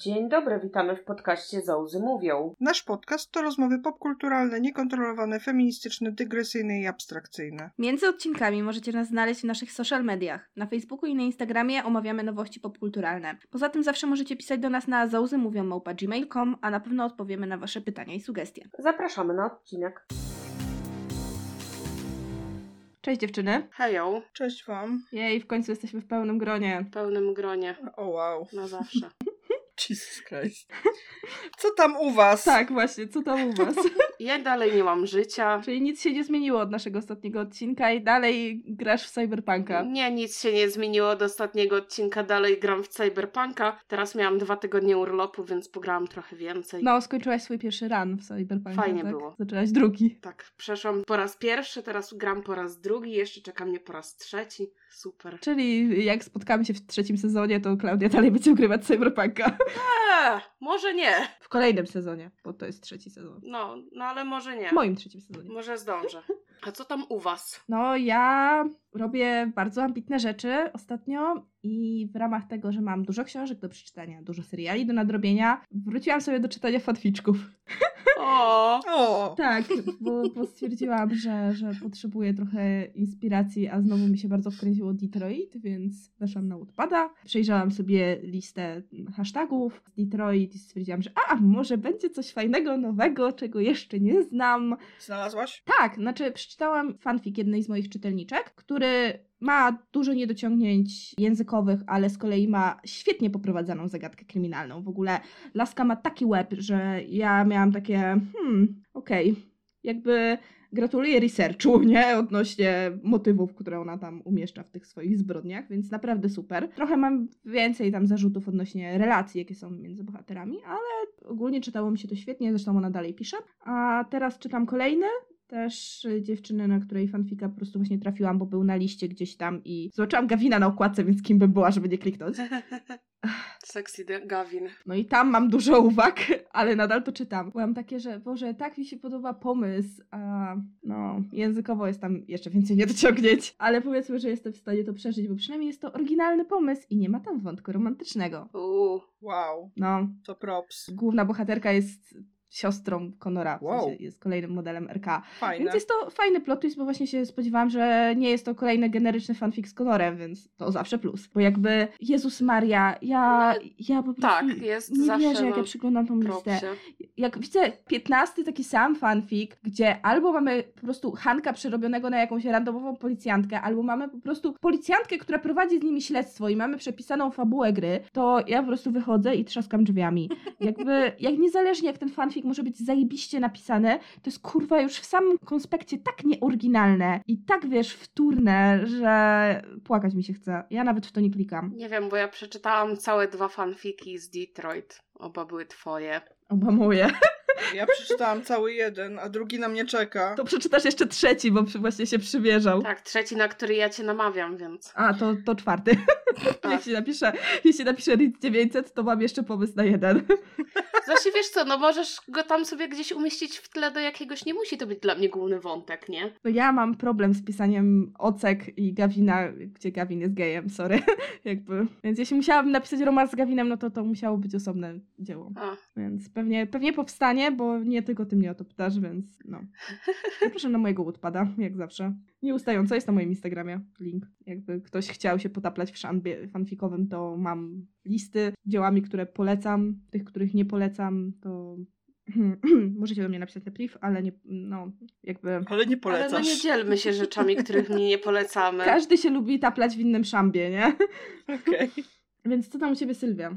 Dzień dobry, witamy w podcaście Zauzy Mówią. Nasz podcast to rozmowy popkulturalne, niekontrolowane, feministyczne, dygresyjne i abstrakcyjne. Między odcinkami możecie nas znaleźć w naszych social mediach. Na Facebooku i na Instagramie omawiamy nowości popkulturalne. Poza tym zawsze możecie pisać do nas na zauzymówią.gmail.com, a na pewno odpowiemy na wasze pytania i sugestie. Zapraszamy na odcinek. Cześć dziewczyny. Hejo, Cześć Wam. Jej, w końcu jesteśmy w pełnym gronie. w pełnym gronie. O wow. Na zawsze. Jesus Christ. Co tam u Was? Tak, właśnie, co tam u was? Ja dalej nie mam życia. Czyli nic się nie zmieniło od naszego ostatniego odcinka i dalej grasz w Cyberpunka. Nie, nic się nie zmieniło od ostatniego odcinka. Dalej gram w Cyberpunka. Teraz miałam dwa tygodnie urlopu, więc pograłam trochę więcej. No, skończyłaś swój pierwszy run w Cyberpunka, Fajnie tak? było. Zaczęłaś drugi. Tak, przeszłam po raz pierwszy, teraz gram po raz drugi, jeszcze czeka mnie po raz trzeci. Super. Czyli jak spotkamy się w trzecim sezonie, to Klaudia dalej będzie ugrywać Cyberpunka. Eee, może nie. W kolejnym sezonie, bo to jest trzeci sezon. No, no ale może nie. W moim trzecim sezonie. Może zdążę. A co tam u was? No, ja robię bardzo ambitne rzeczy ostatnio i w ramach tego, że mam dużo książek do przeczytania, dużo seriali do nadrobienia, wróciłam sobie do czytania fanficzków. O, O! Tak, bo, bo stwierdziłam, że, że potrzebuję trochę inspiracji, a znowu mi się bardzo wkręciło Detroit, więc weszłam na Wattpada, przejrzałam sobie listę hashtagów z Detroit i stwierdziłam, że a, może będzie coś fajnego, nowego, czego jeszcze nie znam. Znalazłaś? Tak, znaczy przeczytałam fanfic jednej z moich czytelniczek, który ma dużo niedociągnięć językowych, ale z kolei ma świetnie poprowadzoną zagadkę kryminalną. W ogóle Laska ma taki łeb, że ja miałam takie, hmm, okej, jakby gratuluję researchu, nie? Odnośnie motywów, które ona tam umieszcza w tych swoich zbrodniach, więc naprawdę super. Trochę mam więcej tam zarzutów odnośnie relacji, jakie są między bohaterami, ale ogólnie czytało mi się to świetnie, zresztą ona dalej pisze. A teraz czytam kolejny, też y, dziewczyny, na której fanfika po prostu właśnie trafiłam, bo był na liście gdzieś tam i zobaczyłam Gawina na okładce, więc kim bym była, żeby nie kliknąć. sexy Gavin. No i tam mam dużo uwag, ale nadal to czytam. Byłam takie, że Boże, tak mi się podoba pomysł, a no, językowo jest tam jeszcze więcej niedociągnięć, ale powiedzmy, że jestem w stanie to przeżyć, bo przynajmniej jest to oryginalny pomysł i nie ma tam wątku romantycznego. Uuu, Wow. No, To props. główna bohaterka jest siostrą Conora, w Wow. sensie jest kolejnym modelem RK. Fajne. Więc jest to fajny plot twist, bo właśnie się spodziewałam, że nie jest to kolejny generyczny fanfic z Conorem, więc to zawsze plus. Bo jakby, Jezus Maria, ja, ja po prostu tak, jest nie wierzę, jak ja przyglądam tą listę. Jak widzę 15 taki sam fanfic, gdzie albo mamy po prostu Hanka przerobionego na jakąś randomową policjantkę, albo mamy po prostu policjantkę, która prowadzi z nimi śledztwo i mamy przepisaną fabułę gry, to ja po prostu wychodzę i trzaskam drzwiami. Jakby, jak niezależnie jak ten fanfic może być zajebiście napisany, to jest kurwa już w samym konspekcie tak nieoryginalne i tak wiesz, wtórne, że płakać mi się chce. Ja nawet w to nie klikam. Nie wiem, bo ja przeczytałam całe dwa fanfiki z Detroit. Oba były twoje. Oba moje. Ja przeczytałam cały jeden, a drugi na mnie czeka. To przeczytasz jeszcze trzeci, bo właśnie się przymierzał. Tak, trzeci, na który ja cię namawiam, więc. A, to, to czwarty. A. Jeśli napiszę, jeśli napiszę RIT 900, to mam jeszcze pomysł na jeden. Znaczy, wiesz co, no możesz go tam sobie gdzieś umieścić w tle do jakiegoś, nie musi to być dla mnie główny wątek, nie? No ja mam problem z pisaniem Ocek i Gawina, gdzie Gawin jest gejem, sorry. Jakby. Więc jeśli musiałabym napisać romans z Gawinem, no to to musiało być osobne dzieło. A, Więc pewnie, pewnie powstanie, bo nie tylko ty mnie o to pytasz, więc no. Zapraszam na mojego Woodpada, jak zawsze. Nieustająco jest na moim Instagramie link. Jakby ktoś chciał się potaplać w szambie fanfikowym, to mam listy z dziełami, które polecam. Tych, których nie polecam, to możecie do mnie napisać na priv, ale nie, no, jakby... Ale nie ale no polecasz. nie dzielmy się rzeczami, których mi nie polecamy. Każdy się lubi taplać w innym szambie, nie? Okej. Więc co tam u ciebie, Sylwia?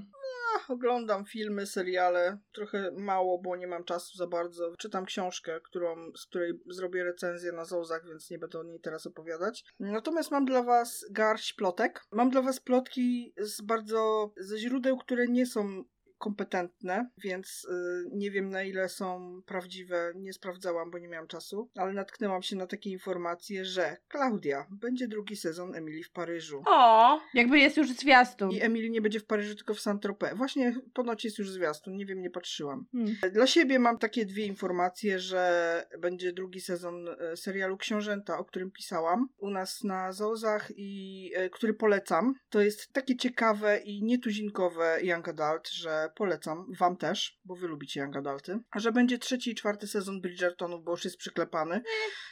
Oglądam filmy, seriale. Trochę mało, bo nie mam czasu za bardzo. Czytam książkę, którą, z której zrobię recenzję na Zozach, więc nie będę o niej teraz opowiadać. Natomiast mam dla was garść plotek. Mam dla was plotki z bardzo... ze źródeł, które nie są kompetentne, więc y, nie wiem na ile są prawdziwe, nie sprawdzałam, bo nie miałam czasu, ale natknęłam się na takie informacje, że Klaudia będzie drugi sezon Emilii w Paryżu. O, Jakby jest już zwiastun. I Emily nie będzie w Paryżu, tylko w Saint-Tropez. Właśnie ponoć jest już zwiastun, nie wiem, nie patrzyłam. Hmm. Dla siebie mam takie dwie informacje, że będzie drugi sezon e, serialu Książęta, o którym pisałam u nas na Zozach i e, który polecam. To jest takie ciekawe i nietuzinkowe young adult, że polecam wam też, bo wy lubicie young adulty, że będzie trzeci i czwarty sezon Bridgertonów, bo już jest przyklepany.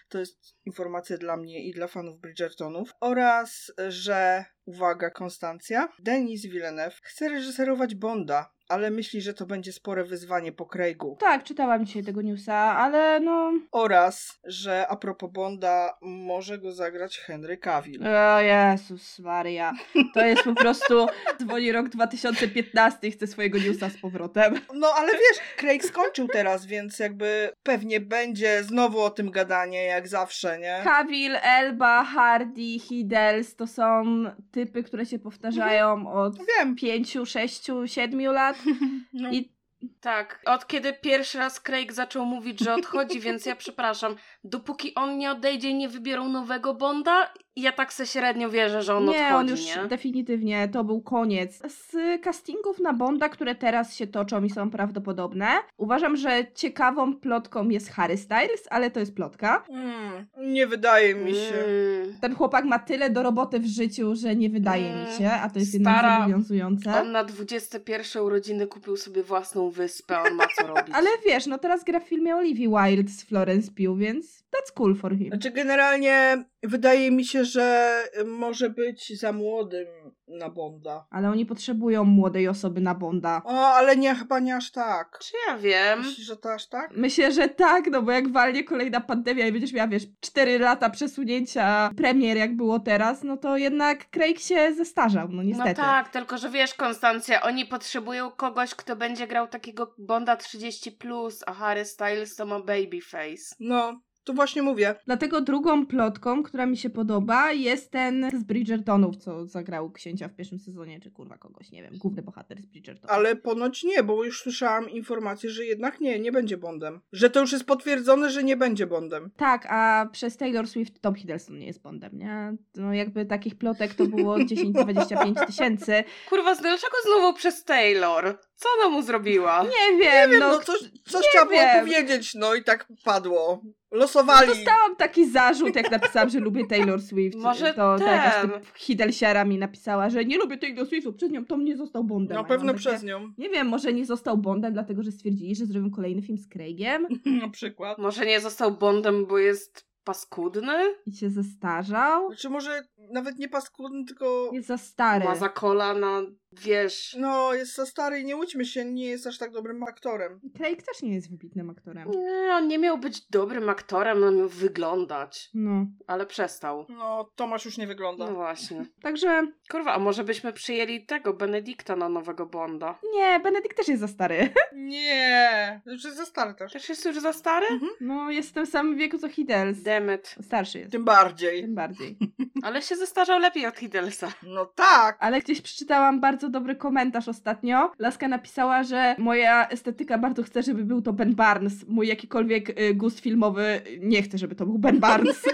To jest informacja dla mnie i dla fanów Bridgertonów. Oraz, że, uwaga, Konstancja, Denis Villeneuve chce reżyserować Bonda, ale myśli, że to będzie spore wyzwanie po Craigu. Tak, czytałam dzisiaj tego newsa, ale no... Oraz, że a propos Bonda, może go zagrać Henry Cavill. O Jezus Maria. To jest po prostu... Dzwoni rok 2015 i chce swojego newsa z powrotem. No ale wiesz, Craig skończył teraz, więc jakby pewnie będzie znowu o tym gadanie, jak zawsze, nie? Cavill, Elba, Hardy, Hiddles to są typy, które się powtarzają od Wiem. pięciu, sześciu, siedmiu lat. No. I Tak, od kiedy pierwszy raz Craig zaczął mówić, że odchodzi, więc ja przepraszam, dopóki on nie odejdzie i nie wybiorą nowego Bonda, ja tak se średnio wierzę, że on nie, odchodzi, on już nie? definitywnie, to był koniec. Z castingów na Bonda, które teraz się toczą i są prawdopodobne, uważam, że ciekawą plotką jest Harry Styles, ale to jest plotka. Mm, nie wydaje mi się. Mm. Ten chłopak ma tyle do roboty w życiu, że nie wydaje mi Mm, się, a to jest jednak stara- zobowiązujące. On na 21 urodziny kupił sobie własną wyspę, on ma co robić. Ale wiesz, no teraz gra w filmie Olivia Wilde z Florence Pugh, więc that's cool for him. Znaczy generalnie wydaje mi się, że może być za młodym na Bonda. Ale oni potrzebują młodej osoby na Bonda. O, ale nie, chyba nie aż tak. Czy ja wiem? Myślisz, że to aż tak? Myślę, że tak, no bo jak walnie kolejna pandemia i będziesz miała, wiesz, 4 lata przesunięcia premier, jak było teraz, no to jednak Craig się zestarzał, no niestety. No tak, tylko że wiesz, Konstancja, oni potrzebują kogoś, kto będzie grał takiego Bonda 30, a Harry Styles to ma babyface. No, to właśnie mówię. Dlatego drugą plotką, która mi się podoba, jest ten z Bridgertonów, co zagrał księcia w pierwszym sezonie, czy kurwa kogoś, nie wiem, główny bohater z Bridgertonów. Ale ponoć nie, bo już słyszałam informację, że jednak nie, nie będzie Bondem. Że to już jest potwierdzone, że nie będzie Bondem. Tak, a przez Taylor Swift Tom Hiddleston nie jest Bondem, nie? No jakby takich plotek to było 10-25 tysięcy. Kurwa, dlaczego znowu przez Taylor? Co ona mu zrobiła? Nie wiem, Wiem, no, no, coś, coś nie trzeba było powiedzieć, no i tak padło. Losowali. Dostałam taki zarzut, jak napisałam, że lubię Taylor Swift. Może to ta jakaś ten. typ Hiddelsiara mi napisała, że nie lubię Taylor Swiftu, przez nią Tom nie został Bondem. Na ja pewno przez takie, nią. Nie wiem, może nie został Bondem, dlatego że stwierdzili, że zrobią kolejny film z Craigiem Na przykład. Może nie został Bondem, bo jest paskudny? i się zestarzał. Znaczy może nawet nie paskudny, tylko... Jest za stary. Ma za kolana, wiesz... No, jest za stary i nie łudźmy się, nie jest aż tak dobrym aktorem. Craig też nie jest wybitnym aktorem. Nie, on nie miał być dobrym aktorem, on miał wyglądać. No. Ale przestał. No, Tomasz już nie wygląda. No właśnie. Także Kurwa, a może byśmy przyjęli tego, Benedykta na nowego Bonda? nie, Benedikt też jest za stary. Nie, już jest za stary też. Też jest już za stary? No, jest w tym samym wieku co Hiddles. Demet. Starszy jest. Tym bardziej. Tym bardziej. Ale się zestarzał lepiej od Hiddelsa. No tak. Ale gdzieś przeczytałam bardzo dobry komentarz ostatnio. Laska napisała, że moja estetyka bardzo chce, żeby był to Ben Barnes. Mój jakikolwiek y, gust filmowy nie chce, żeby to był Ben Barnes.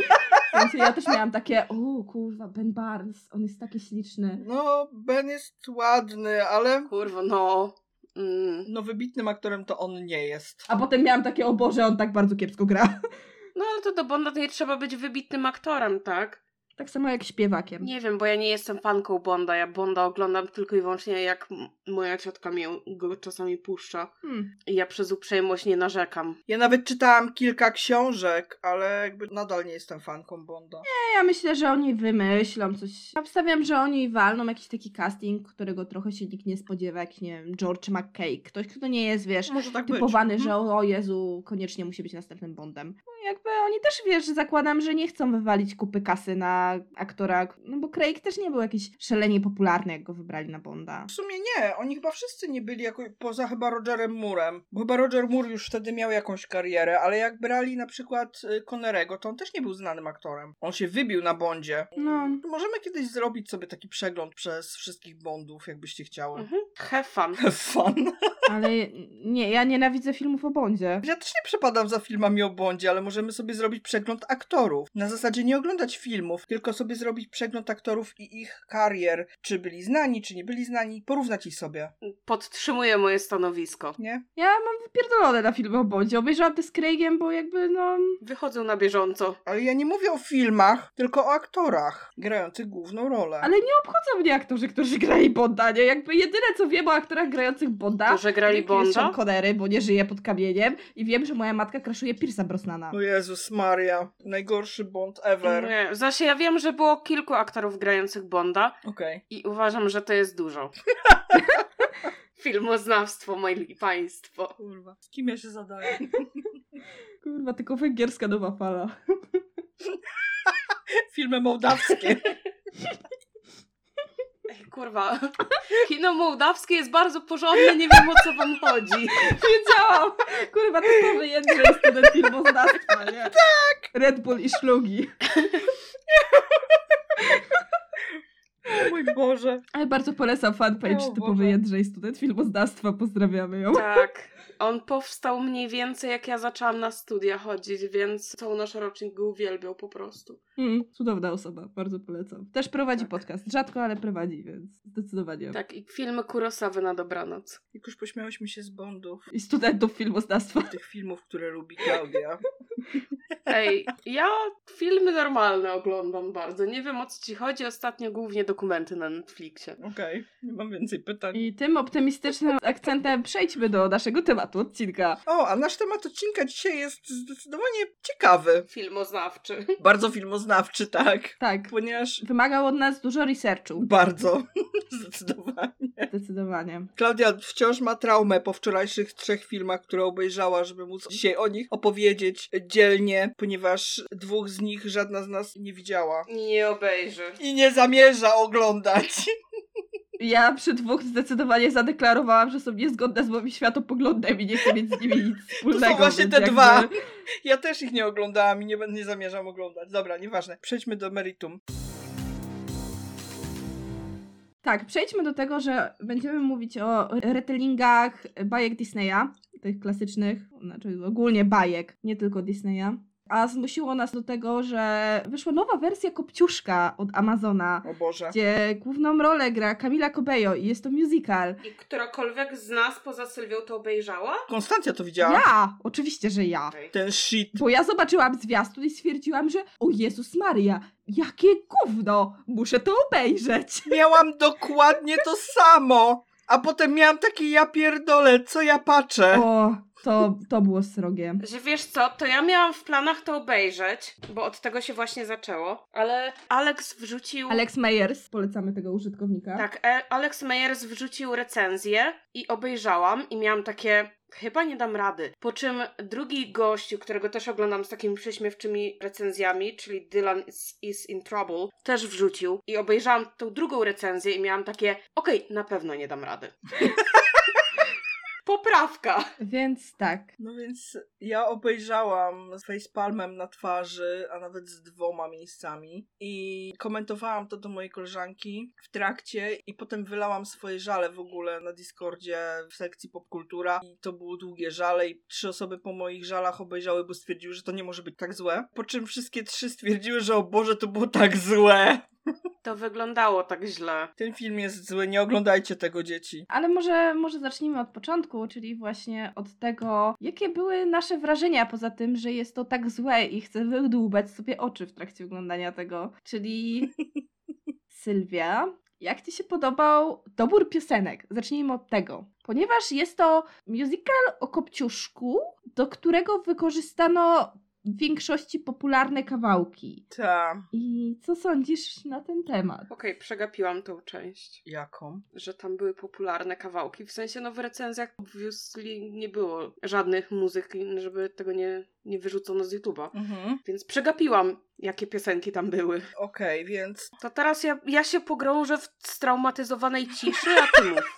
Więc ja też miałam takie, o kurwa, Ben Barnes, on jest taki śliczny. No, Ben jest ładny, ale Kurwa, no. Mm. no wybitnym aktorem to on nie jest. A potem miałam takie, o Boże, on tak bardzo kiepsko gra. No ale to do Bonda to nie trzeba być wybitnym aktorem, tak? Tak samo jak śpiewakiem. Nie wiem, bo ja nie jestem fanką Bonda. Ja Bonda oglądam tylko i wyłącznie jak moja ciotka mnie go czasami puszcza. Hmm. I ja przez uprzejmość nie narzekam. Ja nawet czytałam kilka książek, ale jakby nadal nie jestem fanką Bonda. Ja myślę, że oni wymyślą coś. Obstawiam, że oni walną jakiś taki casting, którego trochę się nikt nie spodziewa, jak nie wiem, George McKay. Ktoś, kto nie jest, wiesz, Może tak być. typowany, Mhm. że o Jezu, koniecznie musi być następnym Bondem. No jakby oni też, wiesz, zakładam, że nie chcą wywalić kupy kasy na aktora, no bo Craig też nie był jakiś szalenie popularny, jak go wybrali na Bonda. W sumie nie, oni chyba wszyscy nie byli jako, poza chyba Rogerem Moorem, bo chyba Roger Moore już wtedy miał jakąś karierę, ale jak brali na przykład y, Connerego, to on też nie był znanym aktorem. On się wybił na Bondzie. No. Możemy kiedyś zrobić sobie taki przegląd przez wszystkich Bondów, jakbyście chciały. Mhm. Have fun. Fun. Ale nie, ja nienawidzę filmów o Bondzie. Ja też nie przepadam za filmami o Bondzie, ale możemy sobie zrobić przegląd aktorów. Na zasadzie nie oglądać filmów, tylko sobie zrobić przegląd aktorów i ich karier. Czy byli znani, czy nie byli znani. Porównać ich sobie, Podtrzymuję moje stanowisko. nie? Ja mam wypierdolone na filmy o Bondzie. Obejrzałam te z Craigiem, bo jakby no... Wychodzą na bieżąco. Ale ja nie mówię o filmach, tylko o aktorach grających główną rolę. Ale nie obchodzą mnie aktorzy, którzy grali Bonda, nie? Jakby jedyne co wiem o aktorach grających Bonda... To, że grali Bonda? Sean Connery, bo nie żyje pod kamieniem i wiem, że moja matka kraszuje Pierce'a Brosnana. O Jezus Maria, najgorszy Bond ever. Nie, znaczy ja wiem, że było kilku aktorów grających Bonda Okej. i uważam, że to jest dużo. Filmoznawstwo, moi państwo. Kurwa, z kim ja się zadaję? Kurwa, tylko węgierska nowa fala. Filmy mołdawskie. Ej, kurwa. Kino mołdawskie jest bardzo porządne, nie wiem o co wam chodzi. Wiedziałam! Kurwa, typowy Jędrzej student filmoznawstwa, nie? Tak! Red Bull i szlugi. O mój Boże. Ale bardzo polecam fanpage O typowy Boże. Jędrzej student filmoznawstwa. Pozdrawiamy ją. Tak. On powstał mniej więcej jak ja zaczęłam na studia chodzić, więc cały nasz rocznik go uwielbiał po prostu. Mm, cudowna osoba, bardzo polecam. Też prowadzi Tak. podcast. Rzadko, ale prowadzi, więc zdecydowanie. Tak, i filmy Kurosawy na dobranoc. Jak już pośmiałyśmy się z Bondów, I studentów filmoznawstwa. tych filmów, które lubi Klaudia. Ej, ja filmy normalne oglądam bardzo. Nie wiem o co ci chodzi, ostatnio głównie dokumenty na Netflixie. Okej, nie mam więcej pytań. I tym optymistycznym akcentem przejdźmy do naszego tematu odcinka. O, a nasz temat odcinka dzisiaj jest zdecydowanie ciekawy. Filmoznawczy. Bardzo filmoznawczy, tak. Tak, Ponieważ wymagał od nas dużo researchu. bardzo, zdecydowanie. Zdecydowanie. Klaudia wciąż ma traumę po wczorajszych trzech filmach, które obejrzała, żeby móc dzisiaj o nich opowiedzieć dzielnie, ponieważ dwóch z nich żadna z nas nie widziała. Nie obejrzy. I nie zamierza oglądać. Ja przy dwóch zdecydowanie zadeklarowałam, że są niezgodne z moim światopoglądem i nie chcę mieć z nimi nic wspólnego. właśnie więc te jakby- dwa. Ja też ich nie oglądałam i nie, nie zamierzam oglądać. Dobra, nieważne. Przejdźmy do meritum. Tak, przejdźmy do tego, że będziemy mówić o retellingach bajek Disneya, tych klasycznych, znaczy ogólnie bajek, nie tylko Disneya. A zmusiło nas do tego, że wyszła nowa wersja Kopciuszka od Amazona, O Boże. gdzie główną rolę gra Camila Cabello i jest to musical. I którakolwiek z nas poza Sylwią to obejrzała? Konstancja to widziała? Ja! Oczywiście, że ja. Okej. Ten shit. Bo ja zobaczyłam zwiastun i stwierdziłam, że o Jezus Maria, jakie gówno, muszę to obejrzeć. Miałam dokładnie to samo. A potem miałam takie ja pierdolę, co ja patrzę. O, to, to było srogie. Że wiesz co, to ja miałam w planach to obejrzeć, bo od tego się właśnie zaczęło, ale Alex wrzucił... Alex Meyers, polecamy tego użytkownika. Tak, e- Alex Meyers wrzucił recenzję i obejrzałam i miałam takie... Chyba nie dam rady. Po czym drugi gościu, którego też oglądam z takimi prześmiewczymi recenzjami, czyli Dylan is, is in Trouble, też wrzucił i obejrzałam tą drugą recenzję i miałam takie, okej, na pewno nie dam rady. Poprawka. Więc tak. No więc ja obejrzałam z facepalmem na twarzy, a nawet z dwoma miejscami i komentowałam to do mojej koleżanki w trakcie i potem wylałam swoje żale w ogóle na Discordzie w sekcji popkultura i to było długie żale i trzy osoby po moich żalach obejrzały, bo stwierdziły, że to nie może być tak złe. Po czym wszystkie trzy stwierdziły, że o Boże, to było tak złe. To wyglądało tak źle. Ten film jest zły, nie oglądajcie tego dzieci. Ale może, może zacznijmy od początku, czyli właśnie od tego, jakie były nasze wrażenia, poza tym, że jest to tak złe i chcę wydłubać sobie oczy w trakcie oglądania tego. Czyli Sylwia, jak Ci się podobał dobór piosenek? Zacznijmy od tego. Ponieważ jest to musical o Kopciuszku, do którego wykorzystano w większości popularne kawałki. Ta. I co sądzisz na ten temat? Okej, przegapiłam tą część. Jaką? że tam były popularne kawałki. W sensie, no w recenzjach obviously nie było żadnych muzyk, żeby tego nie, nie wyrzucono z YouTube'a. Mhm. Więc przegapiłam, jakie piosenki tam były. Okej, więc To teraz ja, ja się pogrążę w straumatyzowanej ciszy, a ty mów.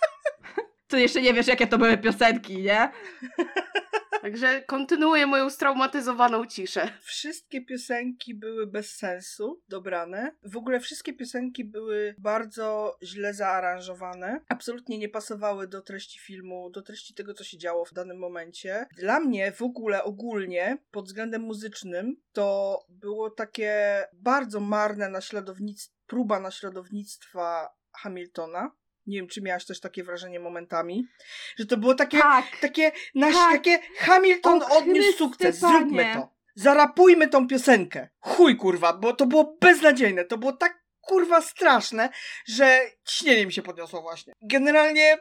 Tu jeszcze nie wiesz, jakie to były piosenki, nie? Także kontynuuję moją straumatyzowaną ciszę. Wszystkie piosenki były bez sensu dobrane. W ogóle wszystkie piosenki były bardzo źle zaaranżowane. Absolutnie nie pasowały do treści filmu, do treści tego, co się działo w danym momencie. Dla mnie w ogóle ogólnie, pod względem muzycznym, to było takie bardzo marne naśladownictwo, próba naśladownictwa Hamiltona. Nie wiem, czy miałaś też takie wrażenie momentami, że to było takie, Tak. takie, nasz, Tak. takie Hamilton O odniósł sukces, zróbmy to. Zarapujmy tą piosenkę. Chuj kurwa, bo to było beznadziejne, to było tak kurwa straszne, że ciśnienie mi się podniosło właśnie. Generalnie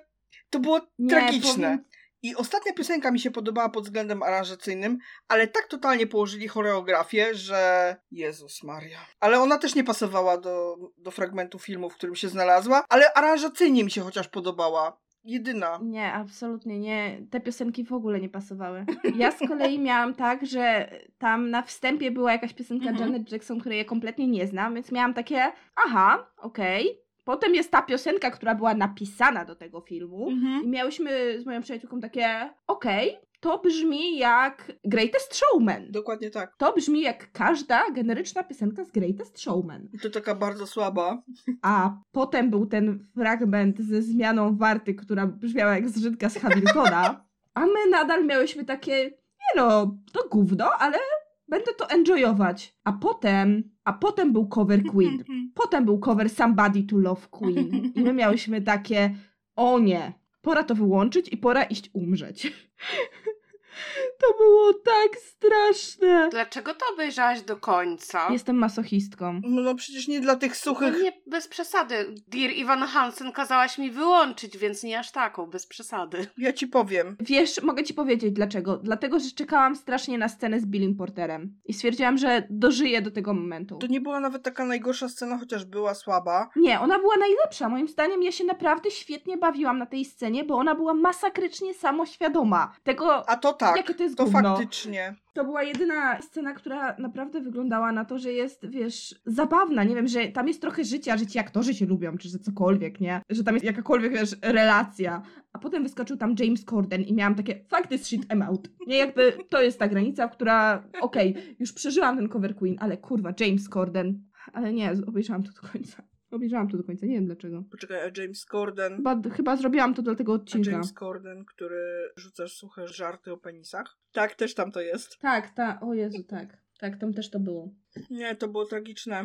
to było Nie, tragiczne. powiem- I ostatnia piosenka mi się podobała pod względem aranżacyjnym, ale tak totalnie położyli choreografię, że Jezus Maria. Ale ona też nie pasowała do, do fragmentu filmu, w którym się znalazła, ale aranżacyjnie mi się chociaż podobała. Jedyna. Nie, absolutnie nie. Te piosenki w ogóle nie pasowały. Ja z kolei miałam tak, że tam na wstępie była jakaś piosenka Mhm. Janet Jackson, której ja kompletnie nie znam, więc miałam takie, aha, okej. Potem jest ta piosenka, która była napisana do tego filmu. I miałyśmy z moją przyjaciółką takie, okej, to brzmi jak Greatest Showman. Dokładnie tak. To brzmi jak każda generyczna piosenka z Greatest Showman. I to taka bardzo słaba. A potem był ten fragment ze zmianą warty, która brzmiała jak zżytka z Hamiltona. A my nadal miałyśmy takie, nie no, to gówno, ale będę to enjoyować. A potem, a potem był cover Queen. Potem był cover Somebody to Love Queen. I my miałyśmy takie, o nie, pora to wyłączyć i pora iść umrzeć. To było tak straszne. Dlaczego to obejrzałaś do końca? Jestem masochistką. No, no przecież nie dla tych No suchych... nie, bez przesady. Dear Ivan Hansen kazałaś mi wyłączyć, więc nie aż taką, bez przesady. Ja ci powiem. Wiesz, mogę ci powiedzieć dlaczego. Dlatego, że czekałam strasznie na scenę z Billim Porterem. I stwierdziłam, że dożyję do tego momentu. To nie była nawet taka najgorsza scena, chociaż była słaba. Nie, ona była najlepsza. Moim zdaniem ja się naprawdę świetnie bawiłam na tej scenie, bo ona była masakrycznie samoświadoma. Tego, A to tak, jakie to jest to gówno. faktycznie. To była jedyna scena, która naprawdę wyglądała na to, że jest, wiesz, zabawna. Nie wiem, że tam jest trochę życia, że ci aktorzy się lubią, czy że cokolwiek, nie? Że tam jest jakakolwiek, wiesz, relacja. A potem wyskoczył tam James Corden i miałam takie, fuck this shit, I'm out. Nie, jakby to jest ta granica, która, okej, już przeżyłam ten cover Queen, ale kurwa, James Corden. Ale nie, obejrzałam to do końca. Obejrzałam to do końca, nie wiem dlaczego. Poczekaj, a James Corden... Chyba, chyba zrobiłam to do tego A odcinka. James Corden, który rzuca suche żarty o penisach? Tak, też tam to jest. Tak, tak, o Jezu, tak. Tak, tam też to było. Nie, to było tragiczne.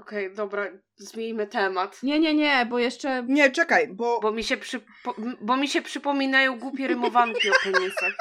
Okej, dobra, zmieńmy temat. Nie, nie, nie, bo jeszcze Nie, czekaj, bo Bo mi się, przypo- bo mi się przypominają głupie rymowanki o penisach.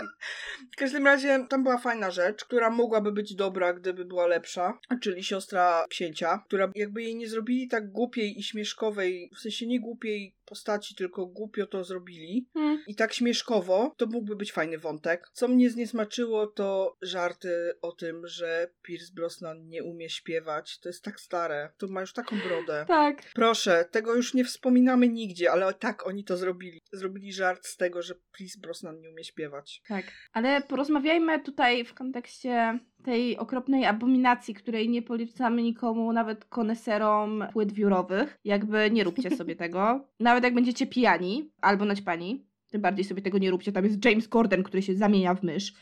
w każdym razie tam była fajna rzecz, która mogłaby być dobra, gdyby była lepsza, czyli siostra księcia, która jakby jej nie zrobili tak głupiej i śmieszkowej, w sensie nie głupiej postaci, tylko głupio to zrobili Hmm. i tak śmieszkowo, to mógłby być fajny wątek. Co mnie zniesmaczyło, to żarty o tym, że Pierce Brosnan nie umie śpiewać. To jest tak stare. To ma już taką brodę. Tak. Proszę, tego już nie wspominamy nigdzie, ale tak oni to zrobili. Zrobili żart z tego, że Pierce Brosnan nie umie śpiewać. Tak. Ale porozmawiajmy tutaj w kontekście tej okropnej abominacji, której nie polecamy nikomu, nawet koneserom płyt wiórowych. Jakby nie róbcie sobie tego. Nawet jak będziecie pijani albo naćpani, tym bardziej sobie tego nie róbcie. Tam jest James Corden, który się zamienia w mysz.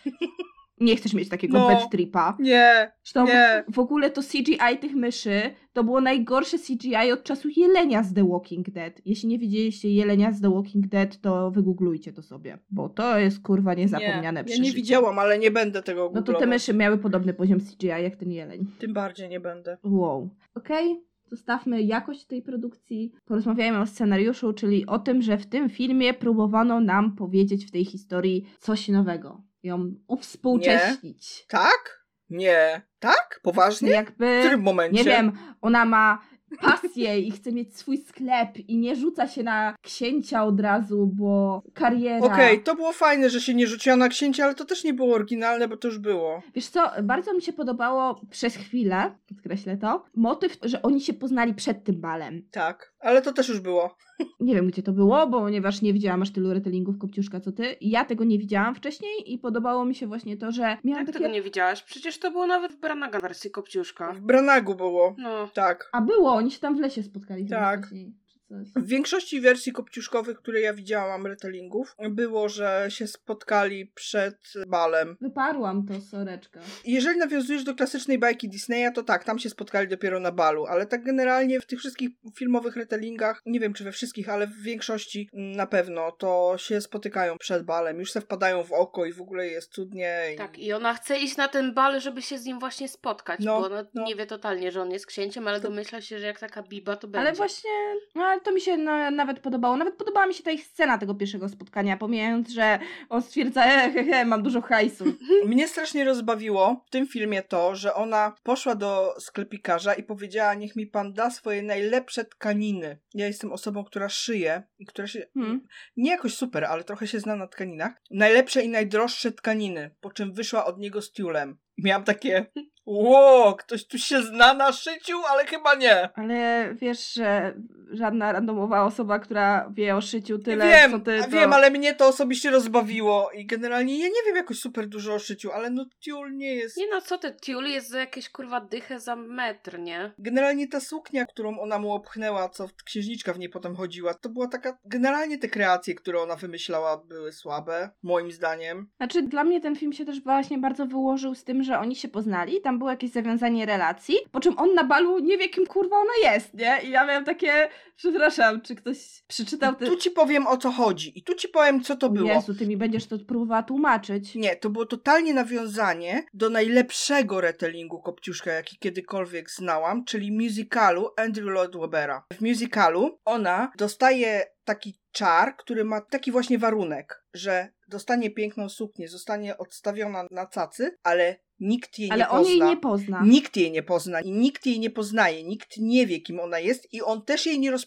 Nie chcesz mieć takiego No. bad tripa. Nie, Zresztą nie. w ogóle to CGI tych myszy to było najgorsze CGI od czasu Jelenia z The Walking Dead. Jeśli nie widzieliście Jelenia z The Walking Dead, to wygooglujcie to sobie, bo to jest kurwa niezapomniane nie. Ja nie widziałam, ale nie będę tego No to te googlować. myszy miały podobny poziom CGI jak ten jeleń. Tym bardziej nie będę. Wow. Okej, zostawmy jakość tej produkcji. Porozmawiajmy o scenariuszu, czyli o tym, że w tym filmie próbowano nam powiedzieć w tej historii coś nowego. Ją uwspółcześnić. Tak? Nie. Tak? Poważnie? Jakby... W którym momencie? Nie wiem, ona ma pasję i chce mieć swój sklep i nie rzuca się na księcia od razu, bo kariera. Okej, to było fajne, że się nie rzuciła na księcia, ale to też nie było oryginalne, bo to już było. Wiesz co, bardzo mi się podobało przez chwilę, podkreślę to, motyw, że oni się poznali przed tym balem. Tak, ale to też już było. Nie wiem, gdzie to było, bo ponieważ nie widziałam aż tylu retellingów Kopciuszka co ty. Ja tego nie widziałam wcześniej i podobało mi się właśnie to, że miałam Jak takie... tego nie widziałaś? Przecież to było nawet w Branaga wersji Kopciuszka. W Branagu było. No. Tak. A było, oni się tam w lesie spotkali Tak. wcześniej, coś. W większości wersji kopciuszkowych, które ja widziałam, retellingów, było, że się spotkali przed balem. Wyparłam to, soreczka. Jeżeli nawiązujesz do klasycznej bajki Disneya, to tak, tam się spotkali dopiero na balu, ale tak generalnie w tych wszystkich filmowych retellingach, nie wiem czy we wszystkich, ale w większości mm, na pewno, to się spotykają przed balem, już se wpadają w oko i w ogóle jest cudnie. I... Tak, i ona chce iść na ten bal, żeby się z nim właśnie spotkać, No, bo ona no. nie wie totalnie, że on jest księciem, ale To- domyśla się, że jak taka biba, to będzie. Ale właśnie, no to mi się na, nawet podobało. Nawet podobała mi się ta ich scena tego pierwszego spotkania, pomijając, że on stwierdza, e, he, he, mam dużo hajsu. Mnie strasznie rozbawiło w tym filmie to, że ona poszła do sklepikarza i powiedziała, niech mi pan da swoje najlepsze tkaniny. Ja jestem osobą, która szyje i która się Hmm. nie jakoś super, ale trochę się zna na tkaninach. Najlepsze i najdroższe tkaniny, po czym wyszła od niego z tiulem. I miałam takie, ło, ktoś tu się zna na szyciu, ale chyba nie. Ale wiesz, że żadna randomowa osoba, która wie o szyciu tyle, wiem, co ty, a to... wiem, ale mnie to osobiście rozbawiło i generalnie ja nie wiem jakoś super dużo o szyciu, ale no tiul nie jest... Nie no, co ty, Tiul jest za jakieś kurwa dychę za metr, nie? Generalnie ta suknia, którą ona mu opchnęła, co księżniczka w niej potem chodziła, to była taka... Generalnie te kreacje, które ona wymyślała, były słabe, moim zdaniem. Znaczy, dla mnie ten film się też właśnie bardzo wyłożył z tym, że oni się poznali, tam było jakieś zawiązanie relacji, po czym on na balu nie wie, kim kurwa ona jest, nie? I ja miałam takie, przepraszam, czy ktoś przeczytał te... tu ci powiem o co chodzi i tu ci powiem co to było. Jezu, ty mi będziesz to próbowała tłumaczyć. Nie, to było totalnie nawiązanie do najlepszego retellingu Kopciuszka, jaki kiedykolwiek znałam, czyli musicalu Andrew Lloyd Webbera. W musicalu ona dostaje taki czar, który ma taki właśnie warunek, że dostanie piękną suknię, zostanie odstawiona na cacy, ale nikt jej Ale nie on pozna. jej nie pozna. Nikt jej nie pozna i nikt jej nie poznaje, nikt nie wie, kim ona jest i on też jej nie rozpoznaje.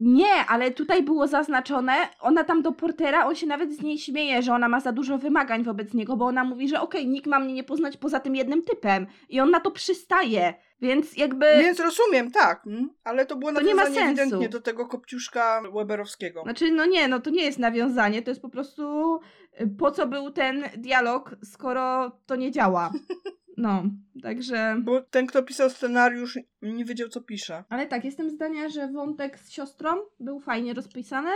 Nie, ale tutaj było zaznaczone, ona tam do portera, on się nawet z niej śmieje, że ona ma za dużo wymagań wobec niego, bo ona mówi, że okej, nikt ma mnie nie poznać poza tym jednym typem. I on na to przystaje. Więc jakby... Więc rozumiem, tak, mm, ale to było To nie ma nawiązanie sensu. ewidentnie do tego Kopciuszka Weberowskiego. Znaczy, no nie, no to nie jest nawiązanie, to jest po prostu y, po co był ten dialog, skoro to nie działa. No, także... Bo ten, kto pisał scenariusz, nie wiedział, co pisze. Ale tak, jestem zdania, że wątek z siostrą był fajnie rozpisany.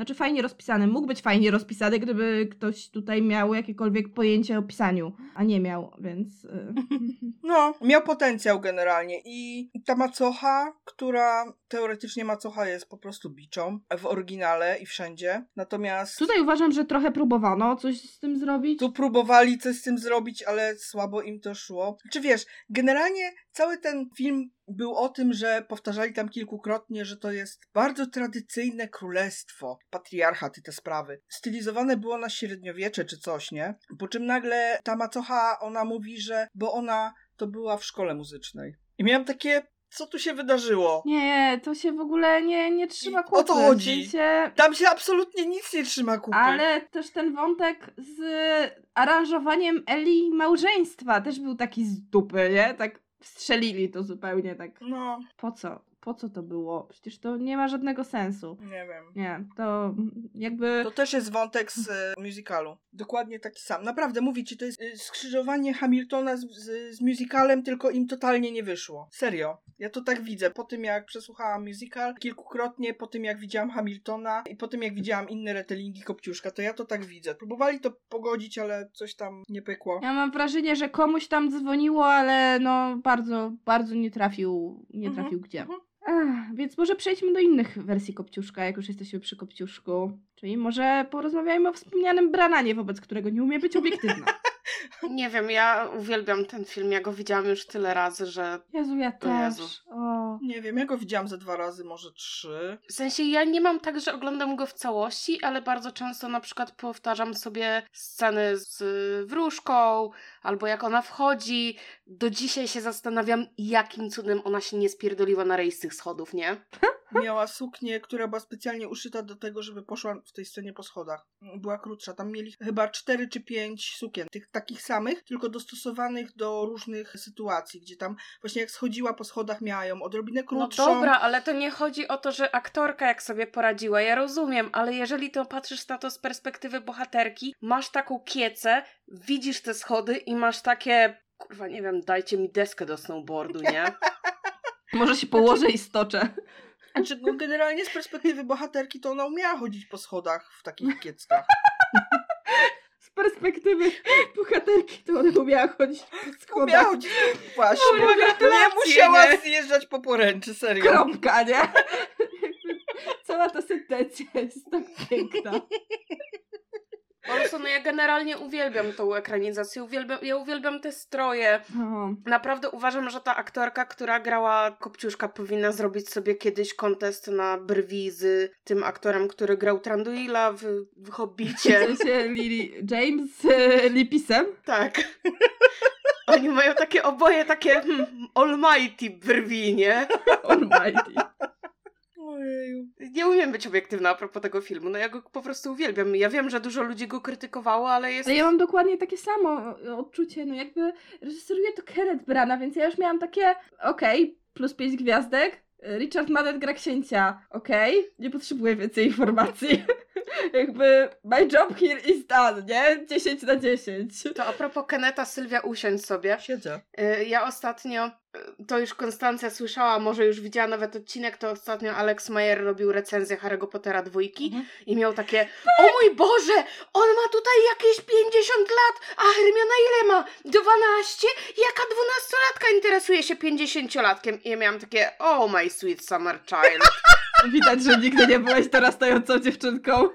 Znaczy fajnie rozpisany, mógł być fajnie rozpisany, gdyby ktoś tutaj miał jakiekolwiek pojęcie o pisaniu, a nie miał, więc... y, No, miał potencjał generalnie i ta macocha, która teoretycznie macocha jest po prostu biczą w oryginale i wszędzie. Natomiast Tutaj uważam, że trochę próbowano coś z tym zrobić. tu próbowali coś z tym zrobić, ale słabo im to szło. Czy wiesz, generalnie cały ten film był o tym, że powtarzali tam kilkukrotnie, że to jest bardzo tradycyjne królestwo, patriarchat i te sprawy. Stylizowane było na średniowiecze czy coś, nie? Po czym nagle ta macocha, ona mówi, że bo ona to była w szkole muzycznej. I miałam takie, co tu się wydarzyło? Nie, to się w ogóle nie, nie trzyma I kupy. o to chodzi. Sensie, Tam się absolutnie nic nie trzyma kupy. ale też ten wątek z aranżowaniem Eli małżeństwa też był taki z dupy, nie? Tak strzelili to zupełnie tak. No, Po co? Po co to było? Przecież to nie ma żadnego sensu. nie wiem. Nie, to jakby... To też jest wątek z e, musicalu. Dokładnie taki sam. Naprawdę, mówię ci, to jest e, skrzyżowanie Hamiltona z, z, z musicalem, tylko im totalnie nie wyszło. Serio. Ja to tak widzę. Po tym, jak przesłuchałam musical kilkukrotnie, po tym, jak widziałam Hamiltona i po tym, jak widziałam inne retellingi Kopciuszka, to ja to tak widzę. Próbowali to pogodzić, ale coś tam nie pykło. Ja mam wrażenie, że komuś tam dzwoniło, ale no bardzo, bardzo nie trafił, nie Mhm, trafił gdzie. mhm. Ach, więc może przejdźmy do innych wersji Kopciuszka, jak już jesteśmy przy Kopciuszku. Czyli może porozmawiajmy o wspomnianym Brananie, wobec którego nie umie być obiektywna. Nie wiem, ja uwielbiam ten film, ja go widziałam już tyle razy, że... Jezu, ja też. Jezu. O. Nie wiem, ja go widziałam ze dwa razy, może trzy. W sensie ja nie mam tak, że oglądam go w całości, ale bardzo często na przykład powtarzam sobie sceny z wróżką, albo jak ona wchodzi. Do dzisiaj się zastanawiam, jakim cudem ona się nie spierdoliła na rejs tych schodów, nie? Miała suknię, która była specjalnie uszyta do tego, żeby poszła w tej scenie po schodach. Była krótsza. Tam mieli chyba cztery czy pięć sukien. Tych takich samych, tylko dostosowanych do różnych sytuacji, gdzie tam właśnie jak schodziła po schodach miała ją odrobinę No krótszą. dobra, ale to nie chodzi o to, że aktorka jak sobie poradziła. Ja rozumiem, ale jeżeli to patrzysz na to z perspektywy bohaterki, masz taką kiecę, widzisz te schody i masz takie. Kurwa, nie wiem, dajcie mi deskę do snowboardu, nie? Może się położę i stoczę. Znaczy, no, generalnie z perspektywy bohaterki to ona umiała chodzić po schodach w takich kieckach. Z perspektywy bohaterki to ona umiała chodzić po Umiała schodach. chodzić właśnie. Kurwa, nie musiała nie? zjeżdżać po poręczy, serio. Kropka, nie? Cała ta sentencja jest tak piękna. Po prostu no ja generalnie uwielbiam tą ekranizację, uwielbiam, ja uwielbiam te stroje. O, Naprawdę uważam, że ta aktorka, która grała Kopciuszka powinna zrobić sobie kiedyś kontest na brwi z tym aktorem, który grał Tranduila w, w w Hobbicie. sensie Lily James e, Lipisem. Tak. Oni mają takie oboje takie hmm, almighty brwi, nie? Almighty. Ojeju. Nie umiem być obiektywna a propos tego filmu. No ja go po prostu uwielbiam. Ja wiem, że dużo ludzi go krytykowało, ale jest... Ale ja mam dokładnie takie samo odczucie, no jakby reżyseruje to Kenneth Brana, więc ja już miałam takie, okej, plus pięć gwiazdek, Richard Madden gra księcia, okej, nie potrzebuję więcej informacji. jakby my job here is done, nie? 10 na 10. To a propos Keneta, Sylwia, usiądź sobie. Siedzę. Y, Ja ostatnio, to już Konstancja słyszała, może już widziała nawet odcinek, to ostatnio Alex Mayer robił recenzję Harry'ego Pottera dwójki Mhm. i miał takie O mój Boże, on ma tutaj jakieś 50 lat, a Hermiona ile ma? 12? Jaka dwunastolatka interesuje się 50-latkiem? I ja miałam takie Oh my sweet summer child. Widać, że nigdy nie byłeś dorastającą dziewczynką.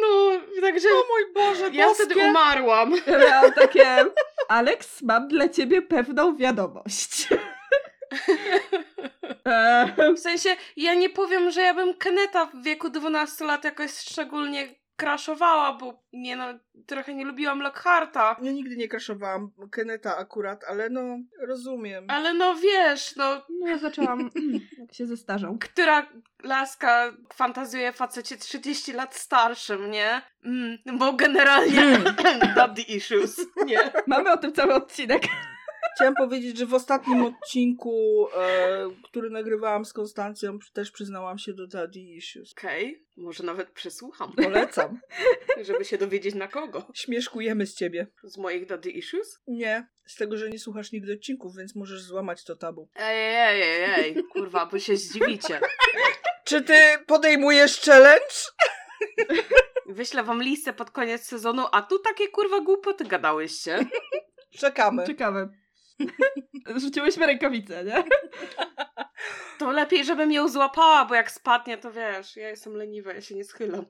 No, także O mój Boże, ja boskie. wtedy umarłam. Ja takie, Alex, mam dla ciebie pewną wiadomość. Eee, W sensie, ja nie powiem, że ja bym Keneta w wieku 12 lat jakoś szczególnie kraszowała, bo nie no, trochę nie lubiłam Lockharta. Ja nigdy nie kraszowałam Keneta akurat, ale no, rozumiem. Ale no wiesz, no, no ja zaczęłam, jak się zestarzał. która laska fantazjuje facecie 30 lat starszym, nie? Mm, bo generalnie daddy issues, nie? Mamy o tym cały odcinek. Chciałam powiedzieć, że w ostatnim odcinku, e, który nagrywałam z Konstancją, też przyznałam się do Daddy Issues. Okej, może nawet przesłucham, Polecam. żeby się dowiedzieć na kogo. Śmieszkujemy z ciebie. Z moich daddy issues? Nie, z tego, że nie słuchasz nigdy odcinków, więc możesz złamać to tabu. Ej, ej, ej, ej, kurwa, bo się zdziwicie. Czy ty podejmujesz challenge? Wyślę wam listę pod koniec sezonu, a tu takie kurwa głupoty gadałyście. Czekamy. Ciekawe. Rzuciłyśmy rękawice, nie? To lepiej, żebym ją złapała, bo jak spadnie, to wiesz, ja jestem leniwa, ja się nie schylam.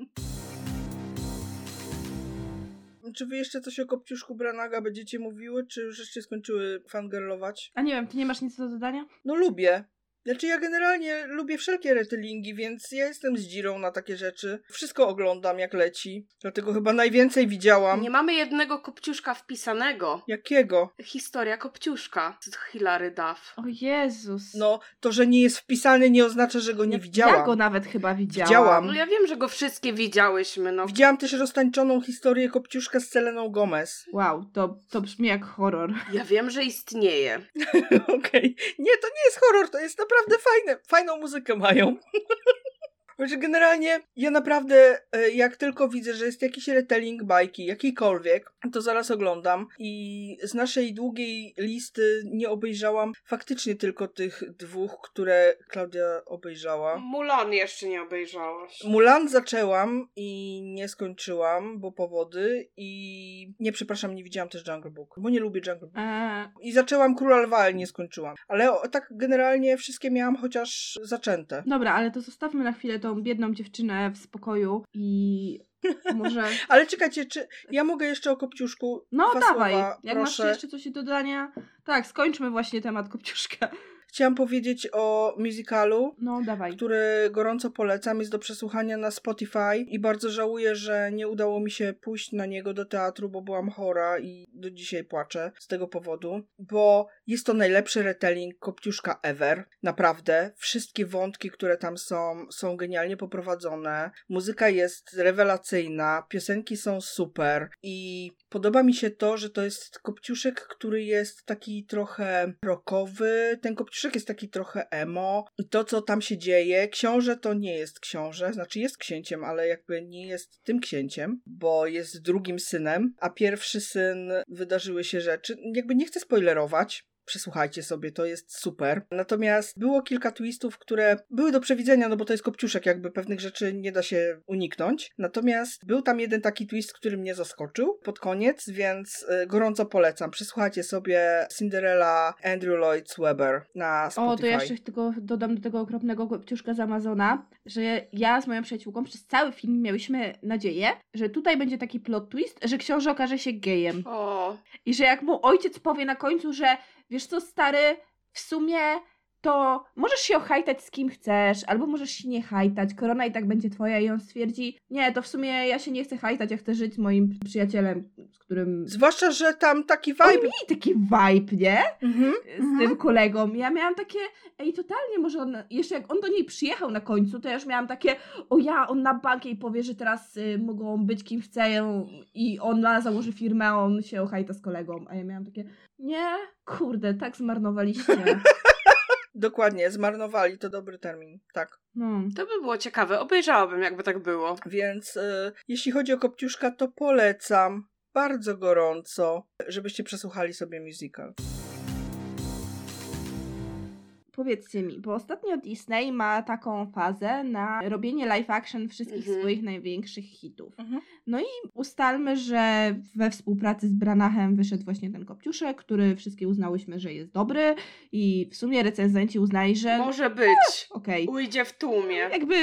Czy wy jeszcze coś o Kopciuszku Branaga będziecie mówiły, czy już żeście skończyły fangirlować? A nie wiem, ty nie masz nic do dodania? No lubię. Znaczy ja generalnie lubię wszelkie retellingi, więc ja jestem z dzirą na takie rzeczy. Wszystko oglądam jak leci. Dlatego chyba najwięcej widziałam. Nie mamy jednego kopciuszka wpisanego. Jakiego? Historia kopciuszka z Hilary Duff. O Jezus. No, to, że nie jest wpisany nie oznacza, że go nie ja, widziałam. Ja go nawet chyba widziałam. Widziałam. No ja wiem, że go wszystkie widziałyśmy, no. Widziałam też roztańczoną historię Kopciuszka z Seleną Gomez. Wow, to, to brzmi jak horror. Ja wiem, że istnieje. Okej. Nie, to nie jest horror, to jest naprawdę fajne. Fajną muzykę mają. Znaczy generalnie ja naprawdę e, jak tylko widzę, że jest jakiś retelling bajki, jakikolwiek, to zaraz oglądam i z naszej długiej listy nie obejrzałam faktycznie tylko tych dwóch, które Klaudia obejrzała. Mulan jeszcze nie obejrzałaś. Mulan zaczęłam i nie skończyłam, bo powody i nie, przepraszam, nie widziałam też Jungle Book, bo nie lubię Jungle Book. I zaczęłam Króla Lwa, ale nie skończyłam. Ale o, tak generalnie wszystkie miałam chociaż zaczęte. dobra, ale to zostawmy na chwilę tą biedną dziewczynę w spokoju i może... Ale czekajcie, czy ja mogę jeszcze o Kopciuszku No dawaj, słowa, jak masz proszę. jeszcze coś do dodania. Tak, skończmy właśnie temat Kopciuszka. Chciałam powiedzieć o musicalu, No dawaj. który gorąco polecam, jest do przesłuchania na Spotify i bardzo żałuję, że nie udało mi się pójść na niego do teatru, bo byłam chora i do dzisiaj płaczę z tego powodu, bo jest to najlepszy retelling Kopciuszka ever, naprawdę. Wszystkie wątki, które tam są, są genialnie poprowadzone. Muzyka jest rewelacyjna, piosenki są super i podoba mi się to, że to jest Kopciuszek, który jest taki trochę rockowy, ten Kopciuszek jest taki trochę emo i to, co tam się dzieje, książę to nie jest książę, znaczy jest księciem, ale jakby nie jest tym księciem, bo jest drugim synem, a pierwszy syn wydarzyły się rzeczy, jakby nie chcę spoilerować, Przesłuchajcie sobie, to jest super. Natomiast było kilka twistów, które były do przewidzenia, no bo to jest kopciuszek, jakby pewnych rzeczy nie da się uniknąć. Natomiast był tam jeden taki twist, który mnie zaskoczył pod koniec, więc y, gorąco polecam. Przesłuchajcie sobie Cinderella Andrew Lloyd Webber na Spotify. O, to ja jeszcze tylko dodam do tego okropnego kopciuszka z Amazona, że ja z moją przyjaciółką przez cały film miałyśmy nadzieję, że tutaj będzie taki plot twist, że książę okaże się gejem. O, I że jak mu ojciec powie na końcu, że wiesz co, stary, w sumie to możesz się ohajtać z kim chcesz, albo możesz się nie hajtać, korona i tak będzie twoja i on stwierdzi, nie, to w sumie ja się nie chcę hajtać, ja chcę żyć moim przyjacielem, z którym... Zwłaszcza, że tam taki Oni vibe. mieli taki vibe, nie? Mhm. z tym kolegą. Ja miałam takie, ej, totalnie, może on, jeszcze jak on do niej przyjechał na końcu, to ja już miałam takie, o ja, on na bank jej powie, że teraz y, mogą być kim chcą i ona założy firmę, a on się ohajta z kolegą. A ja miałam takie, nie, kurde, tak zmarnowaliście. Dokładnie, zmarnowali, to dobry termin, tak. No. to by było ciekawe. Obejrzałabym, jakby tak było. Więc y, jeśli chodzi o Kopciuszka, to polecam bardzo gorąco, żebyście przesłuchali sobie musical. Powiedzcie mi, bo ostatnio Disney ma taką fazę na robienie live action wszystkich Mhm. swoich największych hitów. Mhm. No i ustalmy, że we współpracy z Branachem wyszedł właśnie ten Kopciuszek, który wszystkie uznałyśmy, że jest dobry i w sumie recenzenci uznali, że Może być. okej. Ujdzie w tłumie. Jakby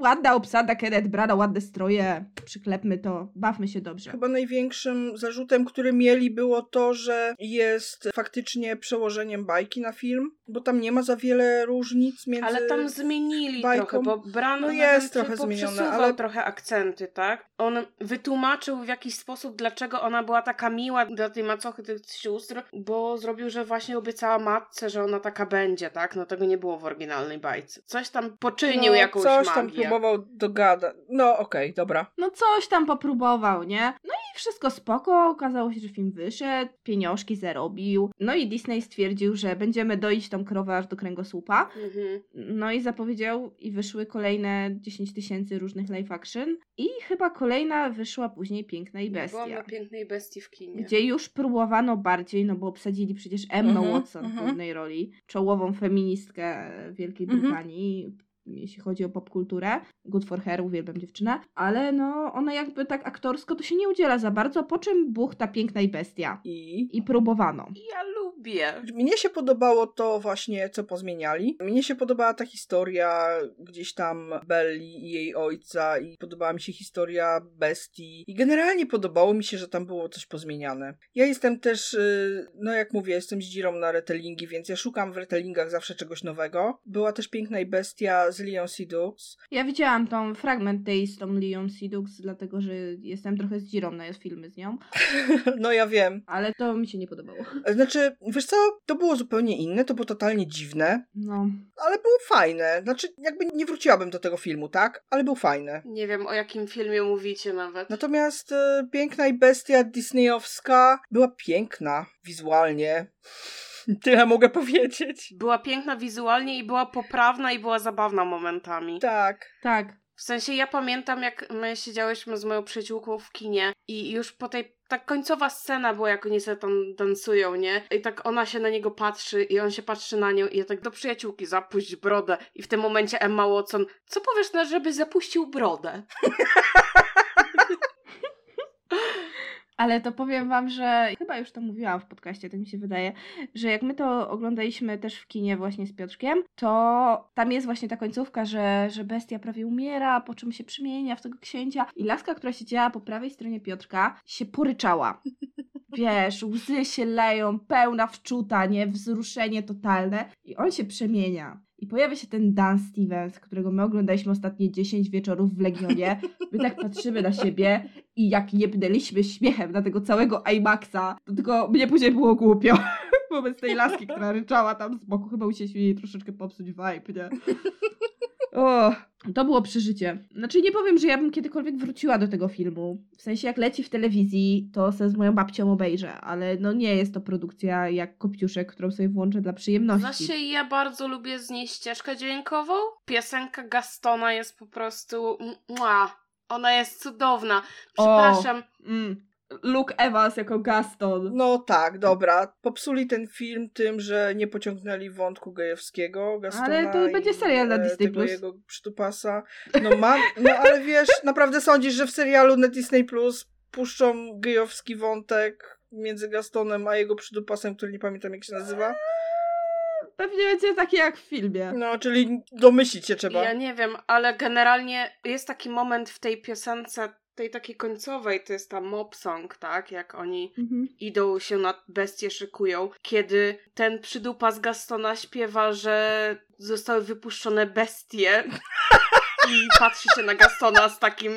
ładna obsada, Kenneth Branagh, ładne stroje, przyklepmy to, bawmy się dobrze. Chyba największym zarzutem, który mieli, było to, że jest faktycznie przełożeniem bajki na film, bo tam nie ma za wiele różnic między. Ale tam zmienili bajką. trochę, bo Bran No jest trochę zmienione, ale- trochę akcenty, tak? On wytłumaczył w jakiś sposób, dlaczego ona była taka miła dla tej macochy tych sióstr, bo zrobił, że właśnie obiecała matce, że ona taka będzie, tak? No tego nie było w oryginalnej bajce. Coś tam poczynił no, jakąś Coś tam magię. próbował dogadać. No okej, dobra. No coś tam popróbował, nie? No i wszystko spoko, okazało się, że film wyszedł, pieniążki zarobił. No i Disney stwierdził, że będziemy doić tą krowę aż do kręgosłupa. Mhm. No i zapowiedział i wyszły kolejne 10 tysięcy różnych live action. I chyba kolejna wyszła później Piękna i Byłam Bestia. na pięknej bestii w kinie. Gdzie już próbowano bardziej, no bo obsadzili przecież Emma Mhm, Watson w mhm. głównej roli, czołową feministkę Wielkiej. Brytanii, jeśli chodzi o popkulturę. Good for her, uwielbiam dziewczynę. Ale no, ona jakby tak aktorsko to się nie udziela za bardzo, po czym buch ta Piękna i Bestia. I. I próbowano. Ja lubię. Mnie się podobało to właśnie, co pozmieniali. Mnie się podobała ta historia gdzieś tam Belli i jej ojca i podobała mi się historia bestii i generalnie podobało mi się, że tam było coś pozmieniane. Ja jestem też, y, no jak mówię, jestem zdzirą na retellingi, więc ja szukam w retellingach zawsze czegoś nowego. Była też Piękna i Bestia z Leon Sidux. Ja widziałam tą fragment tej z tą Leon Sidux, dlatego że jestem trochę zdzirą na filmy z nią, No ja wiem. ale to mi się nie podobało. Znaczy, wiesz co, to było zupełnie inne, to było totalnie dziwne, No. ale było fajne. Znaczy, jakby nie wróciłabym do tego filmu, tak? Ale był fajny. Nie wiem, o jakim filmie mówicie nawet. Natomiast e, Piękna i Bestia disneyowska była piękna wizualnie. Tyle mogę powiedzieć. Była piękna wizualnie i była poprawna i była zabawna momentami. Tak. Tak. W sensie ja pamiętam, jak my siedziałyśmy z moją przyjaciółką w kinie i już po tej tak końcowa scena była, jak oni sobie tam dansują, nie? I tak ona się na niego patrzy i on się patrzy na nią i ja tak do przyjaciółki zapuść brodę. I w tym momencie Emma Watson, co powiesz na, żeby zapuścił brodę? Ale to powiem wam, że chyba już to mówiłam w podcaście, tak mi się wydaje, że jak my to oglądaliśmy też w kinie właśnie z Piotrkiem, to tam jest właśnie ta końcówka, że, że bestia prawie umiera, po czym się przemienia w tego księcia i laska, która siedziała po prawej stronie Piotrka, się poryczała. Wiesz, łzy się leją, pełna wczuta, nie? Wzruszenie totalne i on się przemienia. I pojawia się ten Dan Stevens, którego my oglądaliśmy ostatnie 10 wieczorów w Legionie. My tak patrzymy na siebie i jak jebnęliśmy śmiechem na tego całego IMAXa, to tylko mnie później było głupio. Wobec tej laski, która ryczała tam z boku, chyba usieliśmy jej troszeczkę popsuć vibe, nie? O, to było przeżycie. Znaczy nie powiem, że ja bym kiedykolwiek wróciła do tego filmu. W sensie jak leci w telewizji, to se z moją babcią obejrzę, ale no nie jest to produkcja jak Kopciuszek, którą sobie włączę dla przyjemności. Zasie ja bardzo lubię z niej ścieżkę dźwiękową. Piosenka Gastona jest po prostu... Mua. Ona jest cudowna. Przepraszam, Mm. Luke Evans jako Gaston. No tak, dobra. Popsuli ten film tym, że nie pociągnęli wątku gejowskiego. Gastona Ale to będzie serial na e, Disney+. Tego jego przytupasa. No mam, no ale wiesz, naprawdę sądzisz, że w serialu na Disney Plus puszczą gejowski wątek między Gastonem a jego przydupasem, który nie pamiętam jak się nazywa? Pewnie będzie taki jak w filmie. No, czyli domyślić się trzeba. Ja nie wiem, ale generalnie jest taki moment w tej piosence, tej takiej końcowej, to jest ta mob song, tak? Jak oni Mhm. idą się na bestie szykują, kiedy ten przydupa z Gastona śpiewa, że zostały wypuszczone bestie i patrzy się na Gastona z takim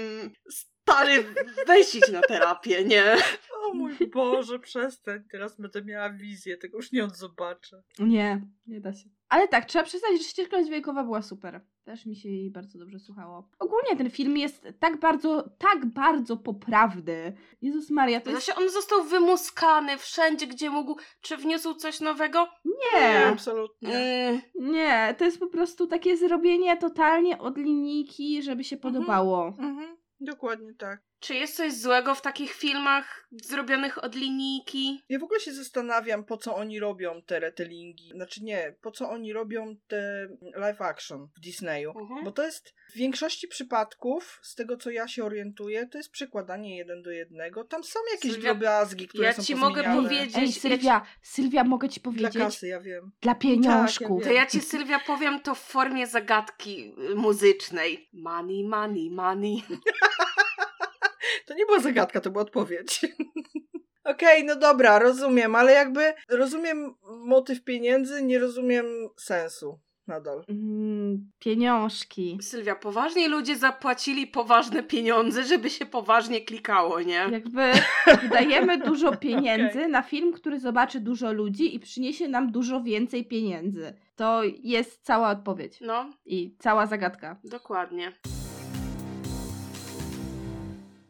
stary, weź idź na terapię, nie? O mój Boże, przestań. Teraz będę miała wizję, tego już nie odzobaczę. Nie, nie da się. Ale tak, trzeba przyznać, że ścieżka dźwiękowa była super. Też mi się jej bardzo dobrze słuchało. Ogólnie ten film jest tak bardzo, tak bardzo poprawny. Jezus Maria, to jest... znaczy on został wymuskany wszędzie, gdzie mógł. Czy wniósł coś nowego? Nie, Nie, absolutnie. Mm, nie, to jest po prostu takie zrobienie totalnie od linijki, żeby się podobało. Mhm, dokładnie tak. Czy jest coś złego w takich filmach zrobionych od linijki? Ja w ogóle się zastanawiam, po co oni robią te retellingi. Znaczy nie, po co oni robią te live action w Disneyu. Mhm. Bo to jest w większości przypadków, z tego co ja się orientuję, to jest przekładanie jeden do jednego. Tam są jakieś Sylwia, drobiazgi, które ja są ci mogę powiedzieć- Ej, ja Sylwia, Sylwia, mogę ci Dla powiedzieć? kasy, ja wiem. Dla pieniążków. Tak, To ja ci, Sylwia, powiem to w formie zagadki y, muzycznej. Money, money, money. To nie była zagadka, to była odpowiedź. Okej, no dobra, rozumiem, ale jakby rozumiem motyw pieniędzy, nie rozumiem sensu nadal. Mm, pieniążki. Sylwia, poważni ludzie zapłacili poważne pieniądze, żeby się poważnie klikało, nie? Jakby wydajemy dużo pieniędzy na film, który zobaczy dużo ludzi i przyniesie nam dużo więcej pieniędzy. To jest cała odpowiedź No, i cała zagadka. dokładnie.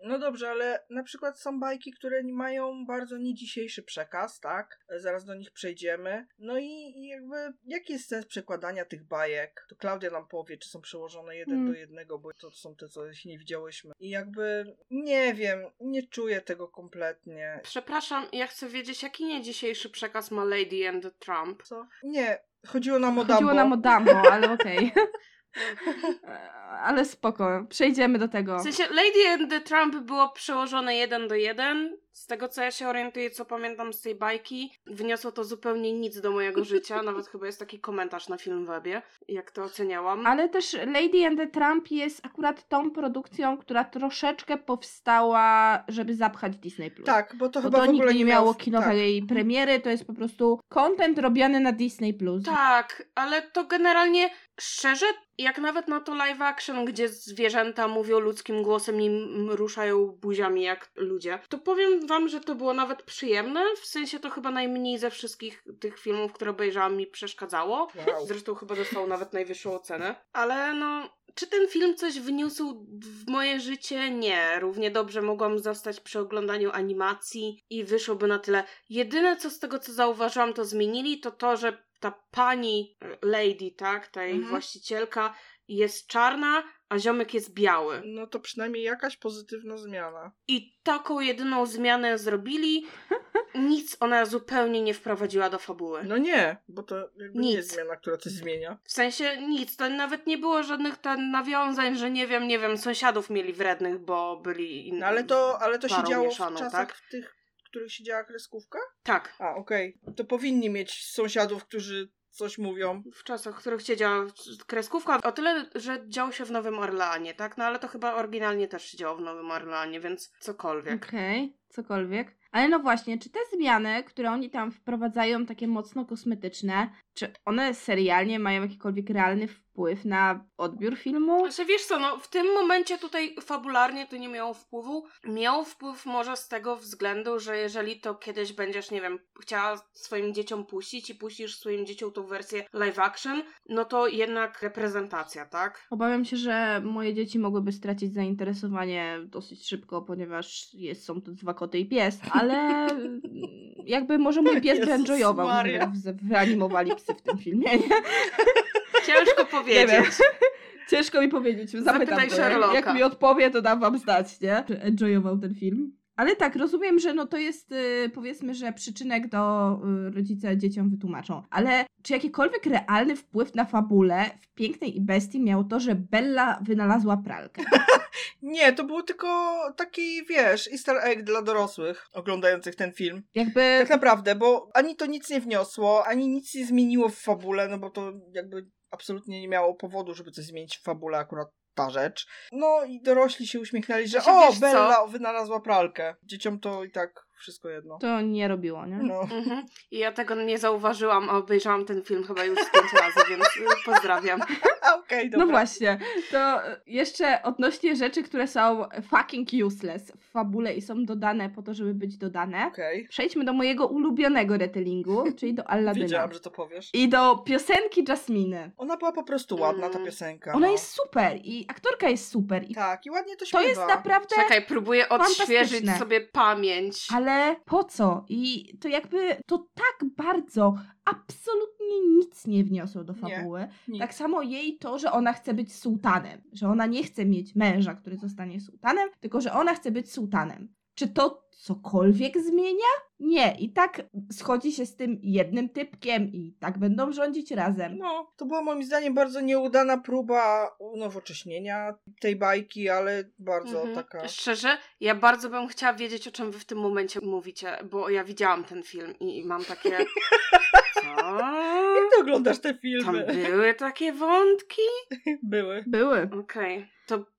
No dobrze, ale na przykład są bajki, które mają bardzo nie dzisiejszy przekaz, tak? Zaraz do nich przejdziemy. No i, i jakby, jaki jest sens przekładania tych bajek? To Klaudia nam powie, czy są przełożone jeden Hmm. do jednego, bo to są te, co jeszcze nie widziałyśmy. I jakby, nie wiem, nie czuję tego kompletnie. Przepraszam, ja chcę wiedzieć, jaki nie dzisiejszy przekaz ma Lady and the Trump. Co? Nie, chodziło nam o Chodziło Dumbo. nam o Dumbo, ale okej. ale spoko, przejdziemy do tego. W sensie Lady and the Trump było przełożone jeden do jeden. Z tego co ja się orientuję, co pamiętam z tej bajki, wniosło to zupełnie nic do mojego życia. Nawet chyba jest taki komentarz na Filmwebie, jak to oceniałam. Ale też Lady and the Trump jest akurat tą produkcją, która troszeczkę powstała, żeby zapchać Disney+. Plus. Tak, bo to Bo chyba to w ogóle nigdy nie miało kinowej premiery, to jest po prostu content robiony na Disney+. Plus. Tak, ale to generalnie szczerze, jak nawet na to live action, gdzie zwierzęta mówią ludzkim głosem i ruszają buziami jak ludzie, to powiem wam, że to było nawet przyjemne. W sensie to chyba najmniej ze wszystkich tych filmów, które obejrzałam, mi przeszkadzało. Wow. Zresztą chyba dostał nawet najwyższą ocenę. Ale no, czy ten film coś wniósł w moje życie? Nie. Równie dobrze mogłam zostać przy oglądaniu animacji i wyszłoby na tyle. Jedyne co z tego, co zauważyłam, to zmienili, to to, że ta pani e, lady, tak, ta jej Mhm. właścicielka jest czarna, a ziomek jest biały. No to przynajmniej jakaś pozytywna zmiana. I taką jedyną zmianę zrobili. Nic ona zupełnie nie wprowadziła do fabuły. No nie, bo to jakby nie jest Nic. zmiana, która coś zmienia. W sensie nic, to nawet nie było żadnych ten nawiązań, że nie wiem, nie wiem, sąsiadów mieli wrednych, bo byli in... No ale to, ale to się działo mieszaną, w czasach tak? w tych, w których się działa kreskówka? Tak, A, okej. To powinni mieć sąsiadów, którzy coś mówią. w czasach, w których się działa kreskówka, o tyle, że działo się w Nowym Orleanie, tak? No ale to chyba oryginalnie też się działo w Nowym Orleanie, więc cokolwiek. Okej, cokolwiek. Ale no właśnie, czy te zmiany, które oni tam wprowadzają, takie mocno kosmetyczne, czy one serialnie mają jakikolwiek realny wpływ na odbiór filmu? Znaczy wiesz co, no w tym momencie tutaj fabularnie to nie miało wpływu. Miał wpływ może z tego względu, że jeżeli to kiedyś będziesz, nie wiem, chciała swoim dzieciom puścić i puścisz swoim dzieciom tą wersję live action, no to jednak reprezentacja, tak? Obawiam się, że moje dzieci mogłyby stracić zainteresowanie dosyć szybko, ponieważ jest, są to dwa koty i pies, ale jakby może mój pies by enjoyował, Maria. że w- wyanimowali psy w tym filmie. Nie? Ciężko Nie wiem. powiedzieć. Ciężko mi powiedzieć, zapytam Zapytaj Sherlocka. jak mi odpowie, to dam wam znać, nie? Czy enjoyował ten film? Ale tak, rozumiem, że no to jest y, powiedzmy, że przyczynek do y, rodzice dzieciom wytłumaczą. Ale czy jakikolwiek realny wpływ na fabulę w Pięknej i Bestii miało to, że Bella wynalazła pralkę? Nie, to było tylko taki, wiesz, easter egg dla dorosłych oglądających ten film. Jakby Tak naprawdę, bo ani to nic nie wniosło, ani nic nie zmieniło w fabule, no bo to jakby absolutnie nie miało powodu, żeby coś zmienić w fabule akurat ta rzecz. No i dorośli się uśmiechnęli, że o, wiesz co? Bella wynalazła pralkę. Dzieciom to i tak wszystko jedno. to nie robiło, nie? No. Mhm. I ja tego nie zauważyłam, a obejrzałam ten film chyba już pięć razy, więc y, pozdrawiam. Okej, dobra. No właśnie, to jeszcze odnośnie rzeczy, które są fucking useless w fabule i są dodane po to, żeby być dodane. Okej. Przejdźmy do mojego ulubionego retellingu, czyli do Alladyna. Wiedziałam, że to powiesz. I do piosenki Jasminy. Ona była po prostu ładna, ta Mm. piosenka. Ona no. jest super i aktorka jest super. I Tak, i ładnie to to śpiewa. jest naprawdę... Czekaj, próbuję odświeżyć sobie pamięć. Ale po co? I to jakby to tak bardzo absolutnie nic nie wniosło do Nie. fabuły. Nic. Tak samo jej to, że ona chce być sułtanem. Że ona nie chce mieć męża, który zostanie sułtanem, tylko że ona chce być sułtanem. Czy to cokolwiek zmienia? Nie. I tak schodzi się z tym jednym typkiem i tak będą rządzić razem. No, to była moim zdaniem bardzo nieudana próba unowocześnienia tej bajki, ale bardzo Mhm. taka... Szczerze, ja bardzo bym chciała wiedzieć, o czym wy w tym momencie mówicie, bo ja widziałam ten film i mam takie. Co? Jak ty oglądasz te Tam filmy? były takie wątki? Były. Były. Okej. To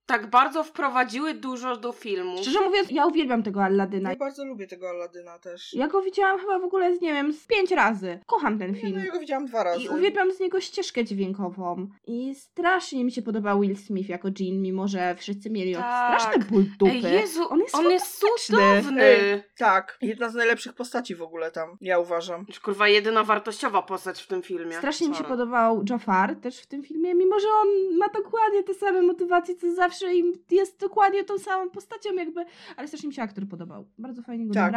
tak bardzo wprowadziły dużo do filmu. Szczerze mówiąc, ja uwielbiam tego Alladyna. Ja bardzo lubię tego Aladyna też. Ja go widziałam chyba w ogóle, z, nie wiem, z pięć razy. Kocham ten Nie, film. no ja go widziałam dwa razy. I uwielbiam z niego ścieżkę dźwiękową. I strasznie mi się podobał Will Smith jako Jean, mimo że wszyscy mieli Tak. straszny ból dupy. Ej, Jezu, on jest, on jest cudowny. Ej. Tak, jedna z najlepszych postaci w ogóle tam, ja uważam. Już, Kurwa, jedyna wartościowa postać w tym filmie. Strasznie mi się Sorry. podobał Jafar też w tym filmie, mimo że on ma dokładnie te same motywacje co zawsze i jest dokładnie tą samą postacią jakby, ale strasznie mi się aktor podobał. Bardzo fajnie go Tak.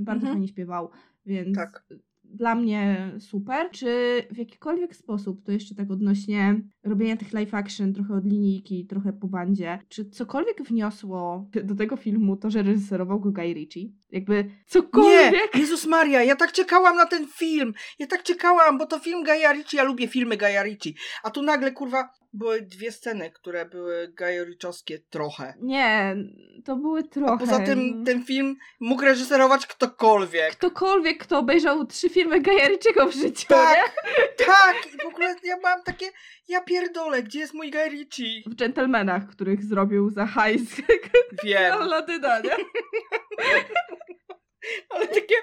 bardzo Mhm. fajnie śpiewał, więc Tak. dla mnie super. Czy w jakikolwiek sposób, to jeszcze tak odnośnie robienia tych live action, trochę od linijki, trochę po bandzie, czy cokolwiek wniosło do tego filmu to, że reżyserował go Guy Ritchie? Jakby Nie! cokolwiek? Jezus Maria, ja tak czekałam na ten film! Ja tak czekałam, bo to film Ricci, ja lubię filmy Ricci. A tu nagle, kurwa, były dwie sceny, które były gajoriczowskie trochę. Nie, to były trochę. A poza tym ten film mógł reżyserować ktokolwiek. Ktokolwiek, kto obejrzał trzy filmy Ritchiego w życiu, Tak, tak! I w ogóle ja mam takie, ja pierdolę, gdzie jest mój nie? W Gentlemanach, których zrobił za hajs Wiem, Aladyna, nie? ale takie,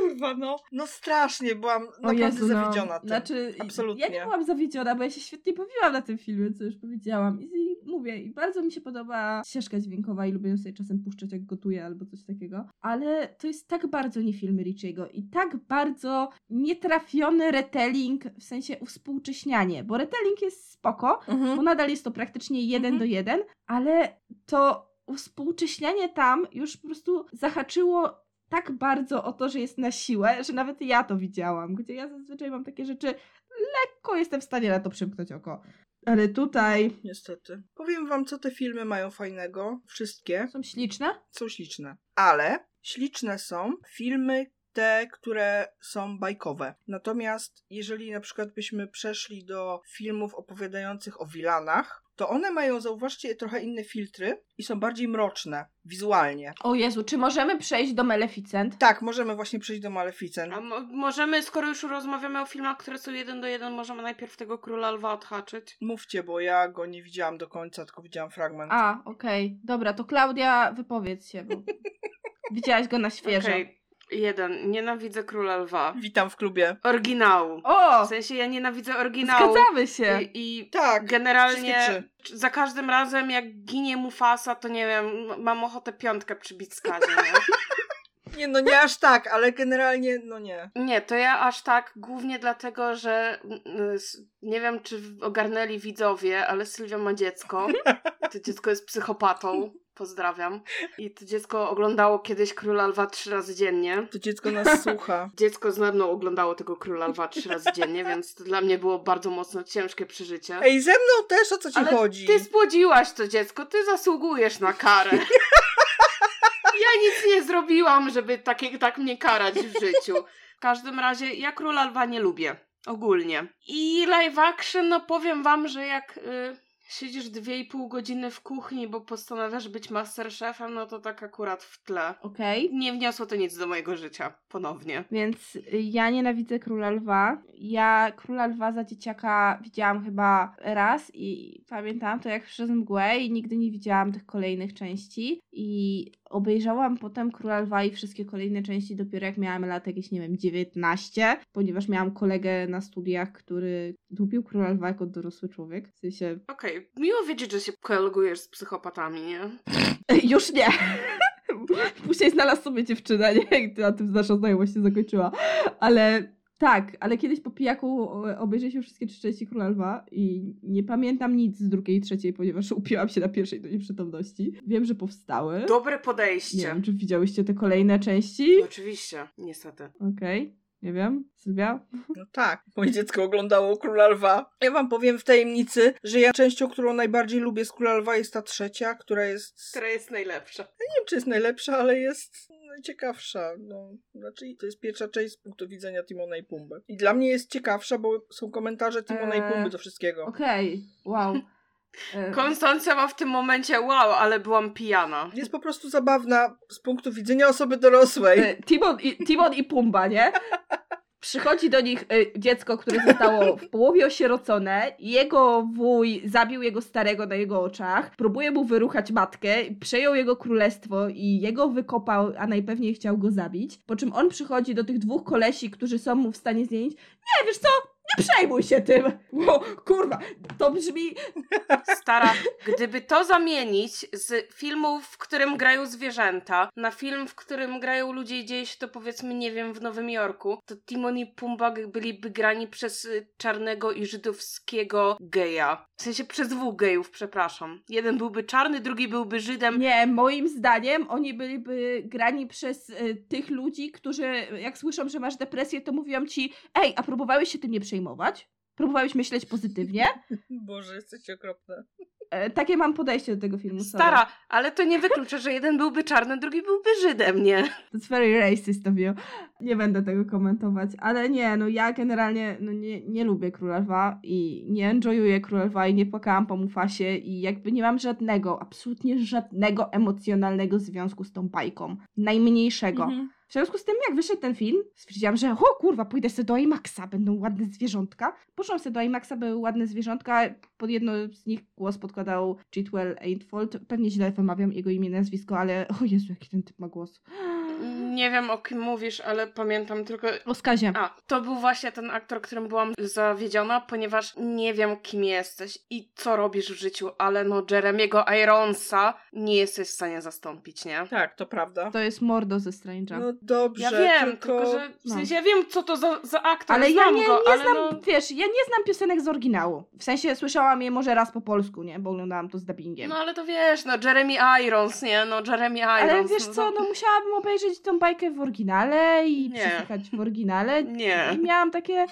kurwa, no. No strasznie, byłam naprawdę zawiedziona tym. Znaczy, Absolutnie. ja nie byłam zawiedziona, bo ja się świetnie bawiłam na tym filmie, co już powiedziałam. I, I mówię, i bardzo mi się podoba ścieżka dźwiękowa i lubię ją sobie czasem puszczać, jak gotuję albo coś takiego. Ale to jest tak bardzo nie film Richiego i tak bardzo nietrafiony retelling, w sensie uwspółcześnianie, bo retelling jest spoko, Mhm. bo nadal jest to praktycznie jeden Mhm. do jeden, ale to współcześnianie tam już po prostu zahaczyło tak bardzo o to, że jest na siłę, że nawet ja to widziałam, gdzie ja zazwyczaj mam takie rzeczy, lekko jestem w stanie na to przymknąć oko. Ale tutaj Niestety. Powiem wam, co te filmy mają fajnego. Wszystkie są śliczne. są śliczne. Ale śliczne są filmy te, które są bajkowe. Natomiast jeżeli na przykład byśmy przeszli do filmów opowiadających o wilanach, to one mają, zauważcie, trochę inne filtry i są bardziej mroczne wizualnie. O Jezu, czy możemy przejść do Maleficent? Tak, możemy właśnie przejść do Maleficent. A mo- możemy, skoro już rozmawiamy o filmach, które są jeden do jeden, możemy najpierw tego Króla Lwa odhaczyć. Mówcie, bo ja go nie widziałam do końca, tylko widziałam fragment. A, okej. Dobra, to Klaudia, wypowiedz się, bo widziałaś go na świeżo. Okej, jeden. Nienawidzę Króla Lwa. Witam w klubie. Oryginału. O! W sensie ja nienawidzę oryginału. Zgadzamy się! I, i Tak. generalnie za każdym razem jak ginie Mufasa, to nie wiem, mam ochotę piątkę przybić z kazie, nie? Nie, no nie aż tak, ale generalnie, no nie. Nie, to ja aż tak, głównie dlatego, że nie wiem, czy ogarnęli widzowie, ale Sylwia ma dziecko. To dziecko jest psychopatą. Pozdrawiam. I to dziecko oglądało kiedyś Króla Lwa trzy razy dziennie. To dziecko nas słucha. Dziecko z Nadną oglądało tego Króla Lwa trzy razy dziennie, więc to dla mnie było bardzo mocno ciężkie przeżycie. Ej, ze mną też o co ci Ale chodzi? Ty spłodziłaś to dziecko, ty zasługujesz na karę. Ja nic nie zrobiłam, żeby takie, tak mnie karać w życiu. W każdym razie, ja Króla Lwa nie lubię. Ogólnie. I live action, no powiem wam, że jak y, siedzisz dwie i pół godziny w kuchni, bo postanawiasz być masterchefem, no to tak akurat w tle. Okej. Nie wniosło to nic do mojego życia. Ponownie. Więc y, ja nienawidzę Króla Lwa. Ja Króla Lwa za dzieciaka widziałam chyba raz i pamiętam to jak przez mgłę i nigdy nie widziałam tych kolejnych części. I obejrzałam potem Króla Lwa i wszystkie kolejne części dopiero jak miałam lat jakieś, nie wiem, 19, ponieważ miałam kolegę na studiach, który lubił Króla Lwa jako dorosły człowiek. W sensie, Okej, miło wiedzieć, że się kolegujesz z psychopatami, nie? już nie! Później znalazł sobie dziewczynę, nie? I na tym nasza znajomość się zakończyła. Ale tak, ale kiedyś po pijaku o- obejrzeliśmy wszystkie trzy części Króla Lwa i nie pamiętam nic z drugiej i trzeciej, ponieważ upiłam się na pierwszej do nieprzytomności. Wiem, że powstały. Dobre Nie podejście. wiem, czy widziałyście te kolejne części? Oczywiście, niestety. Okej, nie wiem. Sylwia? No tak, moje dziecko oglądało Króla Lwa. Ja wam powiem w tajemnicy, że ja częścią, którą najbardziej lubię z Króla Lwa jest ta trzecia, która jest... Która jest najlepsza? Nie wiem, czy jest najlepsza, ale jest najciekawsza. No, znaczy, to jest pierwsza część z punktu widzenia Timona i Pumby. I dla mnie jest ciekawsza, bo są komentarze Timona i Eee, Pumby do wszystkiego. Okej, wow. E, Konstancja ma w tym momencie wow, ale byłam pijana. Jest po prostu zabawna z punktu widzenia osoby dorosłej. E, Timon i, Timon i Pumba, nie? Przychodzi do nich e, dziecko, które zostało w połowie osierocone. Jego wuj zabił jego starego na jego oczach. Próbuje mu wyruchać matkę. Przejął jego królestwo i jego wykopał, a najpewniej chciał go zabić. Po czym on przychodzi do tych dwóch kolesi, którzy są mu w stanie zmienić. Nie, wiesz co? Nie przejmuj się tym! Ło, kurwa, to brzmi Stara, gdyby to zamienić z filmu, w którym grają zwierzęta, na film, w którym grają ludzie i dzieje się to powiedzmy, nie wiem, w Nowym Jorku, to Timon i Pumba byliby grani przez y, czarnego i żydowskiego geja. W sensie przez dwóch gejów, przepraszam. Jeden byłby czarny, drugi byłby Żydem. Nie, moim zdaniem oni byliby grani przez y, tych ludzi, którzy jak słyszą, że masz depresję, to mówią ci, ej, a próbowałeś się tym nie przejmować? Próbowałeś myśleć pozytywnie? Boże, jesteście okropne. E, takie mam podejście do tego filmu. sorry. Stara, ale to nie wyklucza, że jeden byłby czarny, drugi byłby Żydem, nie? It's very racist of you. Nie będę tego komentować, ale nie, no ja generalnie no nie, nie lubię Króla Lwa i nie enjoyuję Króla Lwa i nie płakałam po Mufasie i jakby nie mam żadnego, absolutnie żadnego emocjonalnego związku z tą bajką. Najmniejszego. Mhm. W związku z tym, jak wyszedł ten film, stwierdziłam, że o kurwa, pójdę sobie do IMAXa, będą ładne zwierzątka. Poszłam sobie do IMAXa, były ładne zwierzątka, pod jedno z nich głos podkładał Chitwell Ainfold. Pewnie źle wymawiam jego imię, nazwisko, ale o Jezu, jaki ten typ ma głos. Nie wiem o kim mówisz, ale pamiętam tylko O skazie. A, to był właśnie ten aktor, którym byłam zawiedziona, ponieważ nie wiem, kim jesteś i co robisz w życiu, ale no Jeremiego Ironsa nie jesteś w stanie zastąpić, nie? Tak, to prawda. To jest Mordo ze Strange'a. No dobrze, Ja wiem, tylko... tylko, że w no. sensie ja wiem, co to za, za aktor, ale ja znam nie, go, nie ale znam, no... wiesz, ja nie znam piosenek z oryginału. W sensie słyszałam je może raz po polsku, nie? Bo oglądałam to z dubbingiem. No ale to wiesz, no Jeremy Irons, nie? No Jeremy Irons. Ale wiesz no, co, no musiałabym obejrzeć tą bajkę w oryginale i Nie. przesłuchać w oryginale. Nie. I miałam takie...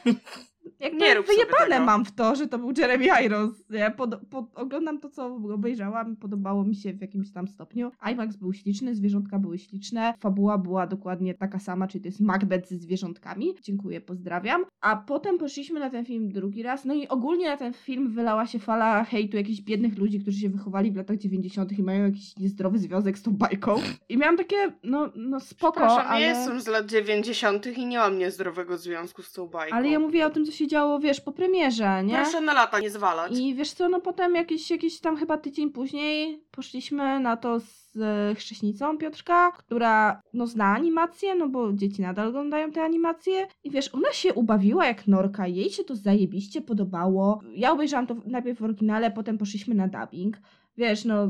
Jakby Nie rób wyjebane mam w to, że to był Jeremy Irons. Ja pod, pod, oglądam to, co obejrzałam, podobało mi się w jakimś tam stopniu. IMAX był śliczny, zwierzątka były śliczne, fabuła była dokładnie taka sama, czyli to jest Macbeth ze zwierzątkami. Dziękuję, pozdrawiam. A potem poszliśmy na ten film drugi raz, no i ogólnie na ten film wylała się fala hejtu jakichś biednych ludzi, którzy się wychowali w latach 90. i mają jakiś niezdrowy związek z tą bajką. I miałam takie, no, no spoko, Przepraszam, ale... ja jestem z lat 90. i nie mam niezdrowego związku z tą bajką. Ale ja mówię o tym, co się działo, wiesz, po premierze, nie? Proszę na lata nie zwalać. I wiesz co, no potem jakiś, jakiś tam chyba tydzień później poszliśmy na to z e, chrześnicą Piotrka, która no zna animację, no bo dzieci nadal oglądają te animacje i wiesz, ona się ubawiła jak norka, jej się to zajebiście podobało. Ja obejrzałam to najpierw w oryginale, potem poszliśmy na dubbing. Wiesz, no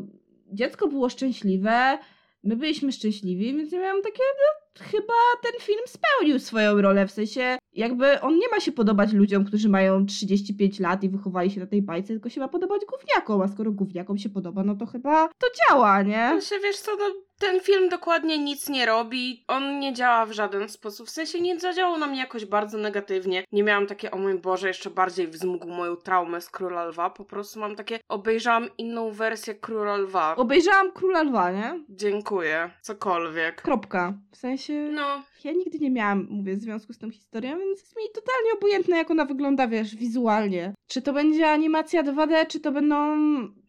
dziecko było szczęśliwe, my byliśmy szczęśliwi, więc ja miałam takie, no chyba ten film spełnił swoją rolę, w sensie jakby on nie ma się podobać ludziom, którzy mają 35 lat i wychowali się na tej bajce, tylko się ma podobać gówniakom, a skoro gówniakom się podoba, no to chyba to działa, nie? Sensie, wiesz co, no, ten film dokładnie nic nie robi, on nie działa w żaden sposób, w sensie nie zadziałał na mnie jakoś bardzo negatywnie, nie miałam takie, o mój Boże, jeszcze bardziej wzmógł moją traumę z Króla Lwa, po prostu mam takie, obejrzałam inną wersję Króla Lwa. Obejrzałam Króla Lwa, nie? Dziękuję, cokolwiek. Kropka. W sensie... No, Ja nigdy nie miałam, mówię, związku z tą historią, więc jest mi totalnie obojętne, jak ona wygląda, wiesz, wizualnie. Czy to będzie animacja 2D, czy to będą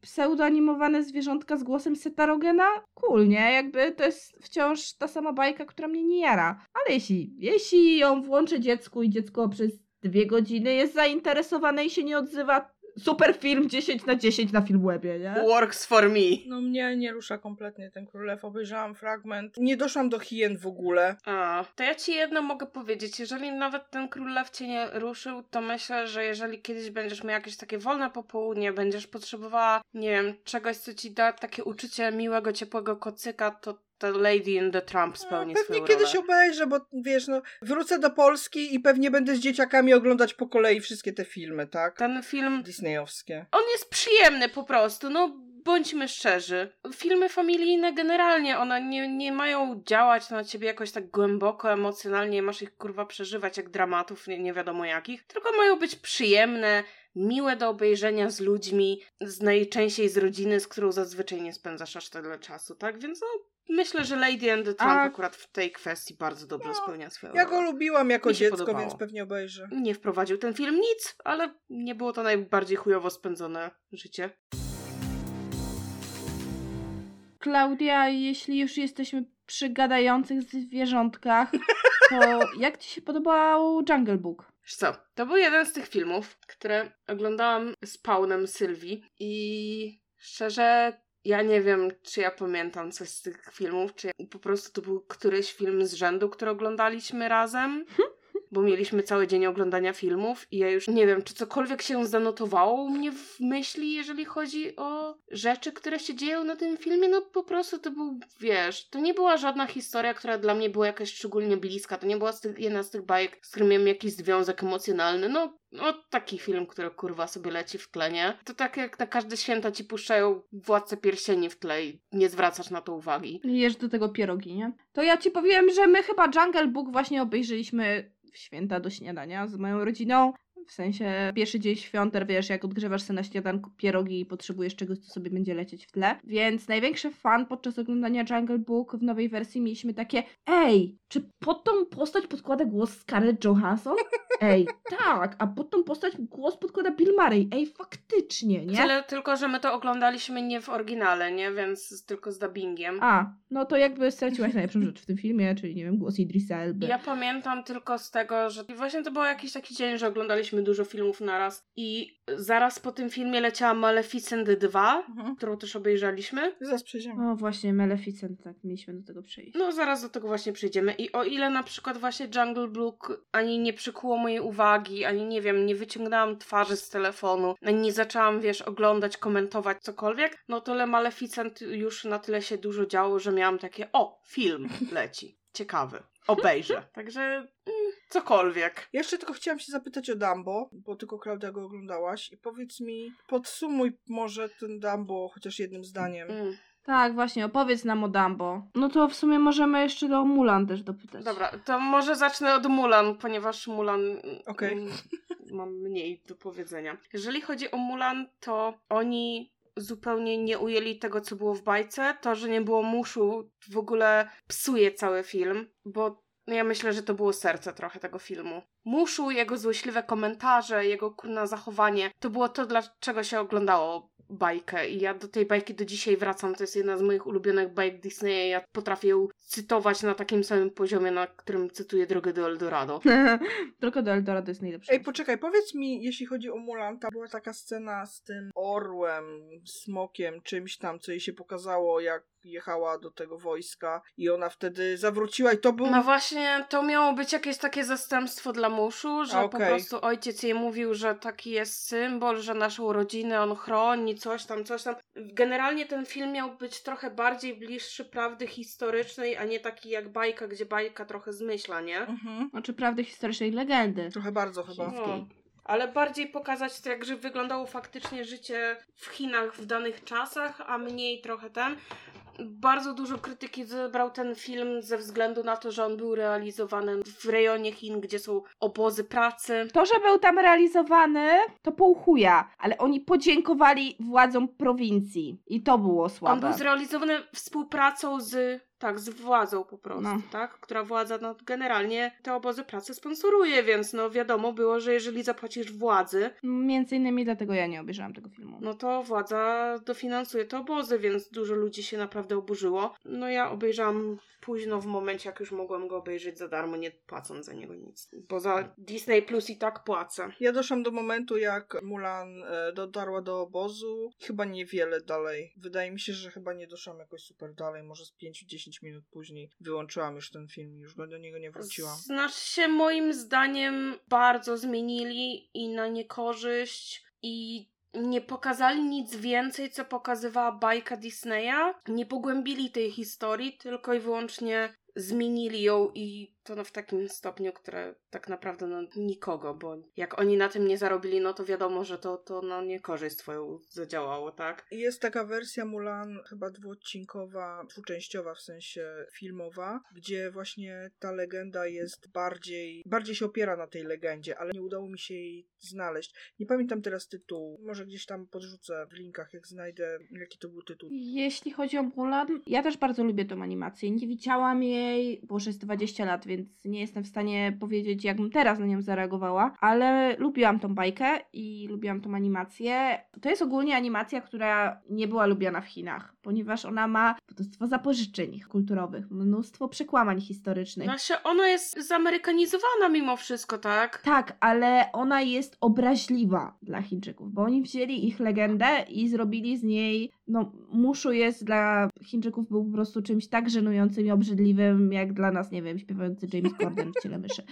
pseudoanimowane zwierzątka z głosem Setarogena? Cool, nie? Jakby to jest wciąż ta sama bajka, która mnie nie jara. Ale jeśli, jeśli ją włączę dziecku i dziecko przez dwie godziny jest zainteresowane i się nie odzywa, super film 10 na 10 na Filmwebie, nie? works for me. No mnie nie rusza kompletnie ten królew. Obejrzałam fragment. Nie doszłam do hien w ogóle. A, to ja ci jedno mogę powiedzieć. Jeżeli nawet ten król lew cię nie ruszył, to myślę, że jeżeli kiedyś będziesz miała jakieś takie wolne popołudnie, będziesz potrzebowała, nie wiem, czegoś, co ci da takie uczucie miłego, ciepłego kocyka, to to Lady in the Trump spełni no, pewnie kiedyś rolę. obejrzę, bo wiesz, no wrócę do Polski i pewnie będę z dzieciakami oglądać po kolei wszystkie te filmy, tak? Ten film, Disneyowskie. on jest przyjemny po prostu, no bądźmy szczerzy. Filmy familijne generalnie, one nie, nie mają działać na ciebie jakoś tak głęboko, emocjonalnie, masz ich kurwa przeżywać jak dramatów, nie, nie wiadomo jakich, tylko mają być przyjemne, miłe do obejrzenia z ludźmi, z najczęściej z rodziny, z którą zazwyczaj nie spędzasz aż tyle czasu, tak? Więc no, myślę, że Lady and the Trump A- akurat w tej kwestii bardzo dobrze No, spełnia swoją Ja go rolę. lubiłam jako dziecko, podobało. więc pewnie obejrzę. Nie wprowadził ten film nic, ale nie było to najbardziej chujowo spędzone życie. Klaudia, jeśli już jesteśmy przy gadających zwierzątkach, to jak ci się podobał Jungle Book? Co, to był jeden z tych filmów, które oglądałam z Paunem Sylwii i szczerze ja nie wiem, czy ja pamiętam coś z tych filmów, czy po prostu to był któryś film z rzędu, który oglądaliśmy razem. Bo mieliśmy cały dzień oglądania filmów i ja już nie wiem, czy cokolwiek się zanotowało u mnie w myśli, jeżeli chodzi o rzeczy, które się dzieją na tym filmie. No po prostu to był, wiesz, to nie była żadna historia, która dla mnie była jakaś szczególnie bliska. To nie była z tych, jedna z tych bajek, z którym miałem jakiś związek emocjonalny. No, no taki film, który kurwa sobie leci w tle, nie? To tak jak na każde święta ci puszczają Władcę Pierścieni w tle i nie zwracasz na to uwagi. Jesz do tego pierogi, nie? To ja ci powiem, że my chyba Jungle Book właśnie obejrzeliśmy święta do śniadania z moją rodziną. W sensie pierwszy dzień świąt, wiesz, jak odgrzewasz sobie na śniadanku pierogi i potrzebujesz czegoś, co sobie będzie lecieć w tle. Więc największy fan podczas oglądania Jungle Book w nowej wersji mieliśmy takie Ej, czy pod tą postać podkłada głos Scarlett Johansson? Ej, tak, a pod tą postać głos podkłada Bill Murray. Ej, faktycznie, nie? Tyle tylko, że my to oglądaliśmy nie w oryginale, nie? Więc tylko z dubbingiem. A, no to jakby straciłaś najlepszą rzecz w tym filmie, czyli nie wiem, głos Idrisa Elby. Ja pamiętam tylko z tego, że właśnie to był jakiś taki dzień, że oglądaliśmy dużo filmów naraz i zaraz po tym filmie leciała Maleficent 2, Mhm. którą też obejrzeliśmy. Zaraz przejdziemy. O, właśnie, Maleficent, tak, mieliśmy do tego przejść. No, zaraz do tego właśnie przejdziemy. I o ile na przykład właśnie Jungle Book ani nie przykuło mojej uwagi, ani nie wiem, nie wyciągnęłam twarzy z telefonu, ani nie zaczęłam, wiesz, oglądać, komentować cokolwiek, no tyle Maleficent już na tyle się dużo działo, że miałam takie, o, film leci. Ciekawy. Obejrzę. Także mm, cokolwiek. Jeszcze tylko chciałam się zapytać o Dumbo, bo tylko Klaudia go oglądałaś. I powiedz mi, podsumuj może ten Dumbo chociaż jednym zdaniem. Mm. Tak, właśnie, opowiedz nam o Dumbo. No to w sumie możemy jeszcze do Mulan też dopytać. Dobra, to może zacznę od Mulan, ponieważ Mulan mm, Okej. mm, mam mniej do powiedzenia. Jeżeli chodzi o Mulan, to oni zupełnie nie ujęli tego, co było w bajce. To, że nie było muszu, w ogóle psuje cały film, bo ja myślę, że to było serce trochę tego filmu. Muszu, jego złośliwe komentarze, jego kurna zachowanie, to było to, dlaczego się oglądało bajkę i ja do tej bajki do dzisiaj wracam. To jest jedna z moich ulubionych bajek Disneya. Ja potrafię ją cytować na takim samym poziomie, na którym cytuję Drogę do Eldorado. Tylko do Eldorado jest najlepszy. Ej, poczekaj, powiedz mi, jeśli chodzi o Mulan, tam była taka scena z tym orłem, smokiem, czymś tam, co jej się pokazało, jak jechała do tego wojska i ona wtedy zawróciła i to był... No właśnie, to miało być jakieś takie zastępstwo dla muszu, że A, po prostu ojciec jej mówił, że taki jest symbol, że naszą rodzinę on chroni, coś tam, coś tam. Generalnie ten film miał być trochę bardziej bliższy prawdy historycznej, a nie taki jak bajka, gdzie bajka trochę zmyśla, nie? Mhm. Znaczy prawdy historycznej legendy. Trochę bardzo chyba. No, ale bardziej pokazać to, jak ży- wyglądało faktycznie życie w Chinach w danych czasach, a mniej trochę ten. Bardzo dużo krytyki zebrał ten film ze względu na to, że on był realizowany w rejonie Chin, gdzie są obozy pracy. To, że był tam realizowany, to pół chuja, ale oni podziękowali władzom prowincji i to było On słabe. był zrealizowany współpracą z, tak, z władzą po prostu, No. tak? Która władza, no generalnie te obozy pracy sponsoruje, więc no wiadomo było, że jeżeli zapłacisz władzy, Między innymi dlatego ja nie obejrzałam tego filmu. no to władza dofinansuje te obozy, więc dużo ludzi się naprawdę oburzyło. No ja obejrzałam późno w momencie, jak już mogłam go obejrzeć za darmo, nie płacąc za niego nic. Bo za Disney Plus i tak płacę. Ja doszłam do momentu, jak Mulan e, dotarła do obozu. Chyba niewiele dalej. Wydaje mi się, że chyba nie doszłam jakoś super dalej. Może z 5-10 minut później wyłączyłam już ten film i już do niego nie wróciłam. Znaczy się moim zdaniem bardzo zmienili i na niekorzyść i nie pokazali nic więcej, co pokazywała bajka Disneya. Nie pogłębili tej historii, tylko i wyłącznie zmienili ją i to no w takim stopniu, które tak naprawdę no nikogo, bo jak oni na tym nie zarobili, no to wiadomo, że to, to no niekorzyść swoją zadziałało, tak? Jest taka wersja Mulan, chyba dwuodcinkowa, dwuczęściowa w sensie filmowa, gdzie właśnie ta legenda jest bardziej, bardziej się opiera na tej legendzie, ale nie udało mi się jej znaleźć. Nie pamiętam teraz tytułu, może gdzieś tam podrzucę w linkach, jak znajdę, jaki to był tytuł. Jeśli chodzi o Mulan, ja też bardzo lubię tą animację. Nie widziałam jej, bo już jest 20 lat, więc nie jestem w stanie powiedzieć, jak bym teraz na nią zareagowała, ale lubiłam tą bajkę i lubiłam tą animację. To jest ogólnie animacja, która nie była lubiana w Chinach, ponieważ ona ma mnóstwo zapożyczeń kulturowych, mnóstwo przekłamań historycznych. Znaczy ona jest zamerykanizowana mimo wszystko, tak? Tak, ale ona jest obraźliwa dla Chińczyków, bo oni wzięli ich legendę i zrobili z niej, no, muszu jest dla Chińczyków był po prostu czymś tak żenującym i obrzydliwym, jak dla nas, nie wiem, śpiewający James Corden w ciele myszy.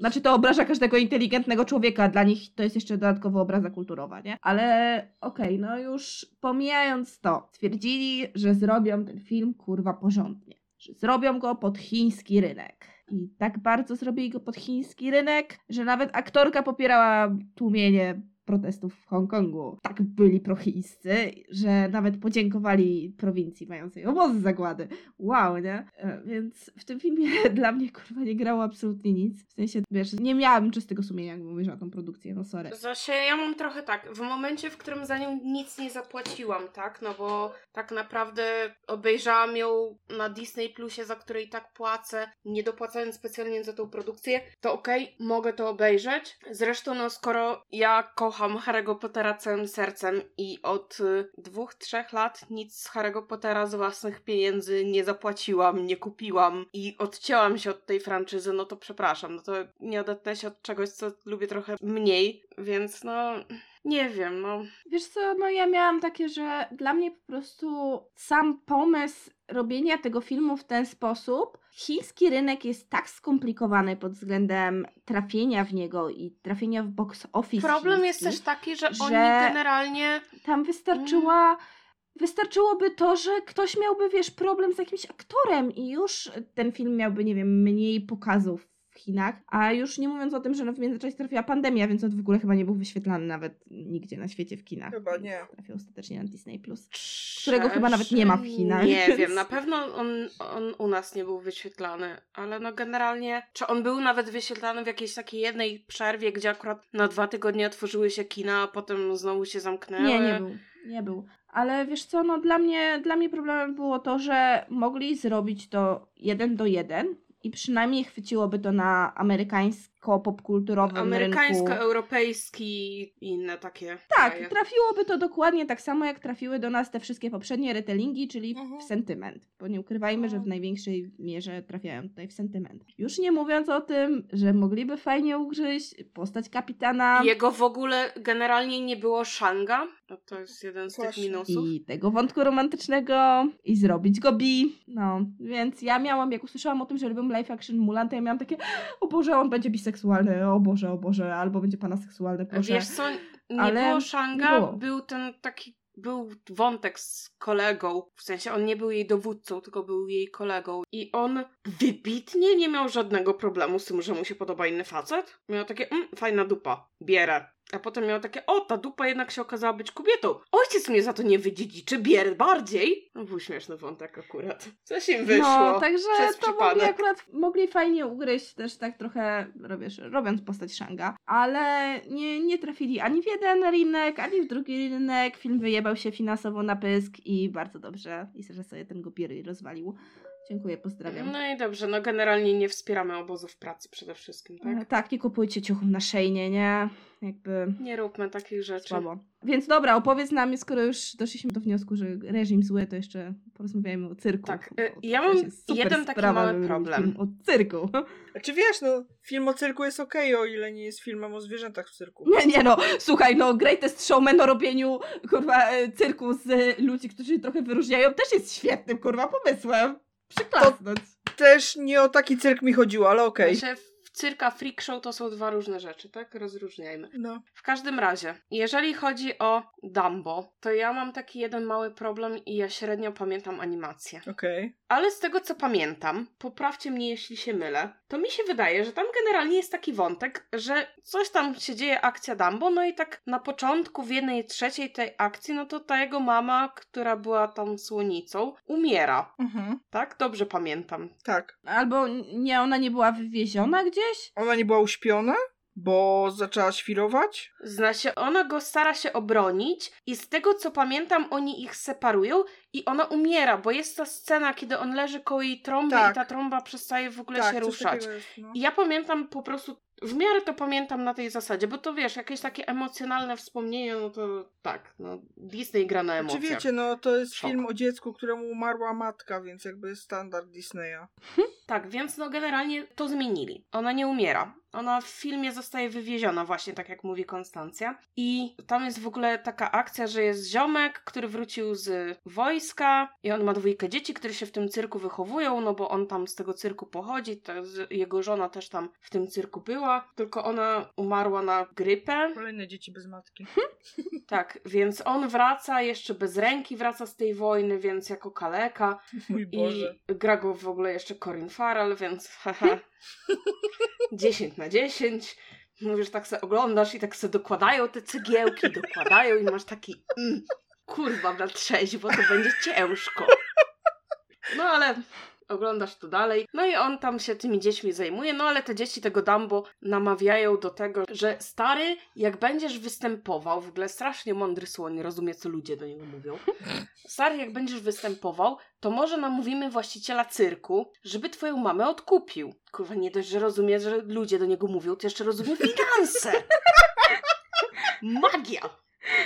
Znaczy to obraża każdego inteligentnego człowieka, dla nich to jest jeszcze dodatkowo obraza kulturowa, nie? Ale okej, no już pomijając to, stwierdzili, że zrobią ten film kurwa porządnie, że zrobią go pod chiński rynek. I tak bardzo zrobili go pod chiński rynek, że nawet aktorka popierała tłumienie protestów w Hongkongu. Tak byli prochińscy, że nawet podziękowali prowincji mającej obozy zagłady. Wow, nie? E, Więc w tym filmie dla mnie kurwa nie grało absolutnie nic. W sensie, wiesz, nie miałabym czystego sumienia, jakbym obejrzała tą produkcję, no sorry. Zasie ja mam trochę tak, w momencie, w którym za nią nic nie zapłaciłam, tak? No bo tak naprawdę obejrzałam ją na Disney Plusie, za której tak płacę, nie dopłacając specjalnie za tą produkcję, to okej, mogę to obejrzeć. Zresztą, no skoro ja kocham Harry'ego Pottera całym sercem i od y, dwóch, trzech lat nic z Harry'ego Pottera z własnych pieniędzy nie zapłaciłam, nie kupiłam i odcięłam się od tej franczyzy, no to przepraszam, no to nie odetnę się od czegoś, co lubię trochę mniej, więc no... Nie wiem, no. Wiesz co, no ja miałam takie, że dla mnie po prostu sam pomysł robienia tego filmu w ten sposób, chiński rynek jest tak skomplikowany pod względem trafienia w niego i trafienia w box office. Problem jest chiński. też taki, że, że- oni generalnie. Tam wystarczyła. Wystarczyłoby to, że ktoś miałby, wiesz, problem z jakimś aktorem i już ten film miałby, nie wiem, mniej pokazów Chinach, a już nie mówiąc o tym, że no w międzyczasie trafiła pandemia, więc on w ogóle chyba nie był wyświetlany nawet nigdzie na świecie w kinach. Chyba nie. Trafił ostatecznie na Disney+. Plus. Którego chyba nawet nie ma w Chinach, Nie więc- wiem, na pewno on, on u nas nie był wyświetlany, ale no generalnie. Czy on był nawet wyświetlany w jakiejś takiej jednej przerwie, gdzie akurat na dwa tygodnie otworzyły się kina, a potem znowu się zamknęły? Nie, nie był. Nie był. Ale wiesz co, no dla mnie, dla mnie problemem było to, że mogli zrobić to jeden do jeden i przynajmniej chwyciłoby to na amerykańsko-popkulturowym rynku. Amerykańsko-europejski i inne takie. Tak, kraje. trafiłoby to dokładnie tak samo, jak trafiły do nas te wszystkie poprzednie retellingi, czyli Mhm. w sentyment. Bo nie ukrywajmy, że w Mhm. największej mierze trafiają tutaj w sentyment. Już nie mówiąc o tym, że mogliby fajnie ugryźć postać kapitana. Jego w ogóle generalnie nie było Shanga, No to jest jeden z Właśnie. tych minusów. i tego wątku romantycznego i zrobić go bi. No, więc ja miałam, jak usłyszałam o tym, że robią live action Mulan, to ja miałam takie, o Boże, on będzie biseksualny, o Boże, o Boże, albo będzie panasexualny, proszę. Wiesz co, nie Ale było Shanga, było. był ten taki, był wątek z kolegą, w sensie on nie był jej dowódcą, tylko był jej kolegą i on wybitnie nie miał żadnego problemu z tym, że mu się podoba inny facet. Miał takie, mm, fajna dupa, bierę. A potem miał takie, o, ta dupa jednak się okazała być kobietą. Ojciec mnie za to nie wydziedziczy, bierę bardziej. No był śmieszny wątek akurat. Coś im wyszło. No, także to mogli przypadek. akurat mogli fajnie ugryźć też tak trochę, robisz, robiąc postać Shanga, ale nie, nie trafili ani w jeden rynek, ani w drugi rynek. Film wyjebał się finansowo na pysk i bardzo dobrze. I że sobie ten Gopiry rozwalił. Dziękuję, pozdrawiam. No i dobrze, no generalnie nie wspieramy obozów pracy przede wszystkim, tak? tak? tak, nie kupujcie ciuchów na szejnie, nie? Jakby Nie róbmy takich rzeczy. słabo. Więc dobra, opowiedz nam, skoro już doszliśmy do wniosku, że reżim zły, to jeszcze porozmawiajmy o cyrku. Tak, to ja mam jeden taki sprawa, mały problem. O cyrku. Czy wiesz, no, film o cyrku jest okej, o ile nie jest filmem o zwierzętach w cyrku. Nie, nie no, słuchaj, no Greatest Showman o robieniu, kurwa, e, cyrku z e, ludzi, którzy się trochę wyróżniają, też jest świetnym, kurwa, pomysłem. Przyklasnąć. Też nie o taki cyrk mi chodziło, ale okej. Znaczy, cyrka freak show to są dwa różne rzeczy, tak? Rozróżniajmy. No. W każdym razie, jeżeli chodzi o Dumbo, to ja mam taki jeden mały problem i ja średnio pamiętam animację. Okej. Ale z tego co pamiętam, poprawcie mnie jeśli się mylę, to mi się wydaje, że tam generalnie jest taki wątek, że coś tam się dzieje, akcja Dumbo, no i tak na początku w jednej trzeciej tej akcji, no to ta jego mama, która była tam słonicą, umiera. Mhm. Tak? Dobrze pamiętam. Tak. Albo nie, ona nie była wywieziona gdzieś? Ona nie była uśpiona, bo zaczęła świrować. Znaczy, ona go stara się obronić i z tego co pamiętam, oni ich separują i ona umiera, bo jest ta scena, kiedy on leży koło jej trąby Tak. i ta trąba przestaje w ogóle tak, się ruszać. jest, no. I ja pamiętam po prostu, w miarę to pamiętam na tej zasadzie, bo to wiesz, jakieś takie emocjonalne wspomnienie, no to tak, no Disney gra na Czy emocjach. wiecie, no to jest Szok. film o dziecku, któremu umarła matka, więc jakby standard Disneya. Tak, więc no generalnie to zmienili. Ona nie umiera. Ona w filmie zostaje wywieziona właśnie, tak jak mówi Konstancja. I tam jest w ogóle taka akcja, że jest ziomek, który wrócił z wojska i on ma dwójkę dzieci, które się w tym cyrku wychowują, no bo on tam z tego cyrku pochodzi, jego żona też tam w tym cyrku była, tylko ona umarła na grypę. Kolejne dzieci bez matki. Tak, więc on wraca jeszcze bez ręki, wraca z tej wojny, więc jako kaleka. Mój Boże. I gra go w ogóle jeszcze Corin Farrell, więc haha. 10 na 10. Mówisz, tak se oglądasz i tak se dokładają te cegiełki, dokładają i masz taki mm, kurwa na trzeźwo, to będzie ciężko. No ale oglądasz to dalej. No i on tam się tymi dziećmi zajmuje, no ale te dzieci tego Dumbo namawiają do tego, że stary, jak będziesz występował, w ogóle strasznie mądry słoń, rozumie co ludzie do niego mówią. Stary, jak będziesz występował, to może namówimy właściciela cyrku, żeby twoją mamę odkupił. Kurwa, nie dość, że rozumie, że ludzie do niego mówią, to jeszcze rozumie finanse. Magia!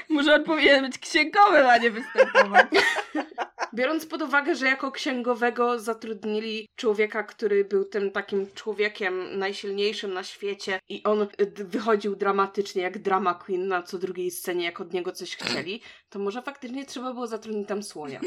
Może on powinien być księgowym, a nie występować. Biorąc pod uwagę, że jako księgowego zatrudnili człowieka, który był tym takim człowiekiem najsilniejszym na świecie i on wychodził dramatycznie jak drama queen na co drugiej scenie, jak od niego coś chcieli, to może faktycznie trzeba było zatrudnić tam słonia.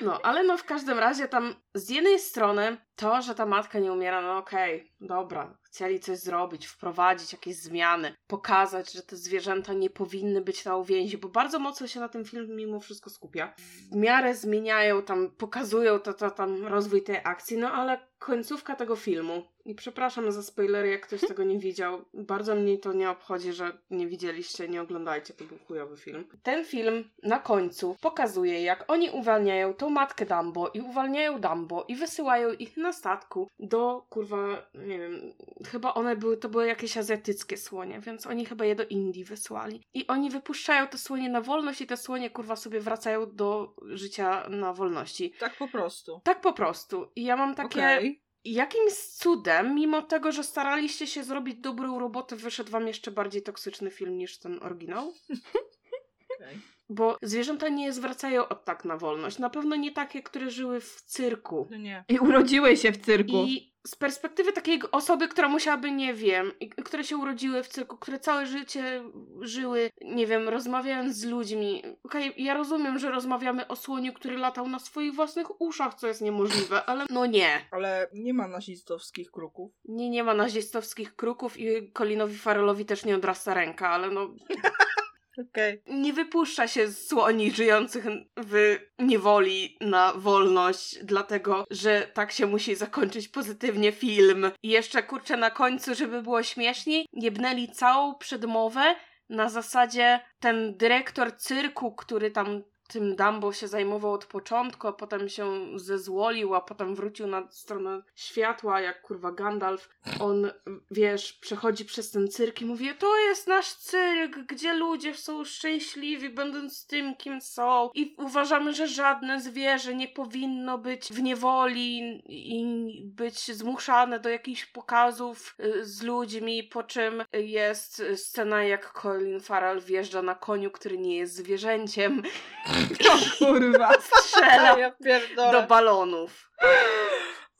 No, ale no w każdym razie tam z jednej strony to, że ta matka nie umiera, no okej, dobra, chcieli coś zrobić, wprowadzić jakieś zmiany, pokazać, że te zwierzęta nie powinny być na uwięzi, bo bardzo mocno się na tym filmie mimo wszystko skupia. W miarę zmieniają tam, pokazują to, to tam rozwój tej akcji, no ale końcówka tego filmu, i przepraszam za spoilery, jak ktoś tego nie widział, bardzo mnie to nie obchodzi, że nie widzieliście, nie oglądajcie, to był chujowy film. Ten film na końcu pokazuje, jak oni uwalniają tą matkę Dumbo i uwalniają Dumbo i wysyłają ich na statku do, kurwa, nie wiem, chyba one były, to były jakieś azjatyckie słonie, więc oni chyba je do Indii wysłali. I oni wypuszczają te słonie na wolność i te słonie, kurwa, sobie wracają do życia na wolności. Tak po prostu. Tak po prostu. I ja mam takie... Okej. Jakimś cudem, mimo tego, że staraliście się zrobić dobrą robotę, wyszedł wam jeszcze bardziej toksyczny film niż ten oryginał? Okej. Bo zwierzęta nie zwracają od tak na wolność. Na pewno nie takie, które żyły w cyrku. No nie. I urodziły się w cyrku. I z perspektywy takiej osoby, która musiałaby, nie wiem, które się urodziły w cyrku, które całe życie żyły, nie wiem, rozmawiając z ludźmi. Okej, ja rozumiem, że rozmawiamy o słoniu, który latał na swoich własnych uszach, co jest niemożliwe, ale no nie. Ale nie ma nazistowskich kruków. Nie, nie ma nazistowskich kruków i Colinowi Farrellowi też nie odrasta ręka, ale no Okej. nie wypuszcza się słoni żyjących w niewoli na wolność, dlatego że tak się musi zakończyć pozytywnie film. I jeszcze kurczę na końcu, żeby było śmieszniej, jebnęli całą przedmowę na zasadzie ten dyrektor cyrku, który tam tym Dumbo się zajmował od początku, a potem się zezwolił, a potem wrócił na stronę światła, jak kurwa Gandalf. On, wiesz, przechodzi przez ten cyrk i mówi, to jest nasz cyrk, gdzie ludzie są szczęśliwi, będąc tym, kim są i uważamy, że żadne zwierzę nie powinno być w niewoli i być zmuszane do jakichś pokazów y, z ludźmi, po czym jest scena, jak Colin Farrell wjeżdża na koniu, który nie jest zwierzęciem, O kurwa. strzela Ja do balonów.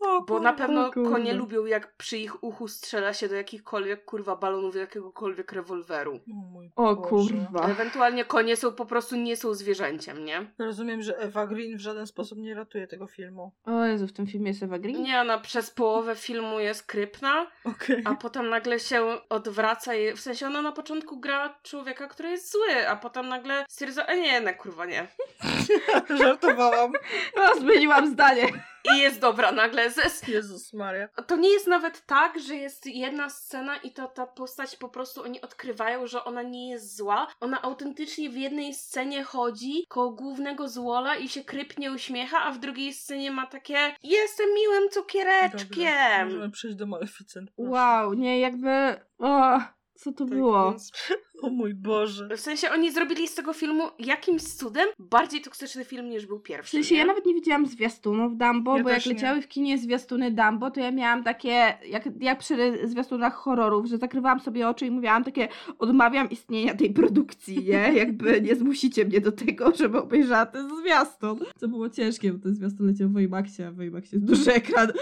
O, Bo na pewno o kurde. konie lubią, jak przy ich uchu strzela się do jakichkolwiek kurwa balonów, jakiegokolwiek rewolweru. O mój O kurwa. Ewentualnie konie są po prostu nie są zwierzęciem, nie? Rozumiem, że Ewa Green w żaden sposób nie ratuje tego filmu. O Jezu, w tym filmie jest Eva Green? Nie, ona przez połowę filmu jest krypna, Okej. a potem nagle się odwraca i w sensie ona na początku gra człowieka, który jest zły, a potem nagle stwierdza, a nie, nie, kurwa nie. Żartowałam. O, zmieniłam zdanie. I jest dobra nagle. Zes- Jezus Maria. To nie jest nawet tak, że jest jedna scena i to ta postać po prostu oni odkrywają, że ona nie jest zła. Ona autentycznie w jednej scenie chodzi koło głównego złola i się krypnie uśmiecha, a w drugiej scenie ma takie jestem miłym cukiereczkiem. Możemy przejść do Maleficent. Wow, nie, jakby... O, co to Tak, było? Więc O mój Boże. w sensie oni zrobili z tego filmu jakimś cudem bardziej toksyczny film niż był W pierwszy. sensie nie? ja nawet nie widziałam zwiastunów Dumbo, Ja bo jak nie. leciały w kinie zwiastuny Dumbo, to ja miałam takie, jak, jak przy zwiastunach horrorów, że zakrywałam sobie oczy i mówiłam takie, odmawiam istnienia tej produkcji, nie? Jakby nie zmusicie mnie do tego, żeby obejrzała ten zwiastun. Co było ciężkie, bo ten zwiastun leciał w Wojmaksie, a w Wojmaksie jest duży ekran,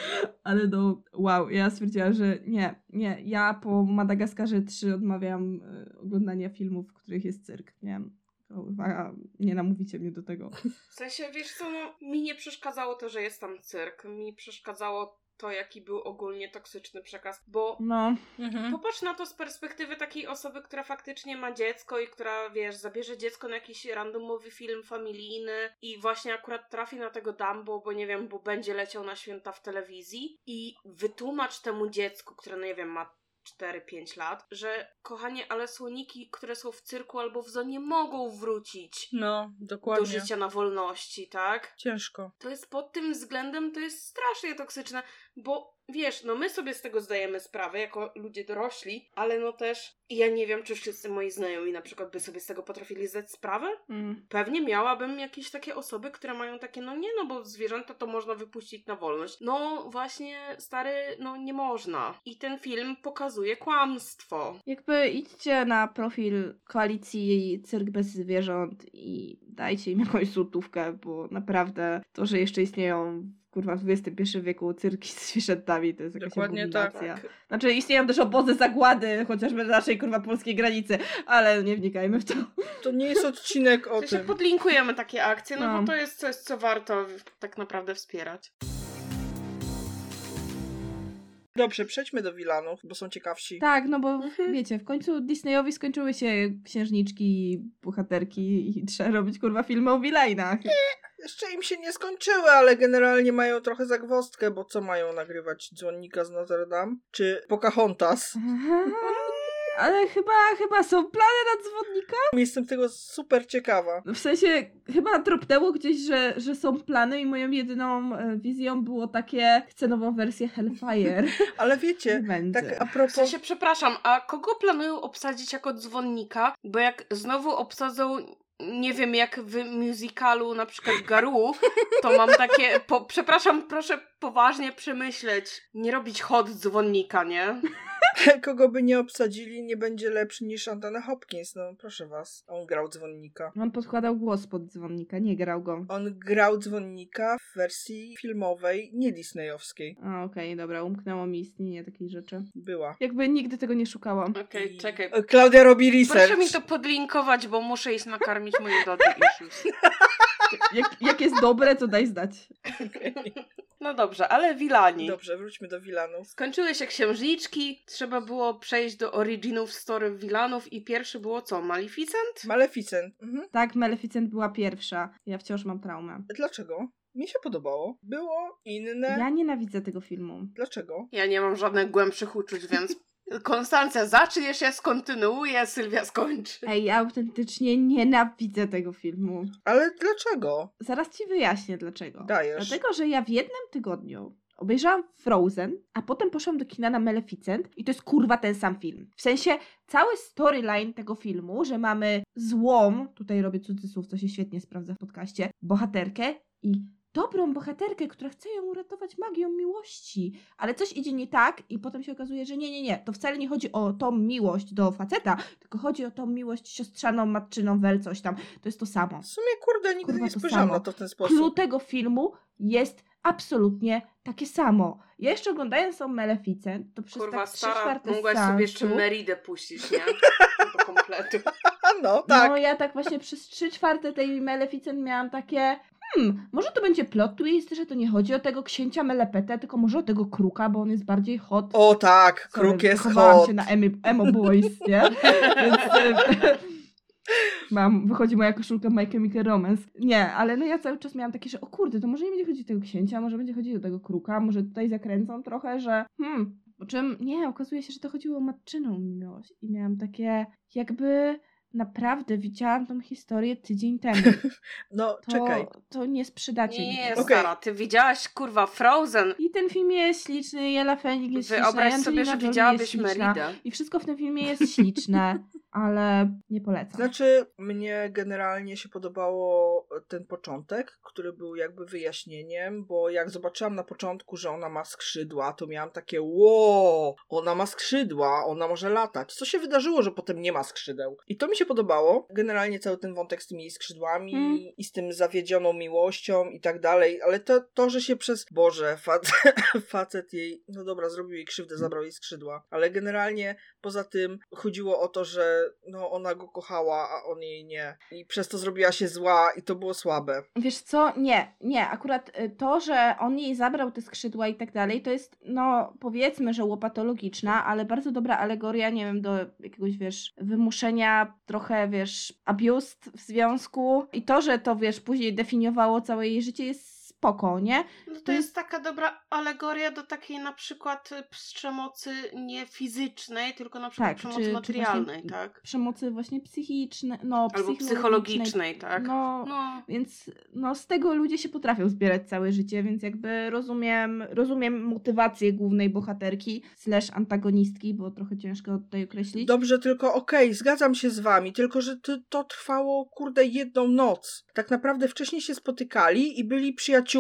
ale no wow, ja stwierdziłam, że nie, nie, ja po Madagaskarze 3 odmawiam e, oglądania filmów, w których jest cyrk, nie? Kurwa, nie namówicie mnie do tego. W sensie, wiesz co, no, mi nie przeszkadzało to, że jest tam cyrk. Mi przeszkadzało to, jaki był ogólnie toksyczny przekaz, bo No, Mhm. Popatrz na to z perspektywy takiej osoby, która faktycznie ma dziecko i która, wiesz, zabierze dziecko na jakiś randomowy film familijny i właśnie akurat trafi na tego Dumbo, bo nie wiem, bo będzie leciał na święta w telewizji i wytłumacz temu dziecku, które, no nie wiem, ma 4-5 lat, że kochanie, ale słoniki, które są w cyrku albo w zonie mogą wrócić No, do dokładnie. życia na wolności, tak? Ciężko. to jest pod tym względem to jest strasznie toksyczne, bo wiesz, no my sobie z tego zdajemy sprawę jako ludzie dorośli, ale no też ja nie wiem, czy wszyscy moi znajomi na przykład by sobie z tego potrafili zdać sprawę. mm. Pewnie miałabym jakieś takie osoby, które mają takie, no nie, no bo zwierzęta to można wypuścić na wolność. No właśnie, stary, no nie można. I ten film pokazuje kłamstwo. Jakby idźcie na profil koalicji Cyrk bez zwierząt i dajcie im jakąś złotówkę, bo naprawdę to, że jeszcze istnieją kurwa w XXI wieku cyrki z zwierzętami, to jest jakaś Dokładnie tak. Znaczy istnieją też obozy zagłady, chociażby na naszej kurwa polskiej granicy, ale nie wnikajmy w to. To nie jest odcinek o W sensie tym. podlinkujemy takie akcje, no, No. bo to jest coś, co warto tak naprawdę wspierać. Dobrze, przejdźmy do Wilanów, bo są ciekawsi. Tak, no bo Mhm. wiecie, w końcu Disneyowi skończyły się księżniczki, bohaterki i trzeba robić kurwa filmy o wilanach. Jeszcze im się nie skończyły, ale generalnie mają trochę zagwostkę, bo co mają nagrywać? Dzwonnika z Notre Dame? Czy Pocahontas? Ale chyba, chyba są plany na dzwonnika? Jestem tego super ciekawa. W sensie, chyba tropnęło gdzieś, że, że są plany i moją jedyną e, wizją było takie, chcę nową wersję Hellfire. Ale wiecie, tak a W propos... sensie, przepraszam, a kogo planują obsadzić jako dzwonnika? Bo jak znowu obsadzą, nie wiem, jak w musicalu na przykład Garu, to mam takie, po, przepraszam, proszę poważnie przemyśleć, nie robić hot dzwonnika, nie? Kogo by nie obsadzili, nie będzie lepszy niż Anthony Hopkins. No proszę was, on grał dzwonnika. On podkładał głos pod dzwonnika, nie grał go. On grał dzwonnika w wersji filmowej, nie disneyowskiej. A, okej, dobra, umknęło mi istnienie takiej rzeczy. Była. Jakby nigdy tego nie szukałam. Okej, I- czekaj. Klaudia robi research. Proszę mi to podlinkować, bo muszę iść nakarmić moje dody issues. Jak, jak jest dobre, to daj znać. No dobrze, ale Wilani. Dobrze, wróćmy do Wilanów. Skończyły się księżniczki, trzeba było przejść do originów story Wilanów i pierwszy było co? Maleficent? Maleficent. Mhm. Tak, Maleficent była pierwsza. Ja wciąż mam traumę. Dlaczego? Mi się podobało. Było inne. Ja nienawidzę tego filmu. Dlaczego? Ja nie mam żadnych głębszych uczuć, więc Konstancja zaczniesz, ja skontynuuję, Sylwia skończy. Ej, ja autentycznie nienawidzę tego filmu. Ale dlaczego? Zaraz ci wyjaśnię dlaczego. Dajesz. Dlatego, że ja w jednym tygodniu obejrzałam Frozen, a potem poszłam do kina na Maleficent i to jest kurwa ten sam film. W sensie cały storyline tego filmu, że mamy złą, tutaj robię cudzysłów, co się świetnie sprawdza w podcaście, bohaterkę i dobrą bohaterkę, która chce ją uratować magią miłości, ale coś idzie nie tak i potem się okazuje, że nie, nie, nie, to wcale nie chodzi o tą miłość do faceta, tylko chodzi o tą miłość siostrzaną, matczyną, wel, coś tam. To jest to samo. W sumie, kurde, nigdy Kurwa, nie spojrzałam na to w ten sposób. tego filmu jest absolutnie takie samo. Ja jeszcze oglądając tą Maleficent, to przez Kurwa, tak trzy stara, czwarte mogłaś sobie jeszcze Meridę puścić, nie? Do kompletu. No, tak. No ja tak właśnie przez trzy czwarte tej Maleficent miałam takie hmm, może to będzie plot twist, że to nie chodzi o tego księcia Melepetę, tylko może o tego kruka, bo on jest bardziej hot. O tak, Sorry, kruk jest hot. się na emo, emo boys, nie? Więc e, mam, wychodzi moja koszulka My Chemical Romance. Nie, ale no ja cały czas miałam takie, że o kurde, to może nie będzie chodzić o tego księcia, może będzie chodzić o tego kruka, może tutaj zakręcą trochę, że hmm, po czym nie, okazuje się, że to chodziło o matczyną miłość i miałam takie jakby naprawdę widziałam tą historię tydzień temu. No, To, czekaj. to nie sprzedacie Nie. Okej. stara, ty widziałaś, kurwa, Frozen. I ten film jest śliczny, Jela Fennig jest śliczna, Wyobraź sobie, że widziałabyś. Meridę. I wszystko w tym filmie jest śliczne, ale nie polecam. Znaczy, mnie generalnie się podobało ten początek, który był jakby wyjaśnieniem, bo jak zobaczyłam na początku, że ona ma skrzydła, to miałam takie wow, ona ma skrzydła, ona może latać. Co się wydarzyło, że potem nie ma skrzydeł? I to mi się podobało. Generalnie cały ten wątek z tymi skrzydłami Mm. i z tym zawiedzioną miłością i tak dalej, ale to, to że się przez... Boże, facet, facet jej... No dobra, zrobił jej krzywdę, zabrał jej skrzydła, ale generalnie poza tym chodziło o to, że no ona go kochała, a on jej nie. I przez to zrobiła się zła i to było słabe. Wiesz co? Nie, nie. Akurat y, to, że on jej zabrał te skrzydła i tak dalej, to jest, no powiedzmy, że łopatologiczna, ale bardzo dobra alegoria, nie wiem, do jakiegoś, wiesz, wymuszenia, trochę, wiesz, abused w związku. I to, że to, wiesz, później definiowało całe jej życie jest spoko, nie? No to To jest jest- taka dobra alegoria do takiej na przykład y, przemocy nie fizycznej, tylko na przykład Tak, przemocy czy- czy materialnej, właśnie- tak? Przemocy właśnie psychicznej, no Albo psychologicznej. psychologicznej, tak? No, No, Więc no, z tego ludzie się potrafią zbierać całe życie, więc jakby rozumiem, rozumiem motywację głównej bohaterki slash antagonistki, bo trochę ciężko tutaj określić. Dobrze, tylko okej, zgadzam się z wami, tylko że to, to trwało, kurde, jedną noc. Tak naprawdę wcześniej się spotykali i byli przyjaciółmi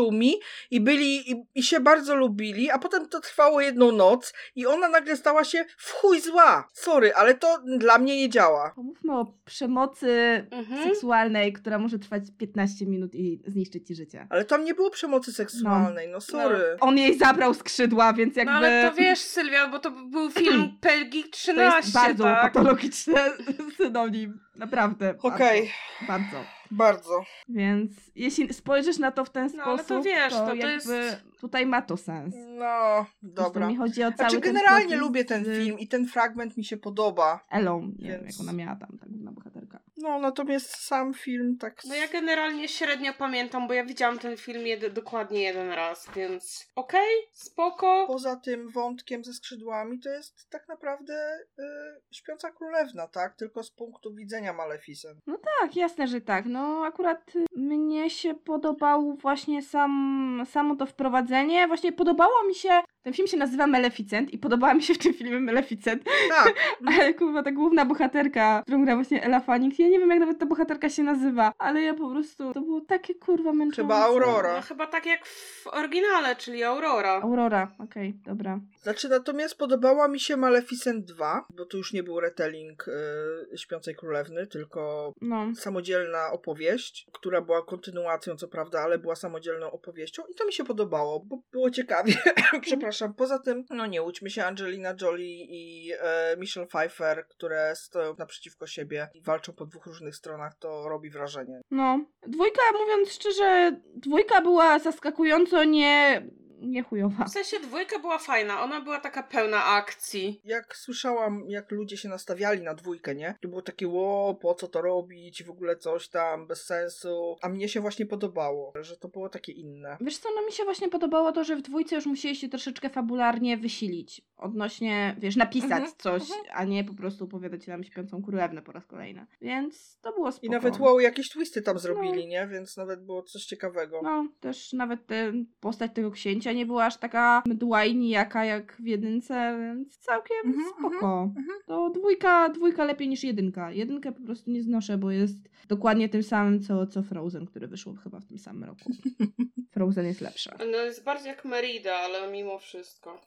i byli, i, i się bardzo lubili, a potem to trwało jedną noc i ona nagle stała się w chuj zła. Sorry, ale to dla mnie nie działa. Pomówmy o przemocy mhm. seksualnej, która może trwać 15 minut i zniszczyć ci życie. Ale tam nie było przemocy seksualnej, no, sorry. On jej zabrał skrzydła, więc jakby... No ale to wiesz, Sylwia, bo to był film Pelgi to 13, jest bardzo tak? patologiczny synonim. Naprawdę. Okej, Bardzo. bardzo. Bardzo. Więc jeśli spojrzysz na to w ten No, ale sposób, to wiesz, to- to jakby jest- tutaj ma to sens. No, Dobra. mi chodzi o cały Znaczy, ten generalnie plot lubię ten film i ten fragment mi się podoba. Elą, nie wiem, Więc- jak ona miała tam, ta główna bohaterka. No, natomiast sam film tak... No ja generalnie średnio pamiętam, bo ja widziałam ten film jed- dokładnie jeden raz, więc okej, spoko. Poza tym wątkiem ze skrzydłami to jest tak naprawdę y, śpiąca królewna, tak? Tylko z punktu widzenia Maleficent. Tak, jasne, że tak. No akurat mnie się podobał właśnie sam, samo to wprowadzenie. Właśnie podobało mi się Ten film się nazywa Maleficent i podobała mi się w tym filmie Maleficent, Tak, ale kurwa ta główna bohaterka, którą gra właśnie Ella Fanning, ja nie wiem jak nawet ta bohaterka się nazywa, ale ja po prostu, to było takie kurwa męczące. Chyba Aurora. No chyba tak jak w oryginale, czyli Aurora. Aurora, okej, dobra. Znaczy, natomiast podobała mi się Maleficent 2, bo to już nie był retelling y, Śpiącej Królewny, tylko No. samodzielna opowieść, która była kontynuacją, co prawda, ale była samodzielną opowieścią i to mi się podobało, bo było ciekawie. Przepraszam. Poza tym, no nie łudźmy się, Angelina Jolie i e, Michelle Pfeiffer, które stoją naprzeciwko siebie i walczą po dwóch różnych stronach, to robi wrażenie. No. Dwójka, mówiąc szczerze, dwójka była zaskakująco nie, nie chujowa. W sensie dwójka była fajna, ona była taka pełna akcji. Jak słyszałam, jak ludzie się nastawiali na dwójkę, nie? To było takie, ło, po co to robić, w ogóle coś tam, bez sensu. A mnie się właśnie podobało, że to było takie inne. Wiesz co, no mi się właśnie podobało to, że w dwójce już musieli się troszeczkę fabularnie wysilić. Odnośnie, wiesz, napisać Mhm, coś, mhm. a nie po prostu opowiadać nam śpiącą królewnę po raz kolejny. Więc to było spoko. I nawet wow, jakieś twisty tam zrobili, nie? Więc nawet było coś ciekawego. No, też nawet ten, postać tego księcia nie była aż taka mdła i nijaka jak w jedynce, więc całkiem Mhm, spoko. mhm. To dwójka, dwójka lepiej niż jedynka. Jedynkę po prostu nie znoszę, bo jest dokładnie tym samym, co, co Frozen, który wyszło chyba w tym samym roku. Frozen jest lepsza. No jest bardziej jak Merida, ale mimo wszystko.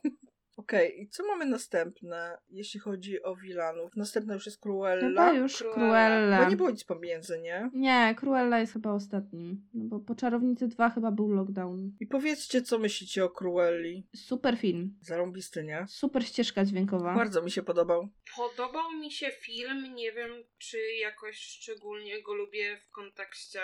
Okej, i co mamy następne, jeśli chodzi o Wilanów? Następna już jest Cruella. Chyba już Cruella. Bo nie było nic pomiędzy, nie? Nie, Cruella jest chyba ostatnim. No bo po Czarownicy 2 chyba był lockdown. I powiedzcie, co myślicie o Cruelli. Super film. Zarąbisty, nie? Super ścieżka dźwiękowa. Bardzo mi się podobał. Podobał mi się film, nie wiem czy jakoś szczególnie go lubię w kontekście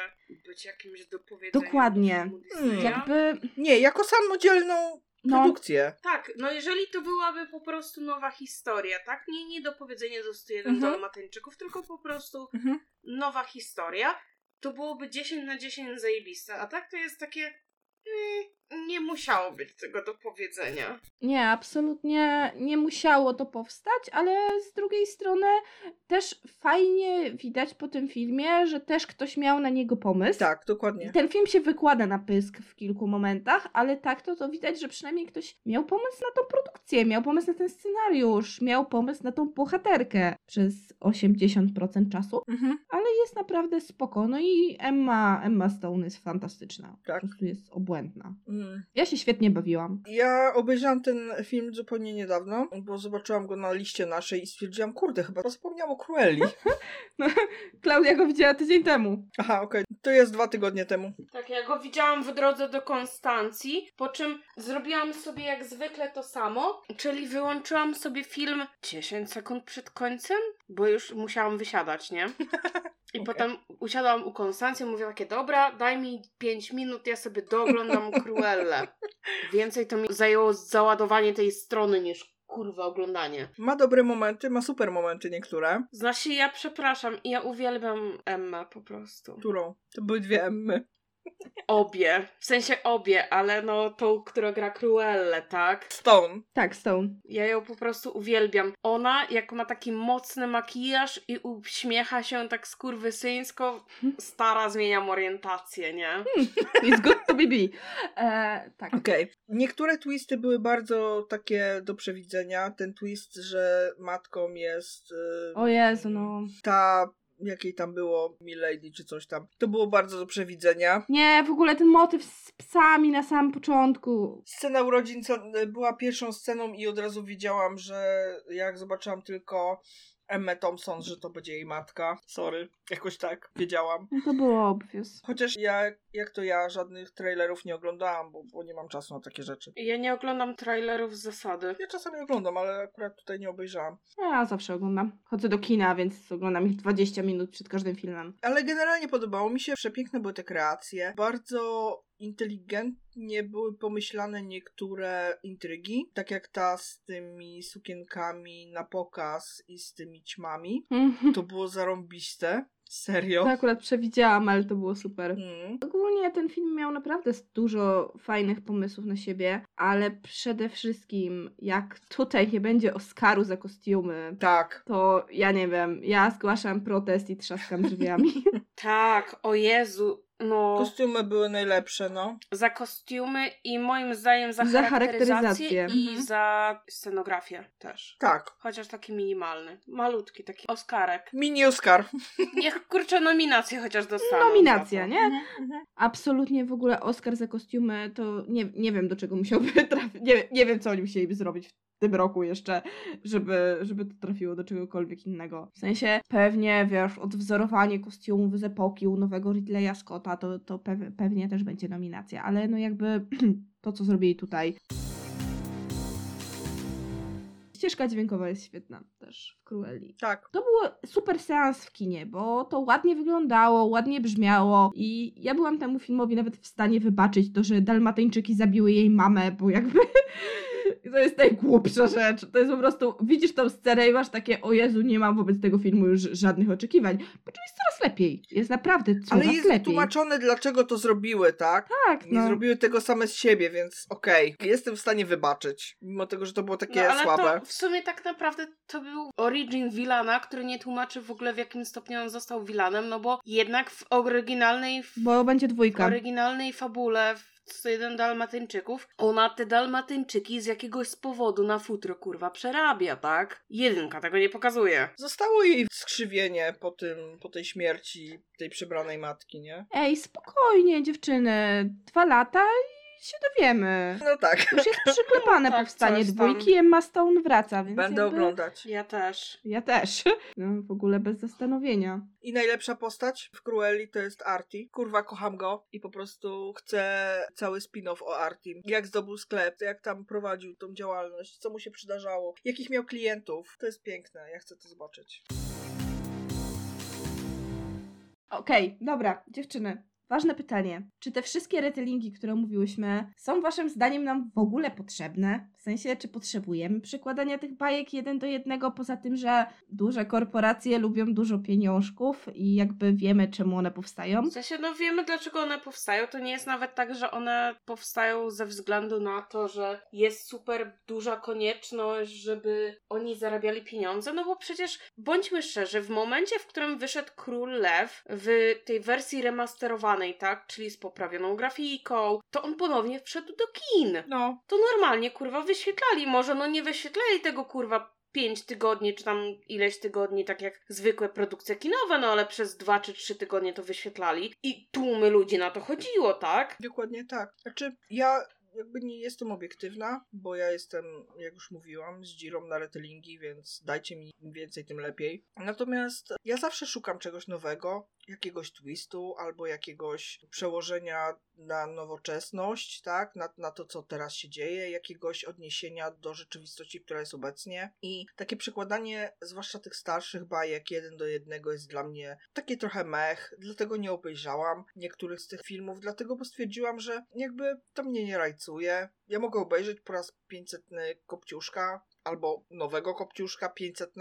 być jakimś dopowiedzeniem. Dokładnie. do. Jakby, Nie, jako samodzielną no, produkcję. Tak, no jeżeli to byłaby po prostu nowa historia, tak? Nie, nie dopowiedzenie do 101 Mhm. Dalmatyńczyków, tylko po prostu Mhm. nowa historia, to byłoby 10 na 10 zajebiste, a tak to jest takie... mm, nie musiało być tego do powiedzenia. Nie, absolutnie nie musiało to powstać, ale z drugiej strony też fajnie widać po tym filmie, że też ktoś miał na niego pomysł. Tak, dokładnie. Ten film się wykłada na pysk w kilku momentach, ale tak to, to widać, że przynajmniej ktoś miał pomysł na tą produkcję, miał pomysł na ten scenariusz, miał pomysł na tą bohaterkę przez 80% czasu, Mhm. ale jest naprawdę spoko. No i Emma, Emma Stone jest fantastyczna. Tak. Po prostu jest obłędna. Mm. Ja się świetnie bawiłam. Ja obejrzałam ten film zupełnie niedawno, bo zobaczyłam go na liście naszej i stwierdziłam, kurde, chyba zapomniałam o Cruelli. Klaudia go widziała tydzień temu. Aha, okej. To jest dwa tygodnie temu. Tak, ja go widziałam w drodze do Konstancji, po czym zrobiłam sobie jak zwykle to samo, czyli wyłączyłam sobie film 10 sekund przed końcem, bo już musiałam wysiadać, nie? I Okej. potem usiadłam u Konstancji, mówię takie, dobra, daj mi 5 minut, ja sobie dooglądam Cruellę. Więcej to mi zajęło załadowanie tej strony niż kurwa oglądanie. Ma dobre momenty, ma super momenty niektóre. Znaczy, ja przepraszam, ja uwielbiam Emmę po prostu. Którą? To były dwie Emmy. Obie. W sensie obie, ale no tą, która gra Cruellę, tak? Stone. Tak, Stone. Ja ją po prostu uwielbiam. Ona, jak ma taki mocny makijaż i uśmiecha się tak skurwysyńsko, stara zmieniam orientację, nie? It's good to be be. E, tak. Okej. Niektóre twisty były bardzo takie do przewidzenia. Ten twist, że matką jest y, O Jezu, no. ta, jakiej tam było, Milady czy coś tam. To było bardzo do przewidzenia. Nie, w ogóle ten motyw z psami na samym początku. Scena urodzin była pierwszą sceną i od razu wiedziałam, że jak zobaczyłam tylko Emmę Thompson, że to będzie jej matka. Sorry, jakoś tak wiedziałam. No to było obvious. Chociaż ja, jak to ja, żadnych trailerów nie oglądałam, bo, bo nie mam czasu na takie rzeczy. Ja nie oglądam trailerów z zasady. Ja czasami oglądam, ale akurat tutaj nie obejrzałam. Ja zawsze oglądam. Chodzę do kina, więc oglądam ich 20 minut przed każdym filmem. Ale generalnie podobało mi się, przepiękne były te kreacje. Bardzo inteligentnie były pomyślane niektóre intrygi, tak jak ta z tymi sukienkami na pokaz i z tymi ćmami. To było zarąbiste. Serio. To akurat przewidziałam, ale to było super. Mm. Ogólnie ten film miał naprawdę dużo fajnych pomysłów na siebie, ale przede wszystkim jak tutaj nie będzie Oscaru za kostiumy, Tak. to ja nie wiem, ja zgłaszam protest i trzaskam drzwiami. Tak, o Jezu. No, Kostiumy były najlepsze, no. za kostiumy i moim zdaniem za, Za charakteryzację charakteryzację. i Mhm. za scenografię też. Tak. Chociaż taki minimalny. Malutki, taki Oscarek. Mini Oscar. Niech kurczę nominację chociaż dostaną. Nominacja, nie? Mhm, mhm. Absolutnie w ogóle Oscar za kostiumy to nie, nie wiem do czego musiałby trafić. Nie, nie wiem co oni musieliby zrobić w tym roku jeszcze, żeby, żeby to trafiło do czegokolwiek innego. W sensie pewnie, wiesz, odwzorowanie kostiumów z epoki u nowego Ridleya Scotta to, to pew- pewnie też będzie nominacja, ale no jakby to co zrobili tutaj. Ścieżka dźwiękowa jest świetna też w Cruelli. Tak. To był super seans w kinie, bo to ładnie wyglądało, ładnie brzmiało i ja byłam temu filmowi nawet w stanie wybaczyć to, że Dalmatyńczyki zabiły jej mamę, bo jakby to jest najgłupsza rzecz. To jest po prostu, widzisz tą scenę i masz takie, o Jezu, nie mam wobec tego filmu już żadnych oczekiwań. Po czym jest coraz lepiej. Jest naprawdę coraz Ale jest lepiej. wytłumaczone, dlaczego to zrobiły, tak? Tak, Nie no. zrobiły tego same z siebie, więc okej. Jestem w stanie wybaczyć. Mimo tego, że to było takie no, ale słabe. to w sumie tak naprawdę to był origin Villana, który nie tłumaczy w ogóle w jakim stopniu on został Villanem, no bo jednak w oryginalnej, w Bo będzie dwójka. oryginalnej fabule w 101 Dalmatyńczyków, ona te Dalmatyńczyki z jakiegoś z powodu na futro kurwa przerabia, tak? Jedynka tego nie pokazuje. Zostało jej skrzywienie po tym, po tej śmierci tej przebranej matki, nie? Ej, spokojnie dziewczyny. Dwa lata i się dowiemy. No tak. Już jest przyklepane No tak, powstanie dwójki, Emma Stone wraca, więc Będę jakby... oglądać. Ja też. Ja też. No, w ogóle bez zastanowienia. I najlepsza postać w Cruelli to jest Artie. Kurwa, kocham go i po prostu chcę cały spin-off o Artim. Jak zdobył sklep, jak tam prowadził tą działalność, co mu się przydarzało, jakich miał klientów. To jest piękne, ja chcę to zobaczyć. Okej, dobra, dziewczyny. Ważne pytanie. Czy te wszystkie retellingi, które mówiłyśmy, są waszym zdaniem nam w ogóle potrzebne? W sensie, czy potrzebujemy przykładania tych bajek jeden do jednego, poza tym, że duże korporacje lubią dużo pieniążków i jakby wiemy, czemu one powstają? W sensie, no wiemy dlaczego one powstają. To nie jest nawet tak, że one powstają ze względu na to, że jest super duża konieczność, żeby oni zarabiali pieniądze. No bo przecież bądźmy szczerzy, w momencie, w którym wyszedł Król Lew w tej wersji remasterowanej, tak, czyli z poprawioną grafiką, to on ponownie wszedł do kin. No, To normalnie kurwa wyświetlali. Może no nie wyświetlali tego kurwa. Pięć tygodni, czy tam ileś tygodni, tak jak zwykłe produkcje kinowe, no ale przez dwa czy trzy tygodnie to wyświetlali i tłumy ludzi na to chodziło, tak? dokładnie tak. Znaczy, ja jakby nie jestem obiektywna, bo ja jestem, jak już mówiłam, z dzirą na retellingi, więc dajcie mi im więcej, tym lepiej. Natomiast ja zawsze szukam czegoś nowego, jakiegoś twistu albo jakiegoś przełożenia na nowoczesność, tak, na, na to, co teraz się dzieje, jakiegoś odniesienia do rzeczywistości, która jest obecnie. I takie przekładanie, zwłaszcza tych starszych bajek, jeden do jednego jest dla mnie takie trochę mech, dlatego nie obejrzałam niektórych z tych filmów, dlatego bo stwierdziłam, że jakby to mnie nie rajcuje. Ja mogę obejrzeć po raz 500 Kopciuszka, albo nowego Kopciuszka 500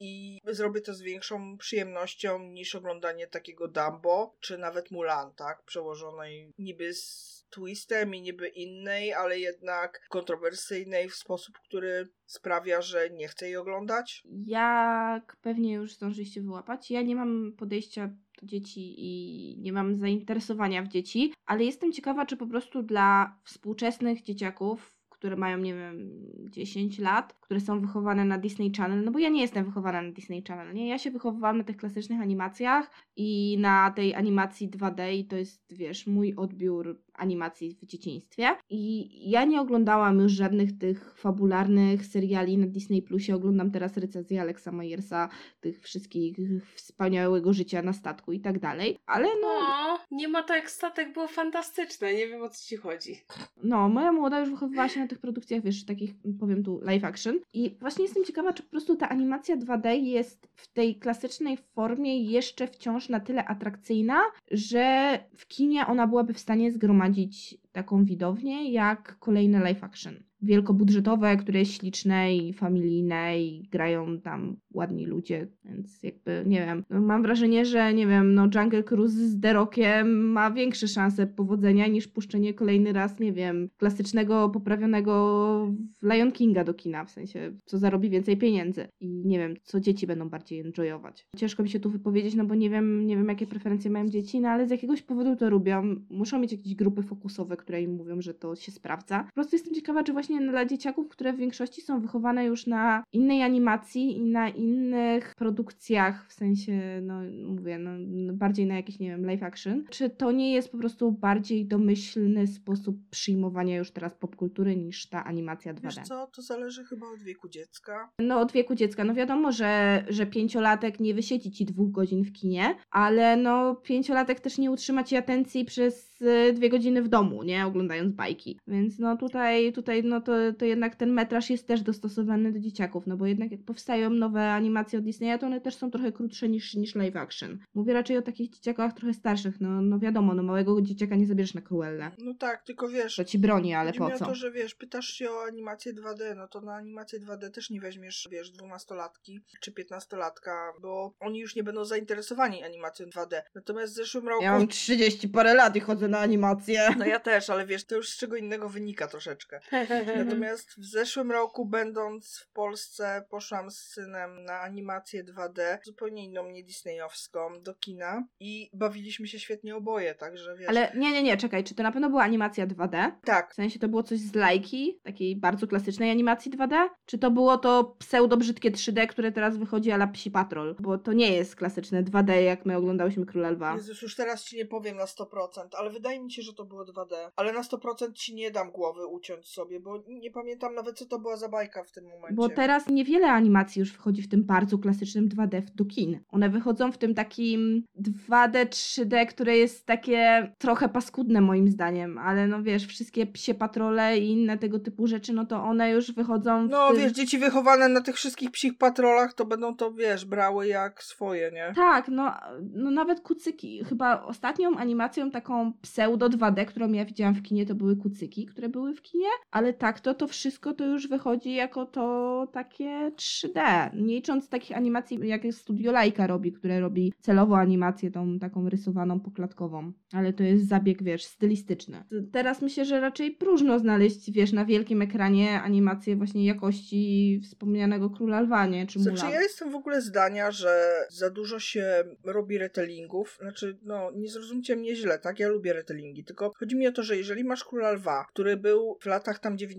i zrobię to z większą przyjemnością niż oglądanie takiego Dumbo, czy nawet Mulan, tak? Przełożonej niby z twistem i niby innej, ale jednak kontrowersyjnej w sposób, który sprawia, że nie chcę jej oglądać. Jak pewnie już zdążyliście wyłapać, ja nie mam podejścia do dzieci i nie mam zainteresowania w dzieci, ale jestem ciekawa, czy po prostu dla współczesnych dzieciaków, które mają, nie wiem, 10 lat, które są wychowane na Disney Channel, no bo ja nie jestem wychowana na Disney Channel, nie? Ja się wychowywałam na tych klasycznych animacjach i na tej animacji 2D i to jest, wiesz, mój odbiór animacji w dzieciństwie. I ja nie oglądałam już żadnych tych fabularnych seriali na Disney Plusie. Oglądam teraz recenzję Alexa Myersa, tych wszystkich wspaniałego życia na statku i tak dalej. Ale no, O, nie ma tak jak statek było fantastyczne, nie wiem o co ci chodzi. no, moja młoda już wychowywała się na tych produkcjach, wiesz, takich, powiem tu, live action. I właśnie jestem ciekawa, czy po prostu ta animacja 2D jest w tej klasycznej formie jeszcze wciąż na tyle atrakcyjna, że w kinie ona byłaby w stanie zgromadzić taką widownię jak kolejne live action. Wielkobudżetowe, które jest śliczne i familijne i grają tam ładni ludzie, więc jakby, nie wiem, no mam wrażenie, że nie wiem, no Jungle Cruise z The Rockiem ma większe szanse powodzenia niż puszczenie kolejny raz, nie wiem, klasycznego, poprawionego Lion Kinga do kina, w sensie, co zarobi więcej pieniędzy i nie wiem, co dzieci będą bardziej enjoyować. Ciężko mi się tu wypowiedzieć, no bo nie wiem, nie wiem, jakie preferencje mają dzieci, no ale z jakiegoś powodu to robią. Muszą mieć jakieś grupy fokusowe, które im mówią, że to się sprawdza. Po prostu jestem ciekawa, czy właśnie dla dzieciaków, które w większości są wychowane już na innej animacji i na innych produkcjach, w sensie, no mówię, no, bardziej na jakiś, nie wiem, live action, czy to nie jest po prostu bardziej domyślny sposób przyjmowania już teraz popkultury niż ta animacja 2D? Wiesz co, to zależy chyba od wieku dziecka. No od wieku dziecka, no wiadomo, że, że pięciolatek nie wysiedzi ci dwóch godzin w kinie, ale no pięciolatek też nie utrzyma ci atencji przez y, dwie godziny w domu, nie, oglądając bajki. Więc no tutaj, tutaj no to, to jednak ten metraż jest też dostosowany do dzieciaków, no bo jednak jak powstają nowe animacje od Disneya, to one też są trochę krótsze niż, niż live action. Mówię raczej o takich dzieciakach trochę starszych, no, no wiadomo, no małego dzieciaka nie zabierzesz na Cruellę. No tak, tylko wiesz... To ci broni, ale po co? to, że wiesz, pytasz się o animację 2D, no to na animację 2D też nie weźmiesz, wiesz, dwunastolatki czy piętnastolatka, bo oni już nie będą zainteresowani animacją 2D. Natomiast w zeszłym roku... Ja mam 30 parę lat i chodzę na animację. No ja też, ale wiesz, to już z czego innego wynika troszeczkę. Natomiast w zeszłym roku, będąc w Polsce, poszłam z synem na animację 2D, zupełnie inną, nie disneyowską, do kina i bawiliśmy się świetnie oboje, także wiesz... Ale nie, nie, nie, czekaj, czy to na pewno była animacja 2D? Tak, W sensie to było coś z lajki, takiej bardzo klasycznej animacji 2D? Czy to było to pseudo-brzydkie 3D, które teraz wychodzi ala Psi Patrol? Bo to nie jest klasyczne 2D, jak my oglądałyśmy Króla Lwa. Jezus, już teraz ci nie powiem na 100%, ale wydaje mi się, że to było 2D. Ale na 100% ci nie dam głowy uciąć sobie, bo nie pamiętam nawet, co to była za bajka w tym momencie. Bo teraz niewiele animacji już wychodzi w tym bardzo klasycznym 2D do kin. One wychodzą w tym takim 2D, 3D, które jest takie trochę paskudne moim zdaniem, ale no wiesz, wszystkie psie patrole i inne tego typu rzeczy, no to one już wychodzą w No tym... wiesz, dzieci wychowane na tych wszystkich psich patrolach, to będą to, wiesz, brały jak swoje, nie? Tak, no, no nawet kucyki. Chyba ostatnią animacją taką pseudo 2D, którą ja widziałam w kinie, to były kucyki, które były w kinie, ale tak to to wszystko to już wychodzi jako to takie 3D. Nie licząc takich animacji, jak Studio Laika robi, które robi celowo animację tą taką rysowaną, poklatkową. Ale to jest zabieg, wiesz, stylistyczny. Teraz myślę, że raczej próżno znaleźć, wiesz, na wielkim ekranie animację właśnie jakości wspomnianego Króla Lwa, nie? Czy Znaczy, Mulan. ja jestem w ogóle zdania, że za dużo się robi retellingów. Znaczy, no, nie zrozumcie mnie źle, tak? Ja lubię retellingi, tylko chodzi mi o to, że jeżeli masz Króla Lwa, który był w latach tam 90.,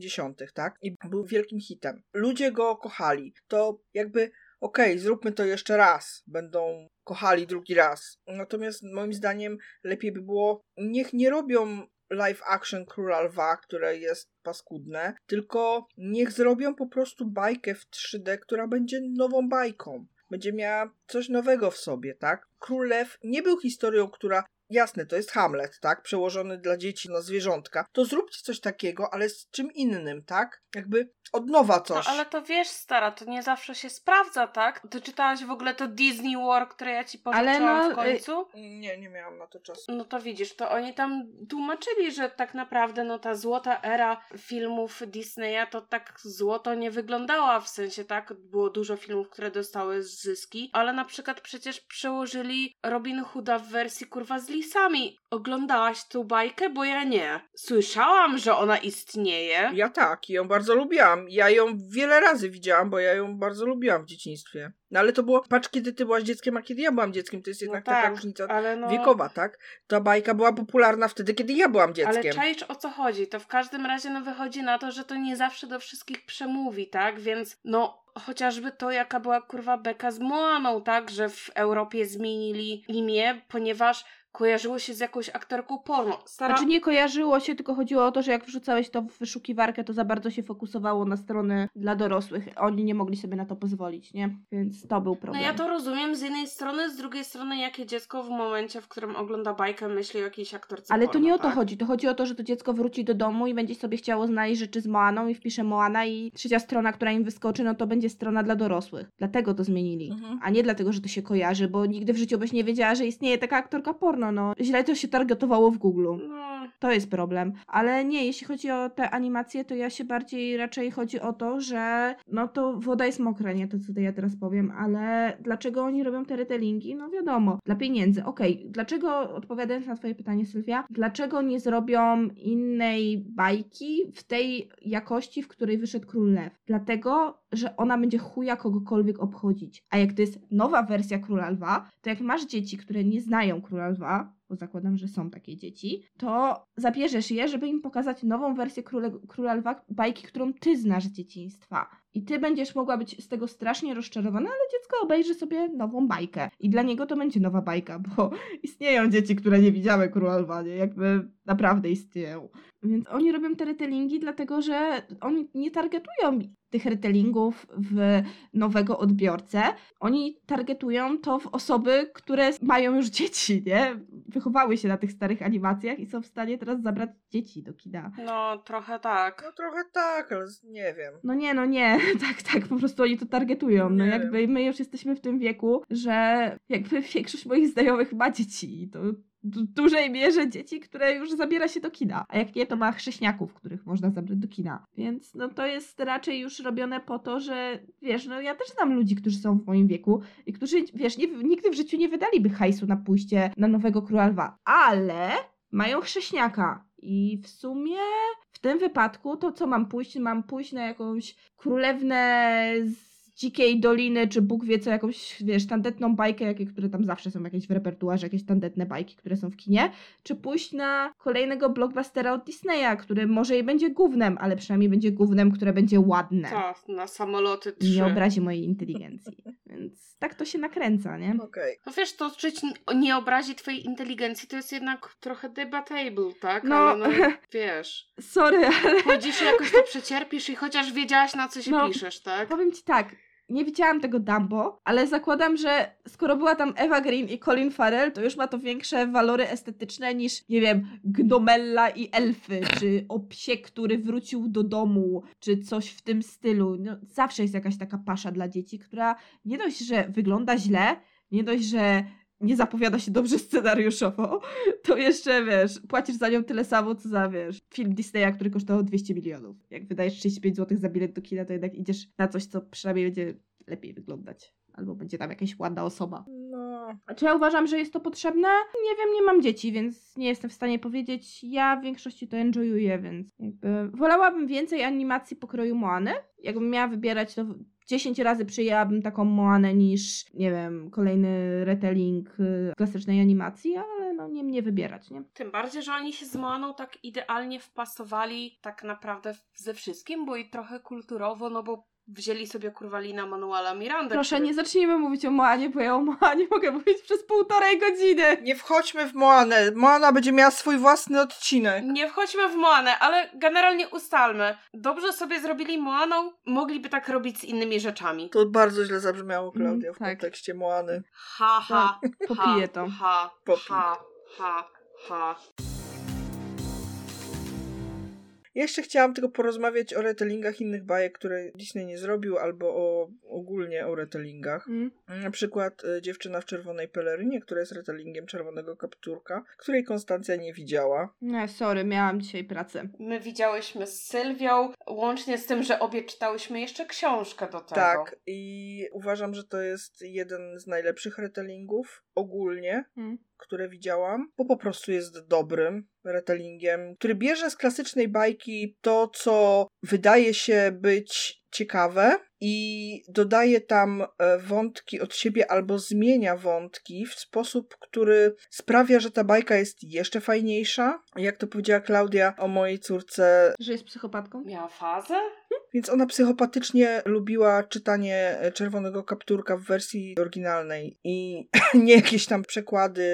tak? I był wielkim hitem. Ludzie go kochali, to jakby okej, zróbmy to jeszcze raz. Będą kochali drugi raz. Natomiast moim zdaniem lepiej by było, niech nie robią live action Króla Lwa, które jest paskudne, tylko niech zrobią po prostu bajkę w 3D, która będzie nową bajką. Będzie miała coś nowego w sobie, tak? Król Lew nie był historią, która Jasne, to jest Hamlet, tak? Przełożony dla dzieci na zwierzątka. To zróbcie coś takiego, ale z czym innym, tak? Jakby od nowa No coś. ale to wiesz, stara, to nie zawsze się sprawdza, tak? Ty czytałaś w ogóle to Disney War, które ja ci Ale pożyczyłam no, w końcu? Nie, nie miałam na to czasu. No to widzisz, to oni tam tłumaczyli, że tak naprawdę no ta złota era filmów Disneya to tak złoto nie wyglądała, w sensie tak, było dużo filmów, które dostały zyski, ale na przykład przecież przełożyli Robin Hooda w wersji kurwa z lisami. Oglądałaś tą bajkę? Bo ja nie. Słyszałam, że ona istnieje. Ja tak, i ją bardzo lubiłam. Ja ją wiele razy widziałam, bo ja ją bardzo lubiłam w dzieciństwie. No ale to było, patrz kiedy ty byłaś dzieckiem, a kiedy ja byłam dzieckiem, to jest jednak no taka tak, różnica ale no... wiekowa, tak? Ta bajka była popularna wtedy, kiedy ja byłam dzieckiem. Ale czaisz o co chodzi? To w każdym razie no wychodzi na to, że to nie zawsze do wszystkich przemówi, tak? Więc no chociażby to, jaka była kurwa beka z Moaną, tak? Że w Europie zmienili imię, ponieważ kojarzyło się z jakąś aktorką porno. Stara... Znaczy nie kojarzyło się, tylko chodziło o to, że jak wrzucałeś to w wyszukiwarkę, to za bardzo się fokusowało na strony dla dorosłych. Oni nie mogli sobie na to pozwolić, nie? Więc to był No problem. ja to rozumiem z jednej strony, z drugiej strony jakie dziecko w momencie, w którym ogląda bajkę myśli o jakiejś aktorce Ale to porno, nie o to tak? chodzi. To chodzi o to, że to dziecko wróci do domu i będzie sobie chciało znaleźć rzeczy z Moaną i wpisze Moana i trzecia strona, która im wyskoczy, no to będzie strona dla dorosłych. Dlatego to zmienili. Mhm. A nie dlatego, że to się kojarzy, bo nigdy w życiu byś nie wiedziała, że istnieje taka aktorka porno no, no. Źle to się targetowało w Google. No, To jest problem. Ale nie, jeśli chodzi o te animacje, to ja się bardziej raczej chodzi o to, że no to woda jest mokra, nie to, co ja teraz powiem, ale dlaczego oni robią te retellingi? No wiadomo, dla pieniędzy. Okej, dlaczego, odpowiadając na twoje pytanie, Sylwia, dlaczego nie zrobią innej bajki w tej jakości, w której wyszedł Król Lew? Dlatego, że ona będzie chuja kogokolwiek obchodzić. A jak to jest nowa wersja Króla Lwa, to jak masz dzieci, które nie znają Króla Lwa, bo zakładam, że są takie dzieci, to zabierzesz je, żeby im pokazać nową wersję Króle, Króla Lwa, bajki, którą ty znasz z dzieciństwa. I ty będziesz mogła być z tego strasznie rozczarowana, ale dziecko obejrzy sobie nową bajkę. I dla niego to będzie nowa bajka, bo istnieją dzieci, które nie widziały Króla Lwa, nie? Jakby naprawdę istnieją. Więc oni robią te retellingi, dlatego że oni nie targetują tych retellingów w nowego odbiorcę. Oni targetują to w osoby, które mają już dzieci, nie? Wychowały się na tych starych animacjach i są w stanie teraz zabrać dzieci do kina. no trochę tak. No trochę tak, ale nie wiem. No nie, no nie, tak, tak, po prostu oni to targetują. No Nie jakby my już jesteśmy w tym wieku, że jakby większość moich znajomych ma dzieci i to dużej mierze dzieci, które już zabiera się do kina. A jak nie, to ma chrześniaków, których można zabrać do kina. Więc no to jest raczej już robione po to, że wiesz, no ja też znam ludzi, którzy są w moim wieku i którzy, wiesz, nie, nigdy w życiu nie wydaliby hajsu na pójście na nowego Króla Lwa. Ale mają chrześniaka i w sumie w tym wypadku to co mam pójść? Mam pójść na jakąś królewnę z dzikiej doliny, czy Bóg wie co, jakąś, wiesz, tandetną bajkę, jakie, które tam zawsze są jakieś w repertuarze, jakieś tandetne bajki, które są w kinie, czy pójść na kolejnego blockbustera od Disneya, który może i będzie gównem, ale przynajmniej będzie gównem, które będzie ładne. To, na samoloty I nie trzy. obrazi mojej inteligencji. Więc tak to się nakręca, nie? Okej. No wiesz, to czy nie obrazi twojej inteligencji, to jest jednak trochę debatable, tak? No. Ale no, wiesz, Sorry, ale chodzisz jakoś to przecierpisz i chociaż wiedziałaś na co się No. piszesz, tak? Powiem ci tak, nie widziałam tego Dumbo, ale zakładam, że skoro była tam Eva Green i Colin Farrell, to już ma to większe walory estetyczne niż, nie wiem, Gnomella i elfy, czy o psie, który wrócił do domu, czy coś w tym stylu. No, zawsze jest jakaś taka pasza dla dzieci, która nie dość, że wygląda źle, nie dość, że nie zapowiada się dobrze scenariuszowo, to jeszcze, wiesz, płacisz za nią tyle samo, co za, wiesz, film Disneya, który kosztował 200 milionów. Jak wydajesz 35 zł za bilet do kina, to jednak idziesz na coś, co przynajmniej będzie lepiej wyglądać. Albo będzie tam jakaś ładna osoba. No, Czy ja uważam, że jest to potrzebne? Nie wiem, nie mam dzieci, więc nie jestem w stanie powiedzieć. Ja w większości to enjoyuję, więc jakby wolałabym więcej animacji pokroju Moany. Jakbym miała wybierać, to 10 razy przyjęłabym taką Moanę niż, nie wiem, kolejny retelling y, klasycznej animacji, ale no nie mnie wybierać, nie? Tym bardziej, że oni się z Moaną tak idealnie wpasowali tak naprawdę ze wszystkim, bo i trochę kulturowo, no bo wzięli sobie kurwa Lina Manuela Miranda. Proszę, który- nie zacznijmy mówić o Moanie, bo ja o Moanie mogę mówić przez półtorej godziny. nie wchodźmy w Moanę. Moana będzie miała swój własny odcinek. Nie wchodźmy w Moanę, ale generalnie ustalmy. Dobrze sobie zrobili Moaną, mogliby tak robić z innymi rzeczami. To bardzo źle zabrzmiało, Klaudia, Mm, w tak. kontekście Moany. Ha, ha, Popiję ha, to. Ha, Popij. ha, ha, ha. Jeszcze chciałam tylko porozmawiać o retellingach innych bajek, które Disney nie zrobił, albo o, ogólnie o retellingach. Mm. Na przykład e, Dziewczyna w czerwonej pelerynie, która jest retellingiem Czerwonego Kapturka, której Konstancja nie widziała. Nie, sorry, miałam dzisiaj pracę. My widziałyśmy z Sylwią, łącznie z tym, że obie czytałyśmy jeszcze książkę do tego. Tak, i uważam, że to jest jeden z najlepszych retellingów ogólnie, Mm. Które widziałam, bo po prostu jest dobrym retellingiem, który bierze z klasycznej bajki to, co wydaje się być ciekawe i dodaje tam e, wątki od siebie albo zmienia wątki w sposób, który sprawia, że ta bajka jest jeszcze fajniejsza. Jak to powiedziała Klaudia o mojej córce, Że jest psychopatką? Miała fazę? Więc ona psychopatycznie lubiła czytanie e, Czerwonego Kapturka w wersji oryginalnej i nie jakieś tam przekłady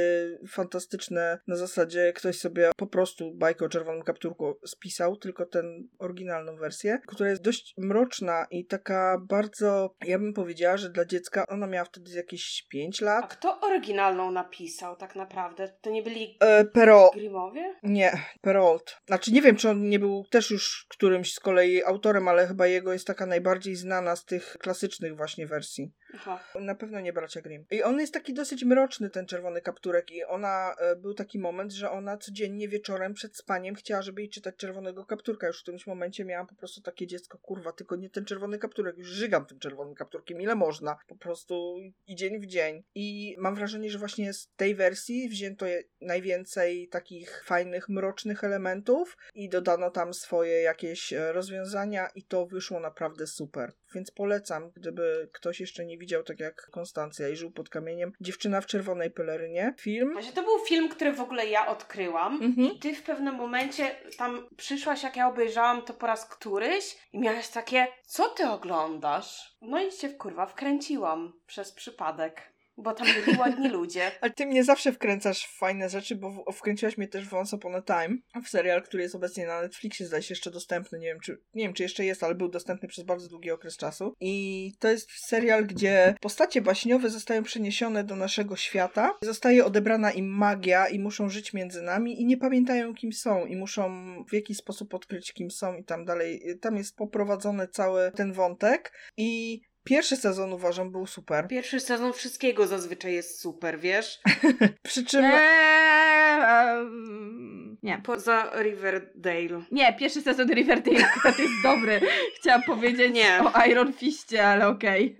fantastyczne na zasadzie ktoś sobie po prostu bajkę o Czerwonym Kapturku spisał, tylko tę oryginalną wersję, która jest dość mroczna i taka bardzo, ja bym powiedziała, że dla dziecka ona miała wtedy jakieś 5 A lat. kto oryginalną napisał tak naprawdę? To nie byli E, pero, Grimowie? Nie, Perolt. Znaczy nie wiem, czy on nie był też już którymś z kolei autorem, ale chyba jego jest taka najbardziej znana z tych klasycznych właśnie wersji. Aha. Na pewno nie bracia Grimm. I on jest taki dosyć mroczny, ten czerwony kapturek. I ona, e, był taki moment, że ona codziennie wieczorem przed spaniem chciała, żeby jej czytać czerwonego kapturka. Już w którymś momencie miałam po prostu takie dziecko, kurwa, tylko nie ten czerwony kapturek. Już żygam tym czerwonym kapturkiem, ile można. Po prostu i dzień w dzień. I mam wrażenie, że właśnie z tej wersji wzięto najwięcej takich fajnych, mrocznych elementów i dodano tam swoje jakieś e, rozwiązania i to wyszło naprawdę super. Więc polecam, gdyby ktoś jeszcze nie widział, tak jak Konstancja i żył pod kamieniem, Dziewczyna w czerwonej pelerynie. Film. Właśnie to był film, który w ogóle ja odkryłam. Mhm. I ty w pewnym momencie tam przyszłaś, jak ja obejrzałam to po raz któryś i miałaś takie, co ty oglądasz? No i się kurwa wkręciłam przez przypadek. Bo tam byli ładni ludzie. Ale ty mnie zawsze wkręcasz w fajne rzeczy, bo wkręciłaś mnie też w Once Upon a Time, w serial, który jest obecnie na Netflixie, zdaje się jeszcze dostępny, nie wiem czy, nie wiem, czy jeszcze jest, ale był dostępny przez bardzo długi okres czasu. I to jest serial, gdzie postacie baśniowe zostają przeniesione do naszego świata, zostaje odebrana im magia i muszą żyć między nami i nie pamiętają kim są i muszą w jakiś sposób odkryć kim są i tam dalej, tam jest poprowadzony cały ten wątek i Pierwszy sezon uważam był super. Pierwszy sezon wszystkiego zazwyczaj jest super, wiesz? Przy czym Eee, em, nie. Poza Riverdale. Nie, pierwszy sezon Riverdale akurat jest dobry. Chciałam powiedzieć Nie. o Iron Fistie, ale okej.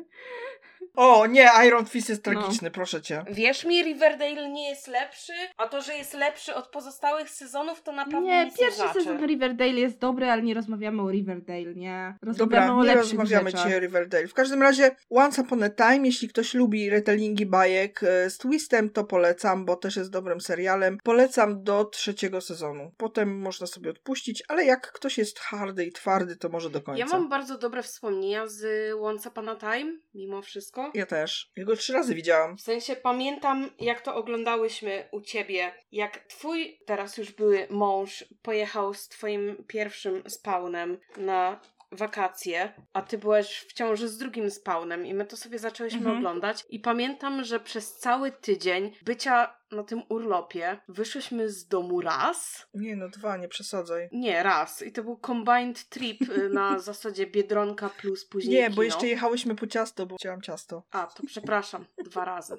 O, nie, Iron Fist jest No. tragiczny, proszę cię. Wierz mi, Riverdale nie jest lepszy, a to, że jest lepszy od pozostałych sezonów, to naprawdę Nie, nic pierwszy nie znaczy. sezon Riverdale jest dobry, ale nie rozmawiamy o Riverdale, nie? Rozmawiamy Dobra, o nie rozmawiamy rzeczach. dzisiaj o Riverdale. W każdym razie, Once Upon a Time, jeśli ktoś lubi retellingi bajek e, z twistem, to polecam, bo też jest dobrym serialem. Polecam do trzeciego sezonu. Potem można sobie odpuścić, ale jak ktoś jest hardy i twardy, to może do końca. Ja mam bardzo dobre wspomnienia z Once Upon a Time, mimo wszystko. Ja też. Ja go trzy razy widziałam. W sensie pamiętam, jak to oglądałyśmy u ciebie, jak twój teraz już były mąż pojechał z twoim pierwszym spawnem na wakacje, a ty byłaś w ciąży z drugim spawnem i my to sobie zaczęłyśmy Mhm. oglądać i pamiętam, że przez cały tydzień bycia na tym urlopie wyszłyśmy z domu raz, Nie no, dwa, nie przesadzaj. nie raz i to był combined trip y, na zasadzie Biedronka plus później Nie, bo kino. jeszcze jechałyśmy po ciasto, bo chciałam ciasto. A, to przepraszam, dwa razy.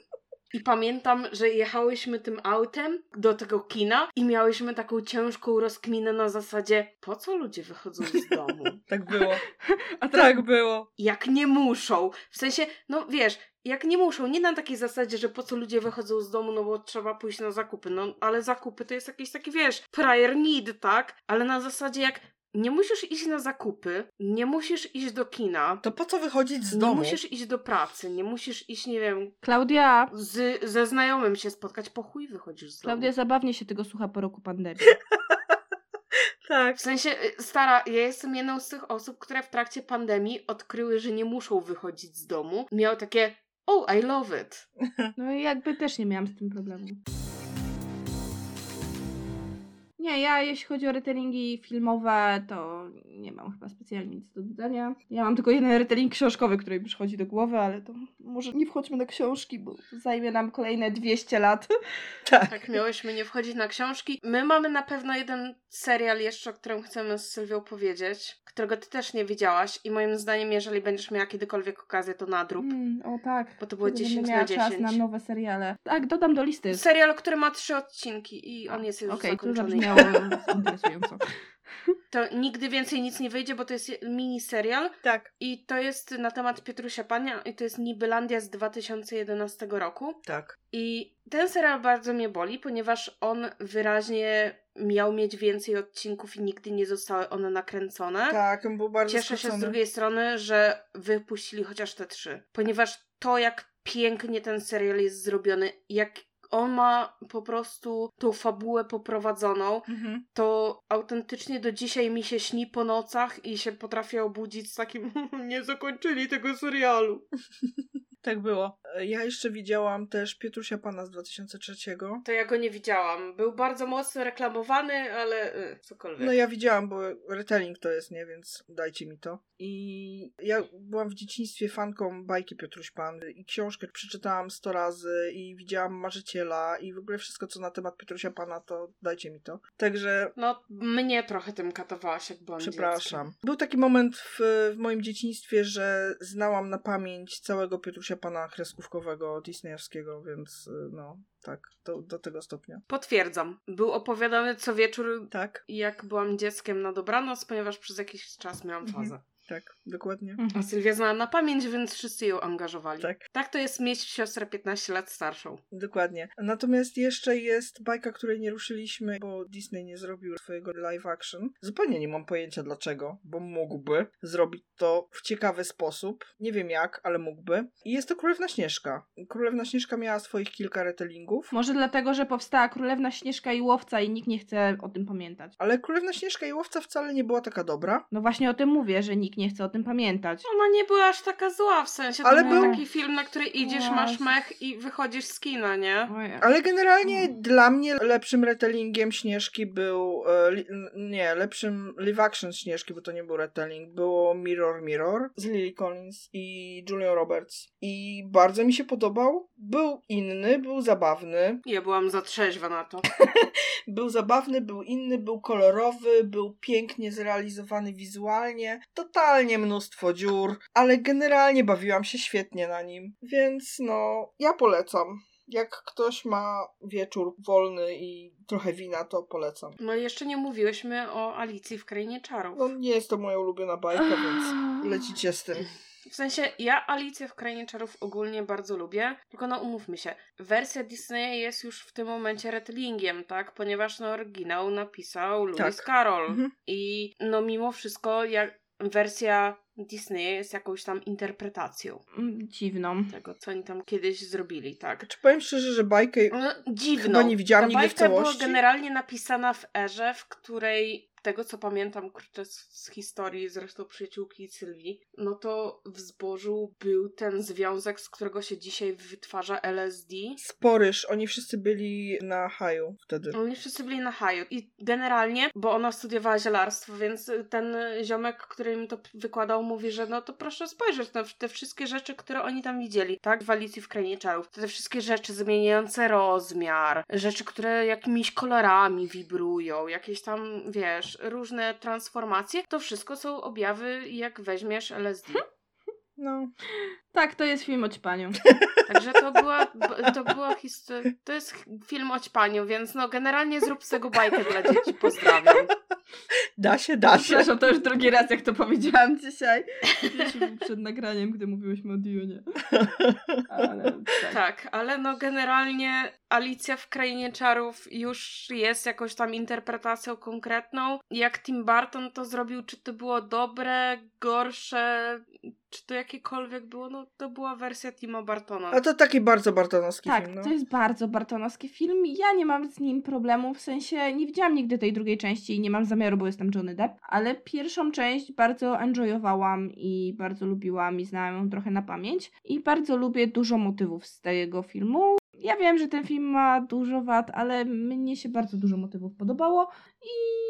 I pamiętam, że jechałyśmy tym autem do tego kina i miałyśmy taką ciężką rozkminę na zasadzie, po co ludzie wychodzą z domu? Tak było. A tak było. Jak nie muszą. W sensie, no wiesz, jak nie muszą, nie na takiej zasadzie, że po co ludzie wychodzą z domu, no bo trzeba pójść na zakupy. No, ale zakupy to jest jakiś taki, wiesz, prior need, tak? Ale na zasadzie jak nie musisz iść na zakupy, nie musisz iść do kina, To po co wychodzić z nie domu? musisz iść do pracy, nie musisz iść, nie wiem, Klaudia, z, ze znajomym się spotkać, po chuj wychodzisz z domu. Klaudia zabawnie się tego słucha po roku pandemii. Tak. W sensie, y, stara, ja jestem jedną z tych osób, które w trakcie pandemii odkryły, że nie muszą wychodzić z domu. Miały takie, oh, I love it. No i jakby też nie miałam z tym problemu. Nie, ja jeśli chodzi o retellingi filmowe, to nie mam chyba specjalnie nic do dodania. Ja mam tylko jeden retelling książkowy, który mi przychodzi do głowy, ale to może nie wchodźmy na książki, bo zajmie nam kolejne 200 lat. Tak. Tak, miałyśmy nie wchodzić na książki. My mamy na pewno jeden serial jeszcze, o którym chcemy z Sylwią powiedzieć, którego ty też nie widziałaś i moim zdaniem, jeżeli będziesz miała kiedykolwiek okazję, to nadrób. Mm, o tak. Bo to było Wtedy 10 będę na miała 10. czas na nowe seriale. Tak, dodam do listy. Serial, który ma trzy odcinki i on jest już to zakończony. Zabrzmiało interesująco. To nigdy więcej nic nie wyjdzie, bo to jest mini serial Tak. i to jest na temat Piotrusia Pania i to jest Nibylandia z 2011 roku. Tak. I ten serial bardzo mnie boli, ponieważ on wyraźnie miał mieć więcej odcinków i nigdy nie zostały one nakręcone. Tak, on był bardzo Cieszę się z drugiej strony, że wypuścili chociaż te trzy. Ponieważ to, jak pięknie ten serial jest zrobiony, jak on ma po prostu tą fabułę poprowadzoną, Mhm. to autentycznie do dzisiaj mi się śni po nocach i się potrafię obudzić z takim nie zakończyli tego serialu. Tak było. Ja jeszcze widziałam też Pietrusia Pana z 2003. To ja go nie widziałam. Był bardzo mocno reklamowany, ale y, cokolwiek. No ja widziałam, bo retelling to jest, nie? Więc dajcie mi to. I ja byłam w dzieciństwie fanką bajki Piotruś Pan i książkę przeczytałam 100 razy i widziałam Marzyciela i w ogóle wszystko, co na temat Piotrusia Pana, to dajcie mi to. Także No, mnie trochę tym katowałaś, jak byłam Przepraszam. dzieckiem. Był taki moment w, w moim dzieciństwie, że znałam na pamięć całego Piotrusia Pana kreskówkowego disneyowskiego, więc y, no, tak, do, do tego stopnia. Potwierdzam. Był opowiadany co wieczór, Tak, jak byłam dzieckiem na dobranoc, ponieważ przez jakiś czas miałam Mhm. Tak, dokładnie. Mhm. A Sylwia znała na pamięć, więc wszyscy ją angażowali. Tak. Tak to jest mieć siostrę 15 lat starszą. Dokładnie. Natomiast jeszcze jest bajka, której nie ruszyliśmy, bo Disney nie zrobił swojego live action. Zupełnie nie mam pojęcia dlaczego, bo mógłby zrobić to w ciekawy sposób. Nie wiem jak, ale mógłby. I jest to Królewna Śnieżka. Królewna Śnieżka miała swoich kilka retellingów. Może dlatego, że powstała Królewna Śnieżka i Łowca i nikt nie chce o tym pamiętać. Ale Królewna Śnieżka i Łowca wcale nie była taka dobra. No właśnie o tym mówię, że nikt nie chce o tym pamiętać. Ona nie była aż taka zła, w sensie to Ale był był- taki film, na który idziesz, masz mech i wychodzisz z kina, nie? Ojej. Ale generalnie Mm. dla mnie lepszym retellingiem Śnieżki był. E, li, n- nie, lepszym live action Śnieżki, bo to nie był retelling, było Mirror Mirror z Lily Collins i Julia Roberts. I bardzo mi się podobał. Był inny, był zabawny. Ja byłam za trzeźwa na to. Był zabawny, był inny, był kolorowy, był pięknie zrealizowany wizualnie. Totalnie mnóstwo dziur, ale generalnie bawiłam się świetnie na nim. Więc no, ja polecam. Jak ktoś ma wieczór wolny i trochę wina, to polecam. No i jeszcze nie mówiłyśmy o Alicji w Krainie Czarów. No nie jest to moja ulubiona bajka, więc lecicie z tym. W sensie, ja Alicję w Krainie Czarów ogólnie bardzo lubię, tylko no umówmy się, wersja Disneya jest już w tym momencie retellingiem, tak? Ponieważ no oryginał napisał Lewis Tak. Carroll. Mhm. I no mimo wszystko jak wersja Disneya jest jakąś tam interpretacją Mm, Dziwną. tego, co oni tam kiedyś zrobili, tak? Czy powiem szczerze, że bajkę No, dziwną. Chyba nie widziałam Ta nigdy w bajka była całości. generalnie napisana w erze, w której tego co pamiętam kurczę, z, historii zresztą przyjaciółki Sylwii, no to w zbożu był ten związek, z którego się dzisiaj wytwarza LSD. sporyż, oni wszyscy byli na haju wtedy. Oni wszyscy byli na haju i generalnie, bo ona studiowała zielarstwo, więc ten ziomek, który mi to wykładał, mówi, że no to proszę spojrzeć na te wszystkie rzeczy, które oni tam widzieli, tak? W Alicji w Krainie Czarów. Te wszystkie rzeczy zmieniające rozmiar, rzeczy, które jakimiś kolorami wibrują, jakieś tam, wiesz, różne transformacje, to wszystko są objawy, jak weźmiesz LSD. No. Tak, to jest film o ćpaniu. Także to była, to była historia, to jest film o ćpaniu, więc no generalnie zrób z tego bajkę dla dzieci, pozdrawiam. Da się, da się. Przepraszam, to już drugi raz, jak to powiedziałam dzisiaj. Przed nagraniem, gdy mówiłyśmy o Dune. Ale tak. Tak, ale no generalnie Alicja w Krainie Czarów już jest jakąś tam interpretacją konkretną. Jak Tim Burton to zrobił, czy to było dobre, gorsze, czy to jakiekolwiek było, no to była wersja Tima Bartona. A to taki bardzo bartonowski Tak, film, no. to jest bardzo bartonowski film. Ja nie mam z nim problemu, w sensie nie widziałam nigdy tej drugiej części i nie mam zamiaru, bo jestem Johnny Depp, ale pierwszą część bardzo enjoyowałam i bardzo lubiłam i znałam ją trochę na pamięć i bardzo lubię dużo motywów z tego filmu. Ja wiem, że ten film ma dużo wad, ale mnie się bardzo dużo motywów podobało i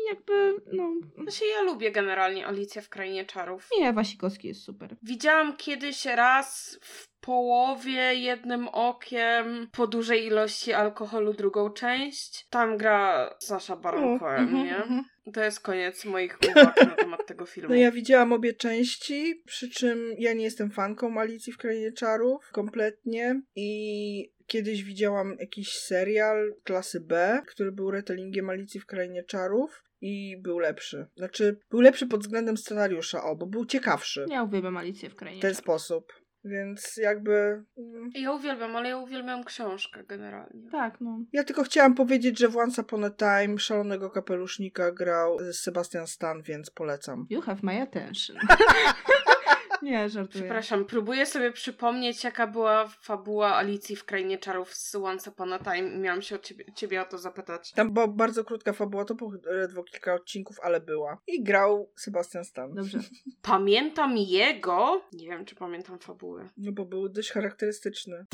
jakby, no, Znaczy ja lubię generalnie Alicję w Krainie Czarów. Mija Wasikowski jest super. Widziałam kiedyś raz w połowie jednym okiem po dużej ilości alkoholu drugą część. Tam gra Sasha Baron Cohen, mhm, nie? mhm. To jest koniec moich uwag na temat tego filmu. No ja widziałam obie części, przy czym ja nie jestem fanką Alicji w Krainie Czarów kompletnie i kiedyś widziałam jakiś serial klasy B, który był retellingiem Alicji w Krainie Czarów i był lepszy. Znaczy, był lepszy pod względem scenariusza, o, bo był ciekawszy Ja uwielbiam Alicję w Krainie w ten Czarów. sposób. Więc jakby... mm, Ja uwielbiam, ale ja uwielbiam książkę generalnie. Tak, no. Ja tylko chciałam powiedzieć, że w Once Upon a Time szalonego kapelusznika grał Sebastian Stan, więc polecam. You have my attention. Nie, żartuję. Przepraszam, próbuję sobie przypomnieć, jaka była fabuła Alicji w Krainie Czarów z Once Upon a Time i miałam się o ciebie, ciebie o to zapytać. Tam była bardzo krótka fabuła, to było ledwo kilka odcinków, ale była. I grał Sebastian Stan. Dobrze. Pamiętam jego, nie wiem czy pamiętam fabuły. No bo był dość charakterystyczny.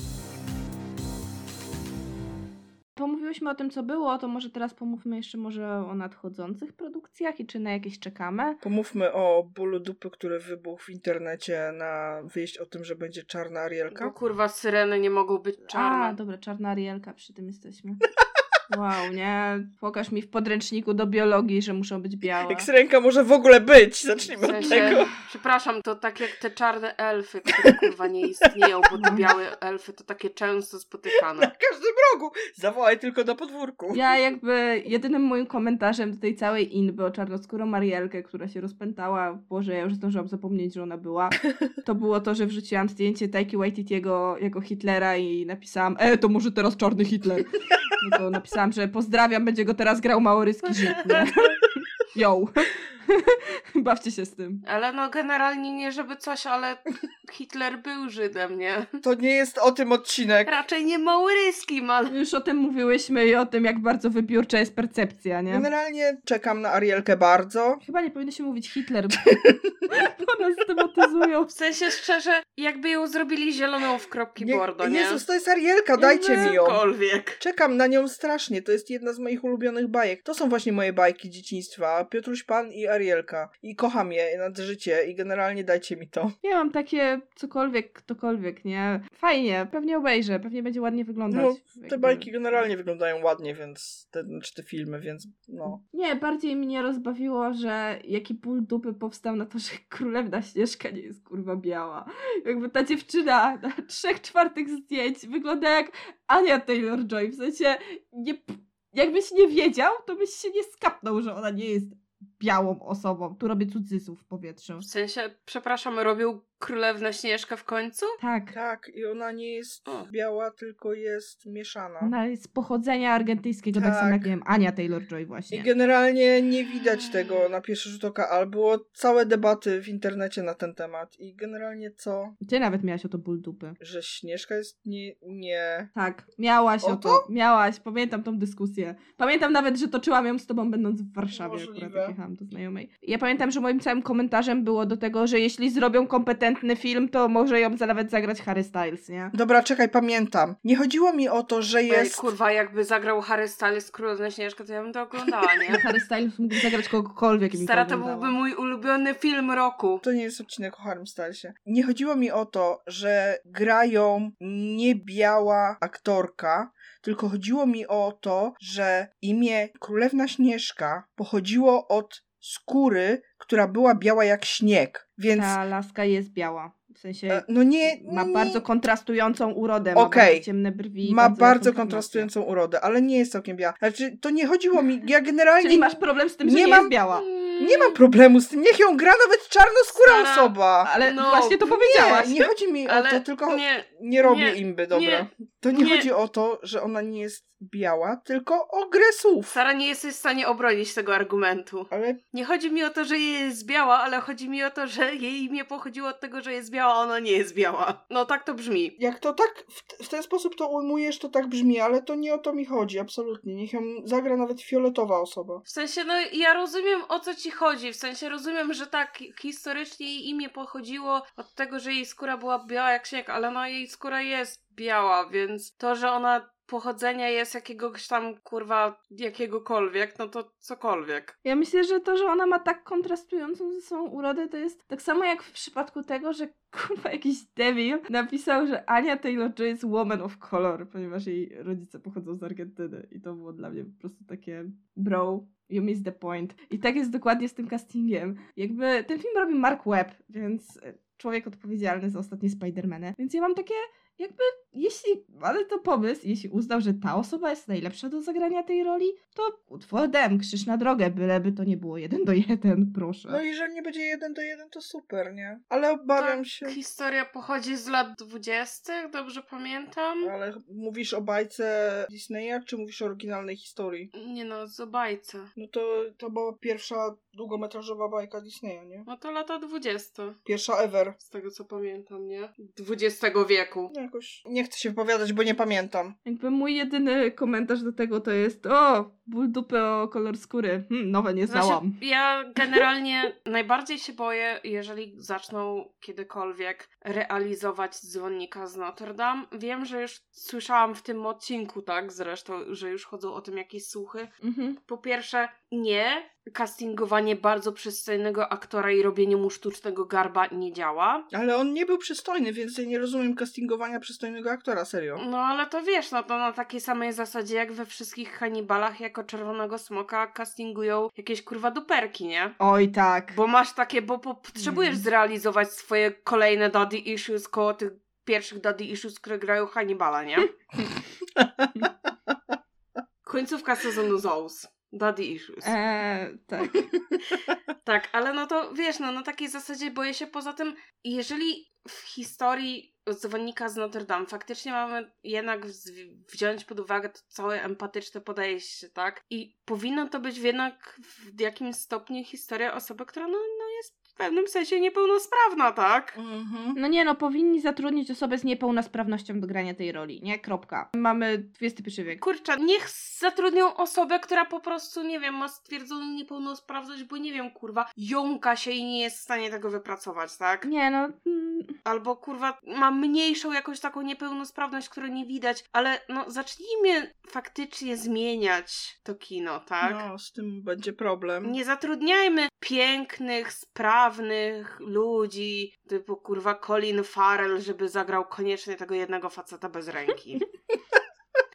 Pomówiłyśmy o tym, co było, to może teraz pomówmy jeszcze może o nadchodzących produkcjach i czy na jakieś czekamy. Pomówmy o bólu dupy, który wybuchł w internecie na wieść o tym, że będzie czarna Bo Arielka. kurwa syreny nie mogą być A, czarne. dobra, czarna Arielka, przy tym jesteśmy. Wow, nie? Pokaż mi w podręczniku do biologii, że muszą być białe. Jak syrenka może w ogóle być? W Zacznijmy od sensie, tego. przepraszam, to tak jak te czarne elfy, które kurwa nie istnieją, bo te białe elfy to takie często Na spotykane. każdym rogu! Zawołaj tylko na podwórku. Ja jakby jedynym moim komentarzem do tej całej inby o czarnoskórą Marielkę, która się rozpętała, Boże, ja już zdążyłam zapomnieć, że ona była, to było to, że wrzuciłam zdjęcie Taiki Waititiego jako Hitlera i napisałam, e, to może teraz czarny Hitler. No to napisałam, że pozdrawiam, będzie go teraz grał maoryski Żyd, nie? Yo. Bawcie się z tym. Ale no generalnie nie żeby coś, ale Hitler był Żydem, nie? To nie jest o tym odcinek. Raczej nie małoryskim, ale... Już o tym mówiłyśmy i o tym, jak bardzo wybiórcza jest percepcja, nie? Generalnie czekam na Arielkę bardzo. Chyba nie powinno się mówić Hitler, bo nas stematyzują. W sensie szczerze, jakby ją zrobili zieloną w kropki Nie, bordo, nie? Jezus, to jest Arielka, dajcie mi ją. Cokolwiek. Czekam na nią strasznie, to jest jedna z moich ulubionych bajek. To są właśnie moje bajki dzieciństwa. Piotruś Pan i Arielka. I kocham je nad życie i generalnie dajcie mi to. Ja mam takie cokolwiek, ktokolwiek, nie? Fajnie, pewnie obejrzę, pewnie będzie ładnie wyglądać. No, Te Jakby- bajki generalnie wyglądają ładnie, więc te, znaczy te filmy, więc no. Nie, bardziej mnie rozbawiło, że jaki ból dupy powstał na to, że królewna Śnieżka nie jest kurwa biała. Jakby ta dziewczyna na trzech czwartych zdjęć wygląda jak Ania Taylor-Joy. W sensie, nie, jakbyś nie wiedział, to byś się nie skapnął, że ona nie jest białą osobą. Tu robię cudzysłów w powietrzu. W sensie, przepraszam, robił Królewna Śnieżka w końcu? Tak. Tak, i ona nie jest O. biała, tylko jest mieszana. Ona jest z pochodzenia argentyńskiego, tak, Tak. samo jak nie wiem, Ania Taylor-Joy I właśnie. generalnie nie widać tego na pierwszy rzut oka, ale było całe debaty w internecie na ten temat. I generalnie co? Ty nawet miałaś o to ból dupy. Że Śnieżka jest nie... nie... Tak, miałaś O o to? to? Miałaś, pamiętam tą dyskusję. Pamiętam nawet, że toczyłam ją z tobą będąc w Warszawie, Możliwe. akurat jak jechałam do znajomej. Ja pamiętam, że moim całym komentarzem było do tego, że jeśli zrobią kompetentny film, to może ją za- nawet zagrać Harry Styles, nie? Dobra, czekaj, pamiętam. Nie chodziło mi o to, że Ej, jest... kurwa, jakby zagrał Harry Styles Królewna Śnieżka, to ja bym to oglądała, No, nie? HarryStyles mógł zagrać kogokolwiek Stara, to to byłby mój ulubiony film roku. To nie jest odcinek o Harrym Stylesie. Nie chodziło mi o to, że grają niebiała aktorka, tylko chodziło mi o to, że imię Królewna Śnieżka pochodziło od skóry, która była biała jak śnieg. Więc Ta laska jest biała. W sensie e, no nie, ma nie, bardzo kontrastującą urodę, Okej. ma bardzo ciemne brwi. ma bardzo jasną kontrastującą urodę, ale nie jest całkiem biała. Znaczy, to nie chodziło mi, ja generalnie Czyli masz problem z tym, że Nie nie, mam- jest biała. nie mam problemu z tym, niech ją gra nawet czarnoskóra Stara, osoba. Ale No, właśnie to powiedziałaś. Nie, nie chodzi mi o Ale to, tylko nie, nie robię nie, imby, dobra. nie, to nie, nie. chodzi o to, że ona nie jest biała, tylko o grę słów. Sara, nie jesteś w stanie obronić tego argumentu. Ale Nie chodzi mi o to, że jej jest biała, ale chodzi mi o to, że jej imię pochodziło od tego, że jest biała, a ona nie jest biała. No tak to brzmi. jak to tak w, w ten sposób to ujmujesz, to tak brzmi, ale to nie o to mi chodzi, absolutnie. Niech ją zagra nawet fioletowa osoba. W sensie, no ja rozumiem o co ci chodzi. W sensie rozumiem, że tak historycznie jej imię pochodziło od tego, że jej skóra była biała jak śnieg, ale no jej skóra jest biała, więc to, że ona pochodzenia jest jakiegoś tam kurwa jakiegokolwiek, no to cokolwiek. Ja myślę, że to, że ona ma tak kontrastującą ze sobą urodę, to jest tak samo jak w przypadku tego, że kurwa jakiś debil napisał, że Ania Taylor-Joy jest woman of color, ponieważ jej rodzice pochodzą z Argentyny. I to było dla mnie po prostu takie bro, you miss the point. I tak jest dokładnie z tym castingiem. Jakby ten film robi Mark Webb, więc e, człowiek odpowiedzialny za ostatnie Spider-Many. Więc ja mam takie jakby jeśli, ale to pomysł, jeśli uznał, że ta osoba jest najlepsza do zagrania tej roli, to utwór dem, krzyż na drogę, byleby to nie było jeden do jeden, proszę. No i jeżeli nie będzie jeden do jeden, to super, nie? Ale obawiam Tak, się... Historia pochodzi z lat dwudziestych, dobrze pamiętam. Ale mówisz o bajce Disneya, czy mówisz o oryginalnej historii? Nie no, z obajce. No to, to była pierwsza długometrażowa bajka Disneya, nie? No to lata dwudzieste. Pierwsza ever. Z tego co pamiętam, nie? Dwudziestego wieku. No jakoś nie chcę się wypowiadać, bo nie pamiętam. Jakby mój jedyny komentarz do tego to jest o, ból dupy o kolor skóry. Hm, nowe nie Znaczy, znałam. ja generalnie najbardziej się boję, jeżeli zaczną kiedykolwiek realizować dzwonnika z Notre Dame. Wiem, że już słyszałam w tym odcinku, tak, zresztą, że już chodzą o tym jakieś słuchy. Mhm. Po pierwsze, nie. Castingowanie bardzo przystojnego aktora i robienie mu sztucznego garba nie działa. Ale on nie był przystojny, więc ja nie rozumiem castingowania przystojnego aktora, serio. No ale to wiesz, no to na takiej samej zasadzie jak we wszystkich Hannibalach jako czerwonego smoka castingują jakieś kurwa duperki, nie? Oj tak. Bo masz takie, bo po- potrzebujesz Mm. zrealizować swoje kolejne daddy issues koło tych pierwszych daddy issues, które grają Hannibala, nie? Końcówka sezonu Zoos. Daddy issues. Eee, tak. Tak, ale no to wiesz, no na takiej zasadzie boję się poza tym, jeżeli w historii dzwonnika z Notre Dame faktycznie mamy jednak wz- wziąć pod uwagę to całe empatyczne podejście, tak? I powinno to być jednak w jakimś stopniu historia osoby, która no, pewnym sensie niepełnosprawna, tak? Mhm. No nie no, powinni zatrudnić osobę z niepełnosprawnością do grania tej roli, nie? Kropka. Mamy XXI wiek. Kurczę, niech zatrudnią osobę, która po prostu, nie wiem, ma stwierdzoną niepełnosprawność, bo nie wiem, kurwa, jąka się i nie jest w stanie tego wypracować, tak? Nie no, mm, Albo kurwa ma mniejszą jakąś taką niepełnosprawność, której nie widać, ale no zacznijmy faktycznie zmieniać to kino, tak? No, z tym będzie problem. Nie zatrudniajmy pięknych, sprawnych ludzi, typu kurwa Colin Farrell, żeby zagrał koniecznie tego jednego faceta bez ręki.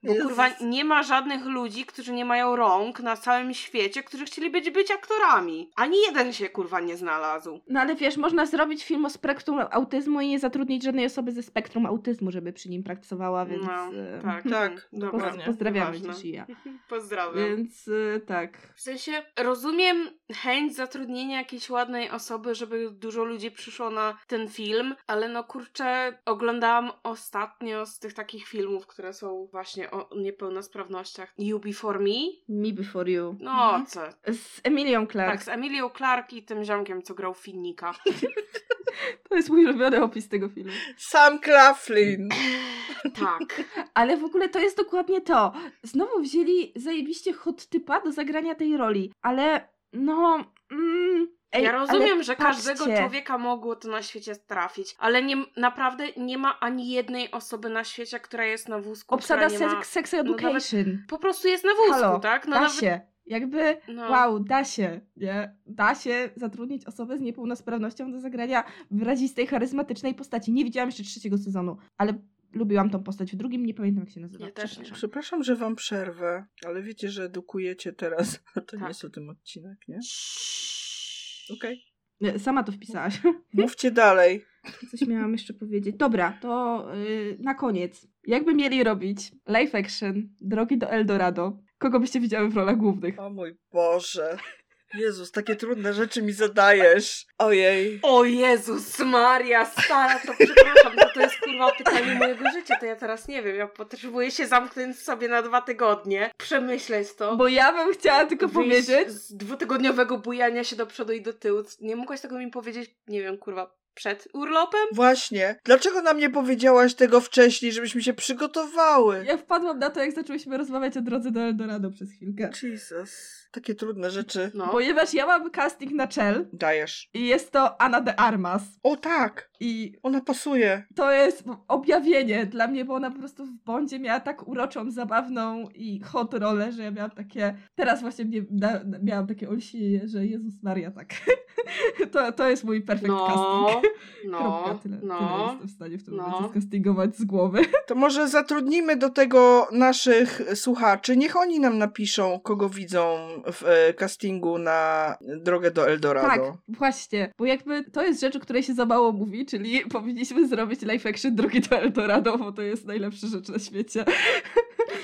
Bo Jezus. kurwa nie ma żadnych ludzi, którzy nie mają rąk na całym świecie, którzy chcieliby być, być aktorami. Ani jeden się kurwa nie znalazł. no ale wiesz, można zrobić film o spektrum autyzmu i nie zatrudnić żadnej osoby ze spektrum autyzmu, żeby przy nim pracowała, więc... No, e, tak, tak, Dobra, dokładnie. Pozdrawiamy dzieci ja. Pozdrawiam. Więc e, tak. W sensie rozumiem chęć zatrudnienia jakiejś ładnej osoby, żeby dużo ludzi przyszło na ten film, ale no kurczę, oglądałam ostatnio z tych takich filmów, które są właśnie o niepełnosprawnościach. You Before Me? Me Before You. No Mhm. co? Z Emilią Clark. Tak, z Emilią Clark i tym ziomkiem, co grał Finnika. To jest mój ulubiony opis tego filmu. Sam Claflin. Tak. Ale w ogóle to jest dokładnie to. Znowu wzięli zajebiście hot typa do zagrania tej roli, ale no... Mm, ej, ja rozumiem, że patrzcie. każdego człowieka mogło to na świecie trafić, ale nie, naprawdę nie ma ani jednej osoby na świecie, która jest na wózku, Obsada nie ma... sex, no Education. Po prostu jest na wózku, Halo, tak? No da nawet- się. Jakby, No. wow, da się, nie? Da się zatrudnić osobę z niepełnosprawnością do zagrania wyrazistej, charyzmatycznej postaci. Nie widziałam jeszcze trzeciego sezonu, ale lubiłam tą postać w drugim, nie pamiętam jak się nazywa. Ja też nie. Przepraszam. Że wam przerwę, ale wiecie, że edukujecie teraz. To nie Tak. jest o tym odcinek, nie? Okej. Nie, Sama to wpisałaś. Mówcie dalej. Coś miałam jeszcze powiedzieć. Dobra, to yy, na koniec. Jakby mieli robić live action Drogi do Eldorado, kogo byście widziały w rolach głównych? O mój Boże. Jezus, takie trudne rzeczy mi zadajesz. Ojej. O Jezus Maria, stara, to przepraszam, to, to jest kurwa pytanie mojego życia, to ja teraz nie wiem, ja potrzebuję się zamknąć sobie na dwa tygodnie, przemyśleć to. Bo ja bym chciała tylko wyjść powiedzieć, Z dwutygodniowego bujania się do przodu i do tyłu. Nie mogłaś tego mi powiedzieć, nie wiem, kurwa, przed urlopem? Właśnie. Dlaczego nam nie powiedziałaś tego wcześniej, żebyśmy się przygotowały? ja wpadłam na to, jak zaczęłyśmy rozmawiać o drodze do Eldorado przez chwilkę. Jesus. Takie trudne rzeczy. No. Ponieważ ja mam casting na Chell Dajesz. i jest to Anna de Armas. O tak. I Ona pasuje. to jest objawienie dla mnie, bo ona po prostu w Bondzie miała tak uroczą, zabawną i hot rolę, że ja miałam takie... Teraz właśnie mnie, na, miałam takie olśnienie, że Jezus Maria, tak. to, to jest mój perfect No, casting. no, Kropka, tyle, tyle no. jestem w stanie w tym no. momencie skastingować z głowy. To może zatrudnimy do tego naszych słuchaczy. Niech oni nam napiszą, kogo widzą w e, castingu na drogę do Eldorado. Tak, właśnie, bo jakby to jest rzecz, o której się za mało mówi, czyli powinniśmy zrobić live action Drogi do Eldorado, bo to jest najlepsza rzecz na świecie.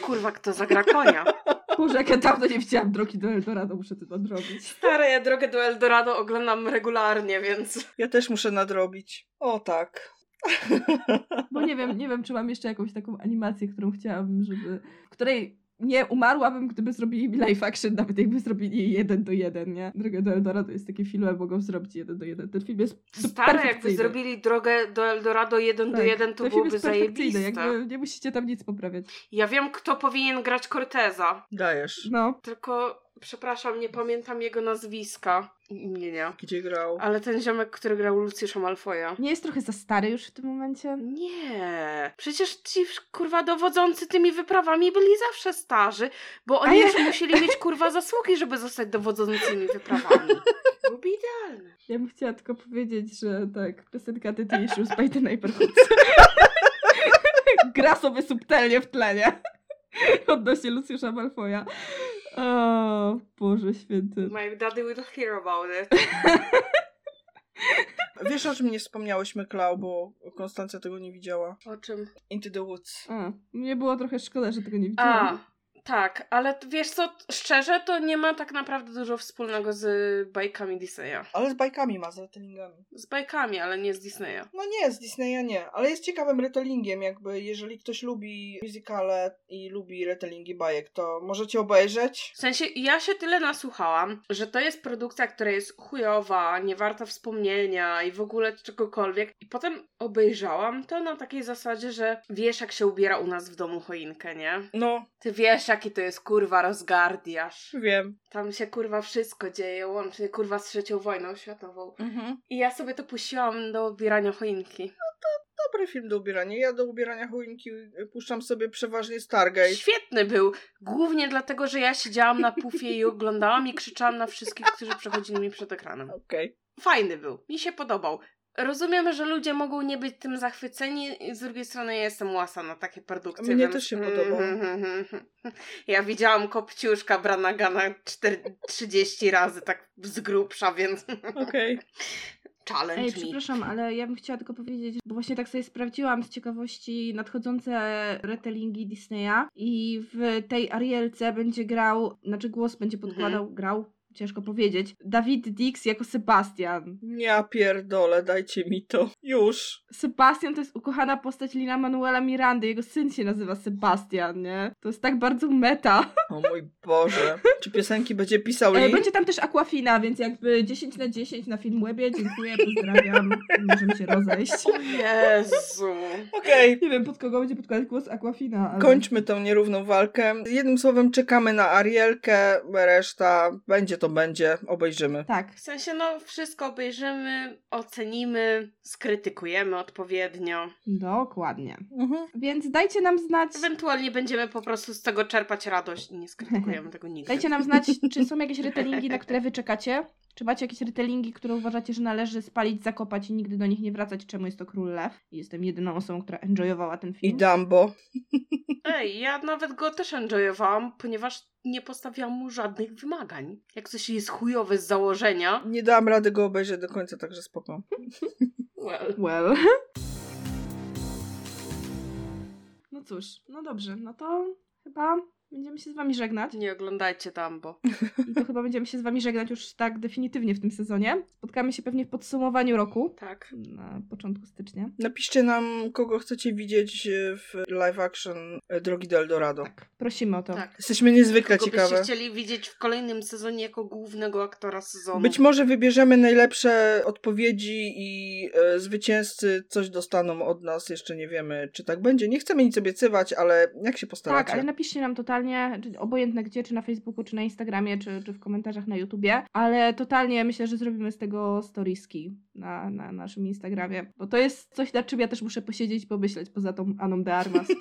Kurwa, kto zagra konia? Boże, jak ja dawno nie widziałam Drogi do Eldorado, muszę to nadrobić. Stare, ja drogę do Eldorado oglądam regularnie, więc... Ja też muszę nadrobić. O tak. Bo nie wiem, nie wiem, czy mam jeszcze jakąś taką animację, którą chciałabym, żeby... której nie umarłabym, gdyby zrobili mi live action, nawet jakby zrobili jeden do jeden, nie? Droga do Eldorado jest taki film, a mogą zrobić jeden do jeden. Ten film jest Stare, jakby perfekcyjny. zrobili drogę do Eldorado jeden do Tak, jeden, to ten film byłoby zajebiste. jakby nie musicie tam nic poprawiać. Ja wiem, kto powinien grać Corteza. Dajesz. No, Tylko, przepraszam, nie pamiętam jego nazwiska i imienia. Gdzie grał? Ale ten ziomek, który grał Lucjusza Malfoja. nie jest trochę za stary już w tym momencie? Nie. Przecież ci kurwa dowodzący tymi wyprawami byli zawsze starzy, bo oni ja- już musieli mieć kurwa zasługi, żeby zostać dowodzącymi wyprawami. Byłoby idealne. Ja bym chciała tylko powiedzieć, że tak, piosenka The Issues by the Neighborhoods. Gra sobie subtelnie w tlenie. Odnośnie Lucjusza Malfoja. O, Boże święty. My daddy will hear about it. Wiesz, o czym nie wspomniałyśmy, Klau, bo Konstancja tego nie widziała. O czym? Into the Woods. A, mnie było trochę szkoda, że tego nie widziałam. A, tak, ale wiesz co, szczerze, to nie ma tak naprawdę dużo wspólnego z bajkami Disneya. Ale z bajkami ma, z retellingami. Z bajkami, ale nie z Disneya. No nie, z Disneya nie, ale jest ciekawym retellingiem, jakby jeżeli ktoś lubi musicale i lubi retellingi bajek, to możecie obejrzeć. W sensie, ja się tyle nasłuchałam, że to jest produkcja, która jest chujowa, nie warta wspomnienia i w ogóle czegokolwiek. I potem obejrzałam to na takiej zasadzie, że wiesz, jak się ubiera u nas w domu choinkę, nie? No, Ty wiesz, jaki to jest kurwa rozgardiasz. wiem. Tam się kurwa wszystko dzieje, łącznie kurwa z trzecią wojną światową. Mhm. I ja sobie to puściłam do ubierania choinki. Dobry film do ubierania. Ja do ubierania choinki puszczam sobie przeważnie Stargate. Świetny był. Głównie dlatego, że ja siedziałam na pufie i oglądałam i krzyczałam na wszystkich, którzy przechodzili mi przed ekranem. Okej. Fajny był. Mi się podobał. Rozumiem, że ludzie mogą nie być tym zachwyceni i z drugiej strony ja jestem łasa na takie produkcje. Mnie więc... też się podobał. Ja widziałam Kopciuszka Branagana 4, 30 razy tak z grubsza, więc Okej. challenge Ej, me. przepraszam, ale ja bym chciała tylko powiedzieć, bo właśnie tak sobie sprawdziłam z ciekawości nadchodzące retellingi Disneya i w tej Arielce będzie grał, znaczy głos będzie podkładał, grał, ciężko powiedzieć, Dawid Dix jako Sebastian. Ja pierdolę, dajcie mi to. Już. Sebastian to jest ukochana postać Lina Manuela Mirandy, jego syn się nazywa Sebastian, nie? To jest tak bardzo meta. O mój Boże. Czy piosenki będzie pisał E, Lee? będzie tam też Aquafina, więc jakby 10 na 10 na Filmwebie, dziękuję, pozdrawiam, możemy się rozejść. O Jezu. Okej. Nie wiem, pod kogo będzie podkładać głos Aquafina, ale... Kończmy tą nierówną walkę. Jednym słowem czekamy na Arielkę, reszta będzie to będzie, obejrzymy. Tak. W sensie, no, wszystko obejrzymy, ocenimy, skrytykujemy odpowiednio. Dokładnie. Mhm. Więc dajcie nam znać, Ewentualnie będziemy po prostu z tego czerpać radość i nie skrytykujemy tego nigdy. dajcie nam znać, czy są jakieś retellingi, na które wy czekacie. Czy macie jakieś retellingi, które uważacie, że należy spalić, zakopać i nigdy do nich nie wracać? Czemu jest to Król Lew? I Jestem jedyną osobą, która enjoyowała ten I film. Dumbo. Ej, ja nawet go też enjoyowałam, ponieważ nie postawiłam mu żadnych wymagań. Jak coś jest chujowe z założenia, Nie dałam rady go obejrzeć do końca, także spoko. well, Well. No cóż, no dobrze, no to chyba będziemy się z wami żegnać. nie oglądajcie Dumbo. I to chyba będziemy się z wami żegnać już tak definitywnie w tym sezonie. Spotkamy się pewnie w podsumowaniu roku. Tak. Na początku stycznia. Napiszcie nam, kogo chcecie widzieć w live action e, Drogi do Eldorado. Tak, prosimy o to. Tak. Jesteśmy niezwykle Kogo ciekawe. byście chcieli widzieć w kolejnym sezonie jako głównego aktora sezonu. Być może wybierzemy najlepsze odpowiedzi i e, zwycięzcy coś dostaną od nas. Jeszcze nie wiemy, czy tak będzie. Nie chcemy nic obiecywać, ale jak się postaracie? Tak, ale napiszcie nam totalnie, czy obojętne gdzie, czy na Facebooku, czy na Instagramie, czy, czy w komentarzach na YouTubie, ale totalnie myślę, że zrobimy z tego storieski na, na naszym Instagramie, bo to jest coś, nad czym ja też muszę posiedzieć i pomyśleć, poza tą Aną de Armas.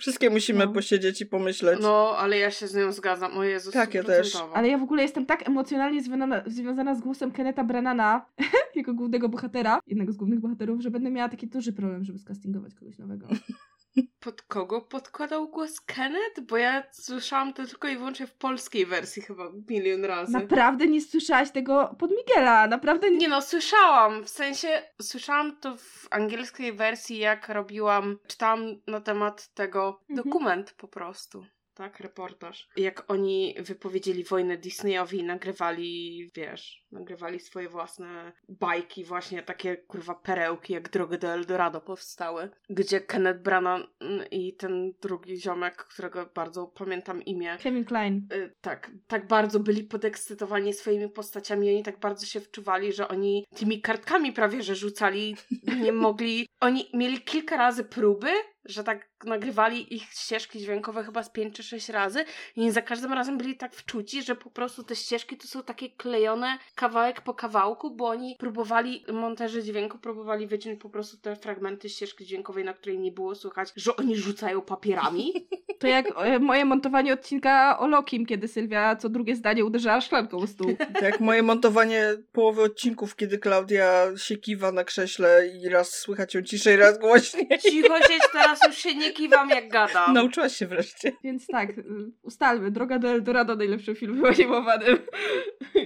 Wszystkie musimy No. posiedzieć i pomyśleć. No, ale ja się z nią zgadzam. O Jezus, Tak, ja też. Ale ja w ogóle jestem tak emocjonalnie związana, związana z głosem Kenneta Brannana, jego głównego bohatera, jednego z głównych bohaterów, że będę miała taki duży problem, żeby skastingować kogoś nowego. Pod kogo podkładał głos Kenneth? Bo ja słyszałam to tylko i wyłącznie w polskiej wersji chyba milion razy. Naprawdę nie słyszałaś tego pod Miguela, naprawdę nie. Nie no, słyszałam. W sensie słyszałam to w angielskiej wersji, jak robiłam, czytałam na temat tego Mhm. dokument po prostu. Tak, reportaż. Jak oni wypowiedzieli wojnę Disneyowi i nagrywali, wiesz, nagrywali swoje własne bajki, właśnie takie kurwa perełki, jak Drogę do Eldorado powstały. Gdzie Kenneth Branagh i ten drugi ziomek, którego bardzo pamiętam imię, Kevin Klein. Y, tak, tak bardzo byli podekscytowani swoimi postaciami, oni tak bardzo się wczuwali, że oni tymi kartkami prawie że rzucali, nie mogli. Oni mieli kilka razy próby, że tak nagrywali ich ścieżki dźwiękowe chyba z 5 czy 6 razy i za każdym razem byli tak wczuci, że po prostu te ścieżki to są takie klejone kawałek po kawałku, bo oni próbowali, monterzy dźwięku próbowali wyciąć po prostu te fragmenty ścieżki dźwiękowej, na której nie było słychać, że oni rzucają papierami. To jak e, moje montowanie odcinka o Lokim, kiedy Sylwia co drugie zdanie uderzała szklanką o stół. Tak jak moje montowanie połowy odcinków, kiedy Klaudia się kiwa na krześle i raz słychać ją ciszej, raz głośniej. Cicho siedź, teraz już się nie kiwam jak gadam. Nauczyłaś się wreszcie. Więc tak, y, ustalmy. Droga do Eldorado, najlepszym filmem animowanym.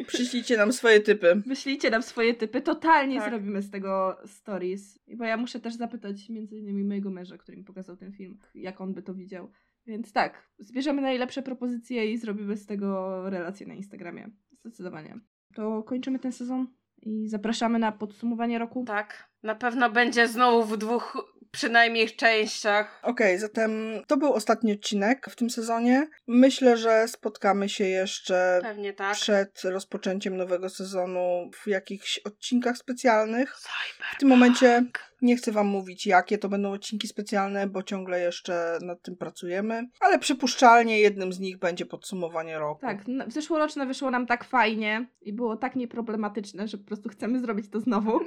Przyślijcie nam swoje typy. Wyślijcie nam swoje typy. Totalnie Tak. zrobimy z tego stories. Bo ja muszę też zapytać między innymi mojego męża, który mi pokazał ten film, jak on by to widział. Więc tak, zbierzemy najlepsze propozycje i zrobimy z tego relację na Instagramie. Zdecydowanie. To kończymy ten sezon i zapraszamy na podsumowanie roku. Tak, na pewno będzie znowu w dwóch przynajmniej częściach. Okej, zatem to był ostatni odcinek w tym sezonie. Myślę, że spotkamy się jeszcze Pewnie tak. przed rozpoczęciem nowego sezonu w jakichś odcinkach specjalnych. Cyberpunk. W tym momencie nie chcę Wam mówić, jakie to będą odcinki specjalne, bo ciągle jeszcze nad tym pracujemy, ale przypuszczalnie jednym z nich będzie podsumowanie roku. Tak, zeszłoroczne wyszło nam tak fajnie i było tak nieproblematyczne, że po prostu chcemy zrobić to znowu.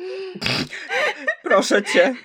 Proszę Cię.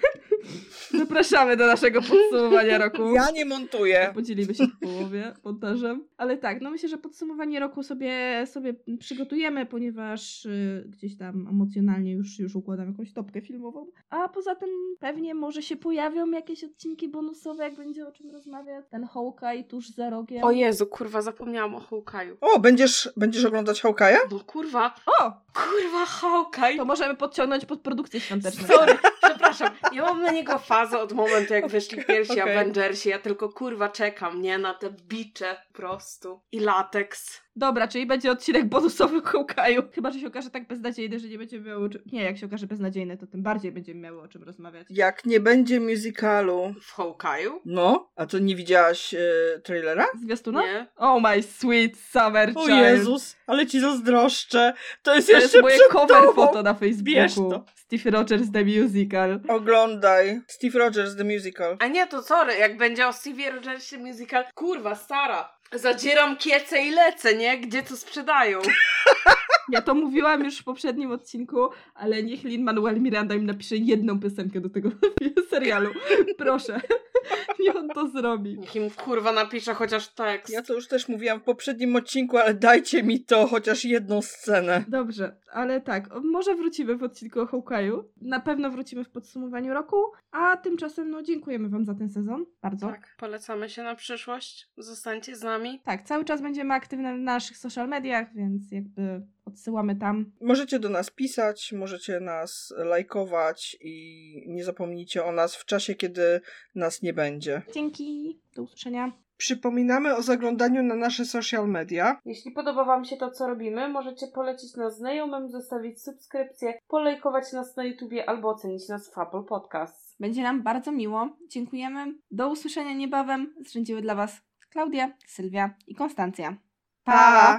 Zapraszamy do naszego podsumowania roku. Ja nie montuję. Podzielimy się w połowie montażem. Ale tak, no myślę, że podsumowanie roku sobie, sobie przygotujemy, ponieważ y, gdzieś tam emocjonalnie już, już układam jakąś topkę filmową. A poza tym pewnie może się pojawią jakieś odcinki bonusowe, jak będzie o czym rozmawiać. Ten Hawkeye tuż za rogiem. O Jezu, kurwa, zapomniałam o Hawkeye'u. O, będziesz, będziesz oglądać Hawkeye'a? No kurwa, O! kurwa Hawkeye! To możemy podciągnąć pod produkcję świąteczną. Sorry, przepraszam. Ja mam na niego fazę od momentu, jak wyszli pierwsi Okej. Avengersi. Ja tylko kurwa czekam, nie? Na te bicze po prostu. I lateks. Dobra, czyli będzie odcinek bonusowy o Hawkeye'u. Chyba, że się okaże tak beznadziejny, że nie będziemy miały o czym... Nie, jak się okaże beznadziejny, to tym bardziej będziemy miały o czym rozmawiać. Jak nie będzie musicalu. W Hawkeye'u? No, a to nie widziałaś e, trailera? Zwiastuna? Nie? Oh my sweet summer O child. Jezus, ale ci zazdroszczę. To jest To jeszcze jest moje przed cover tobą. foto na Bierz Facebooku. to. Steve Rogers The Musical. Oglądaj. Steve Rogers, The Musical. A nie, to sorry, jak będzie o Stevie Rogersie musical. Kurwa, stara. Zadzieram kiece i lecę, nie? Gdzie to sprzedają? Ja to mówiłam już w poprzednim odcinku, ale niech Lin-Manuel Miranda im napisze jedną piosenkę do tego serialu. Proszę. Niech on to zrobi. Niech im kurwa napisze chociaż tekst. Ja to już też mówiłam w poprzednim odcinku, ale dajcie mi to chociaż jedną scenę. Dobrze, ale tak, może wrócimy w odcinku o Hawkeye'u. Na pewno wrócimy w podsumowaniu roku, a tymczasem no dziękujemy wam za ten sezon. Bardzo. Tak, polecamy się na przyszłość. Zostańcie z nami. Tak, cały czas będziemy aktywne na naszych social mediach, więc jakby odsyłamy tam. Możecie do nas pisać, możecie nas lajkować i nie zapomnijcie o nas w czasie, kiedy nas nie będzie. Dzięki, do usłyszenia. Przypominamy o zaglądaniu na nasze social media. Jeśli podoba Wam się to, co robimy, możecie polecić nas znajomym, zostawić subskrypcję, polajkować nas na YouTubie albo ocenić nas w Apple Podcasts. Będzie nam bardzo miło. Dziękujemy. Do usłyszenia niebawem. Zrzędziły dla Was Klaudia, Sylwia i Konstancja. Pa!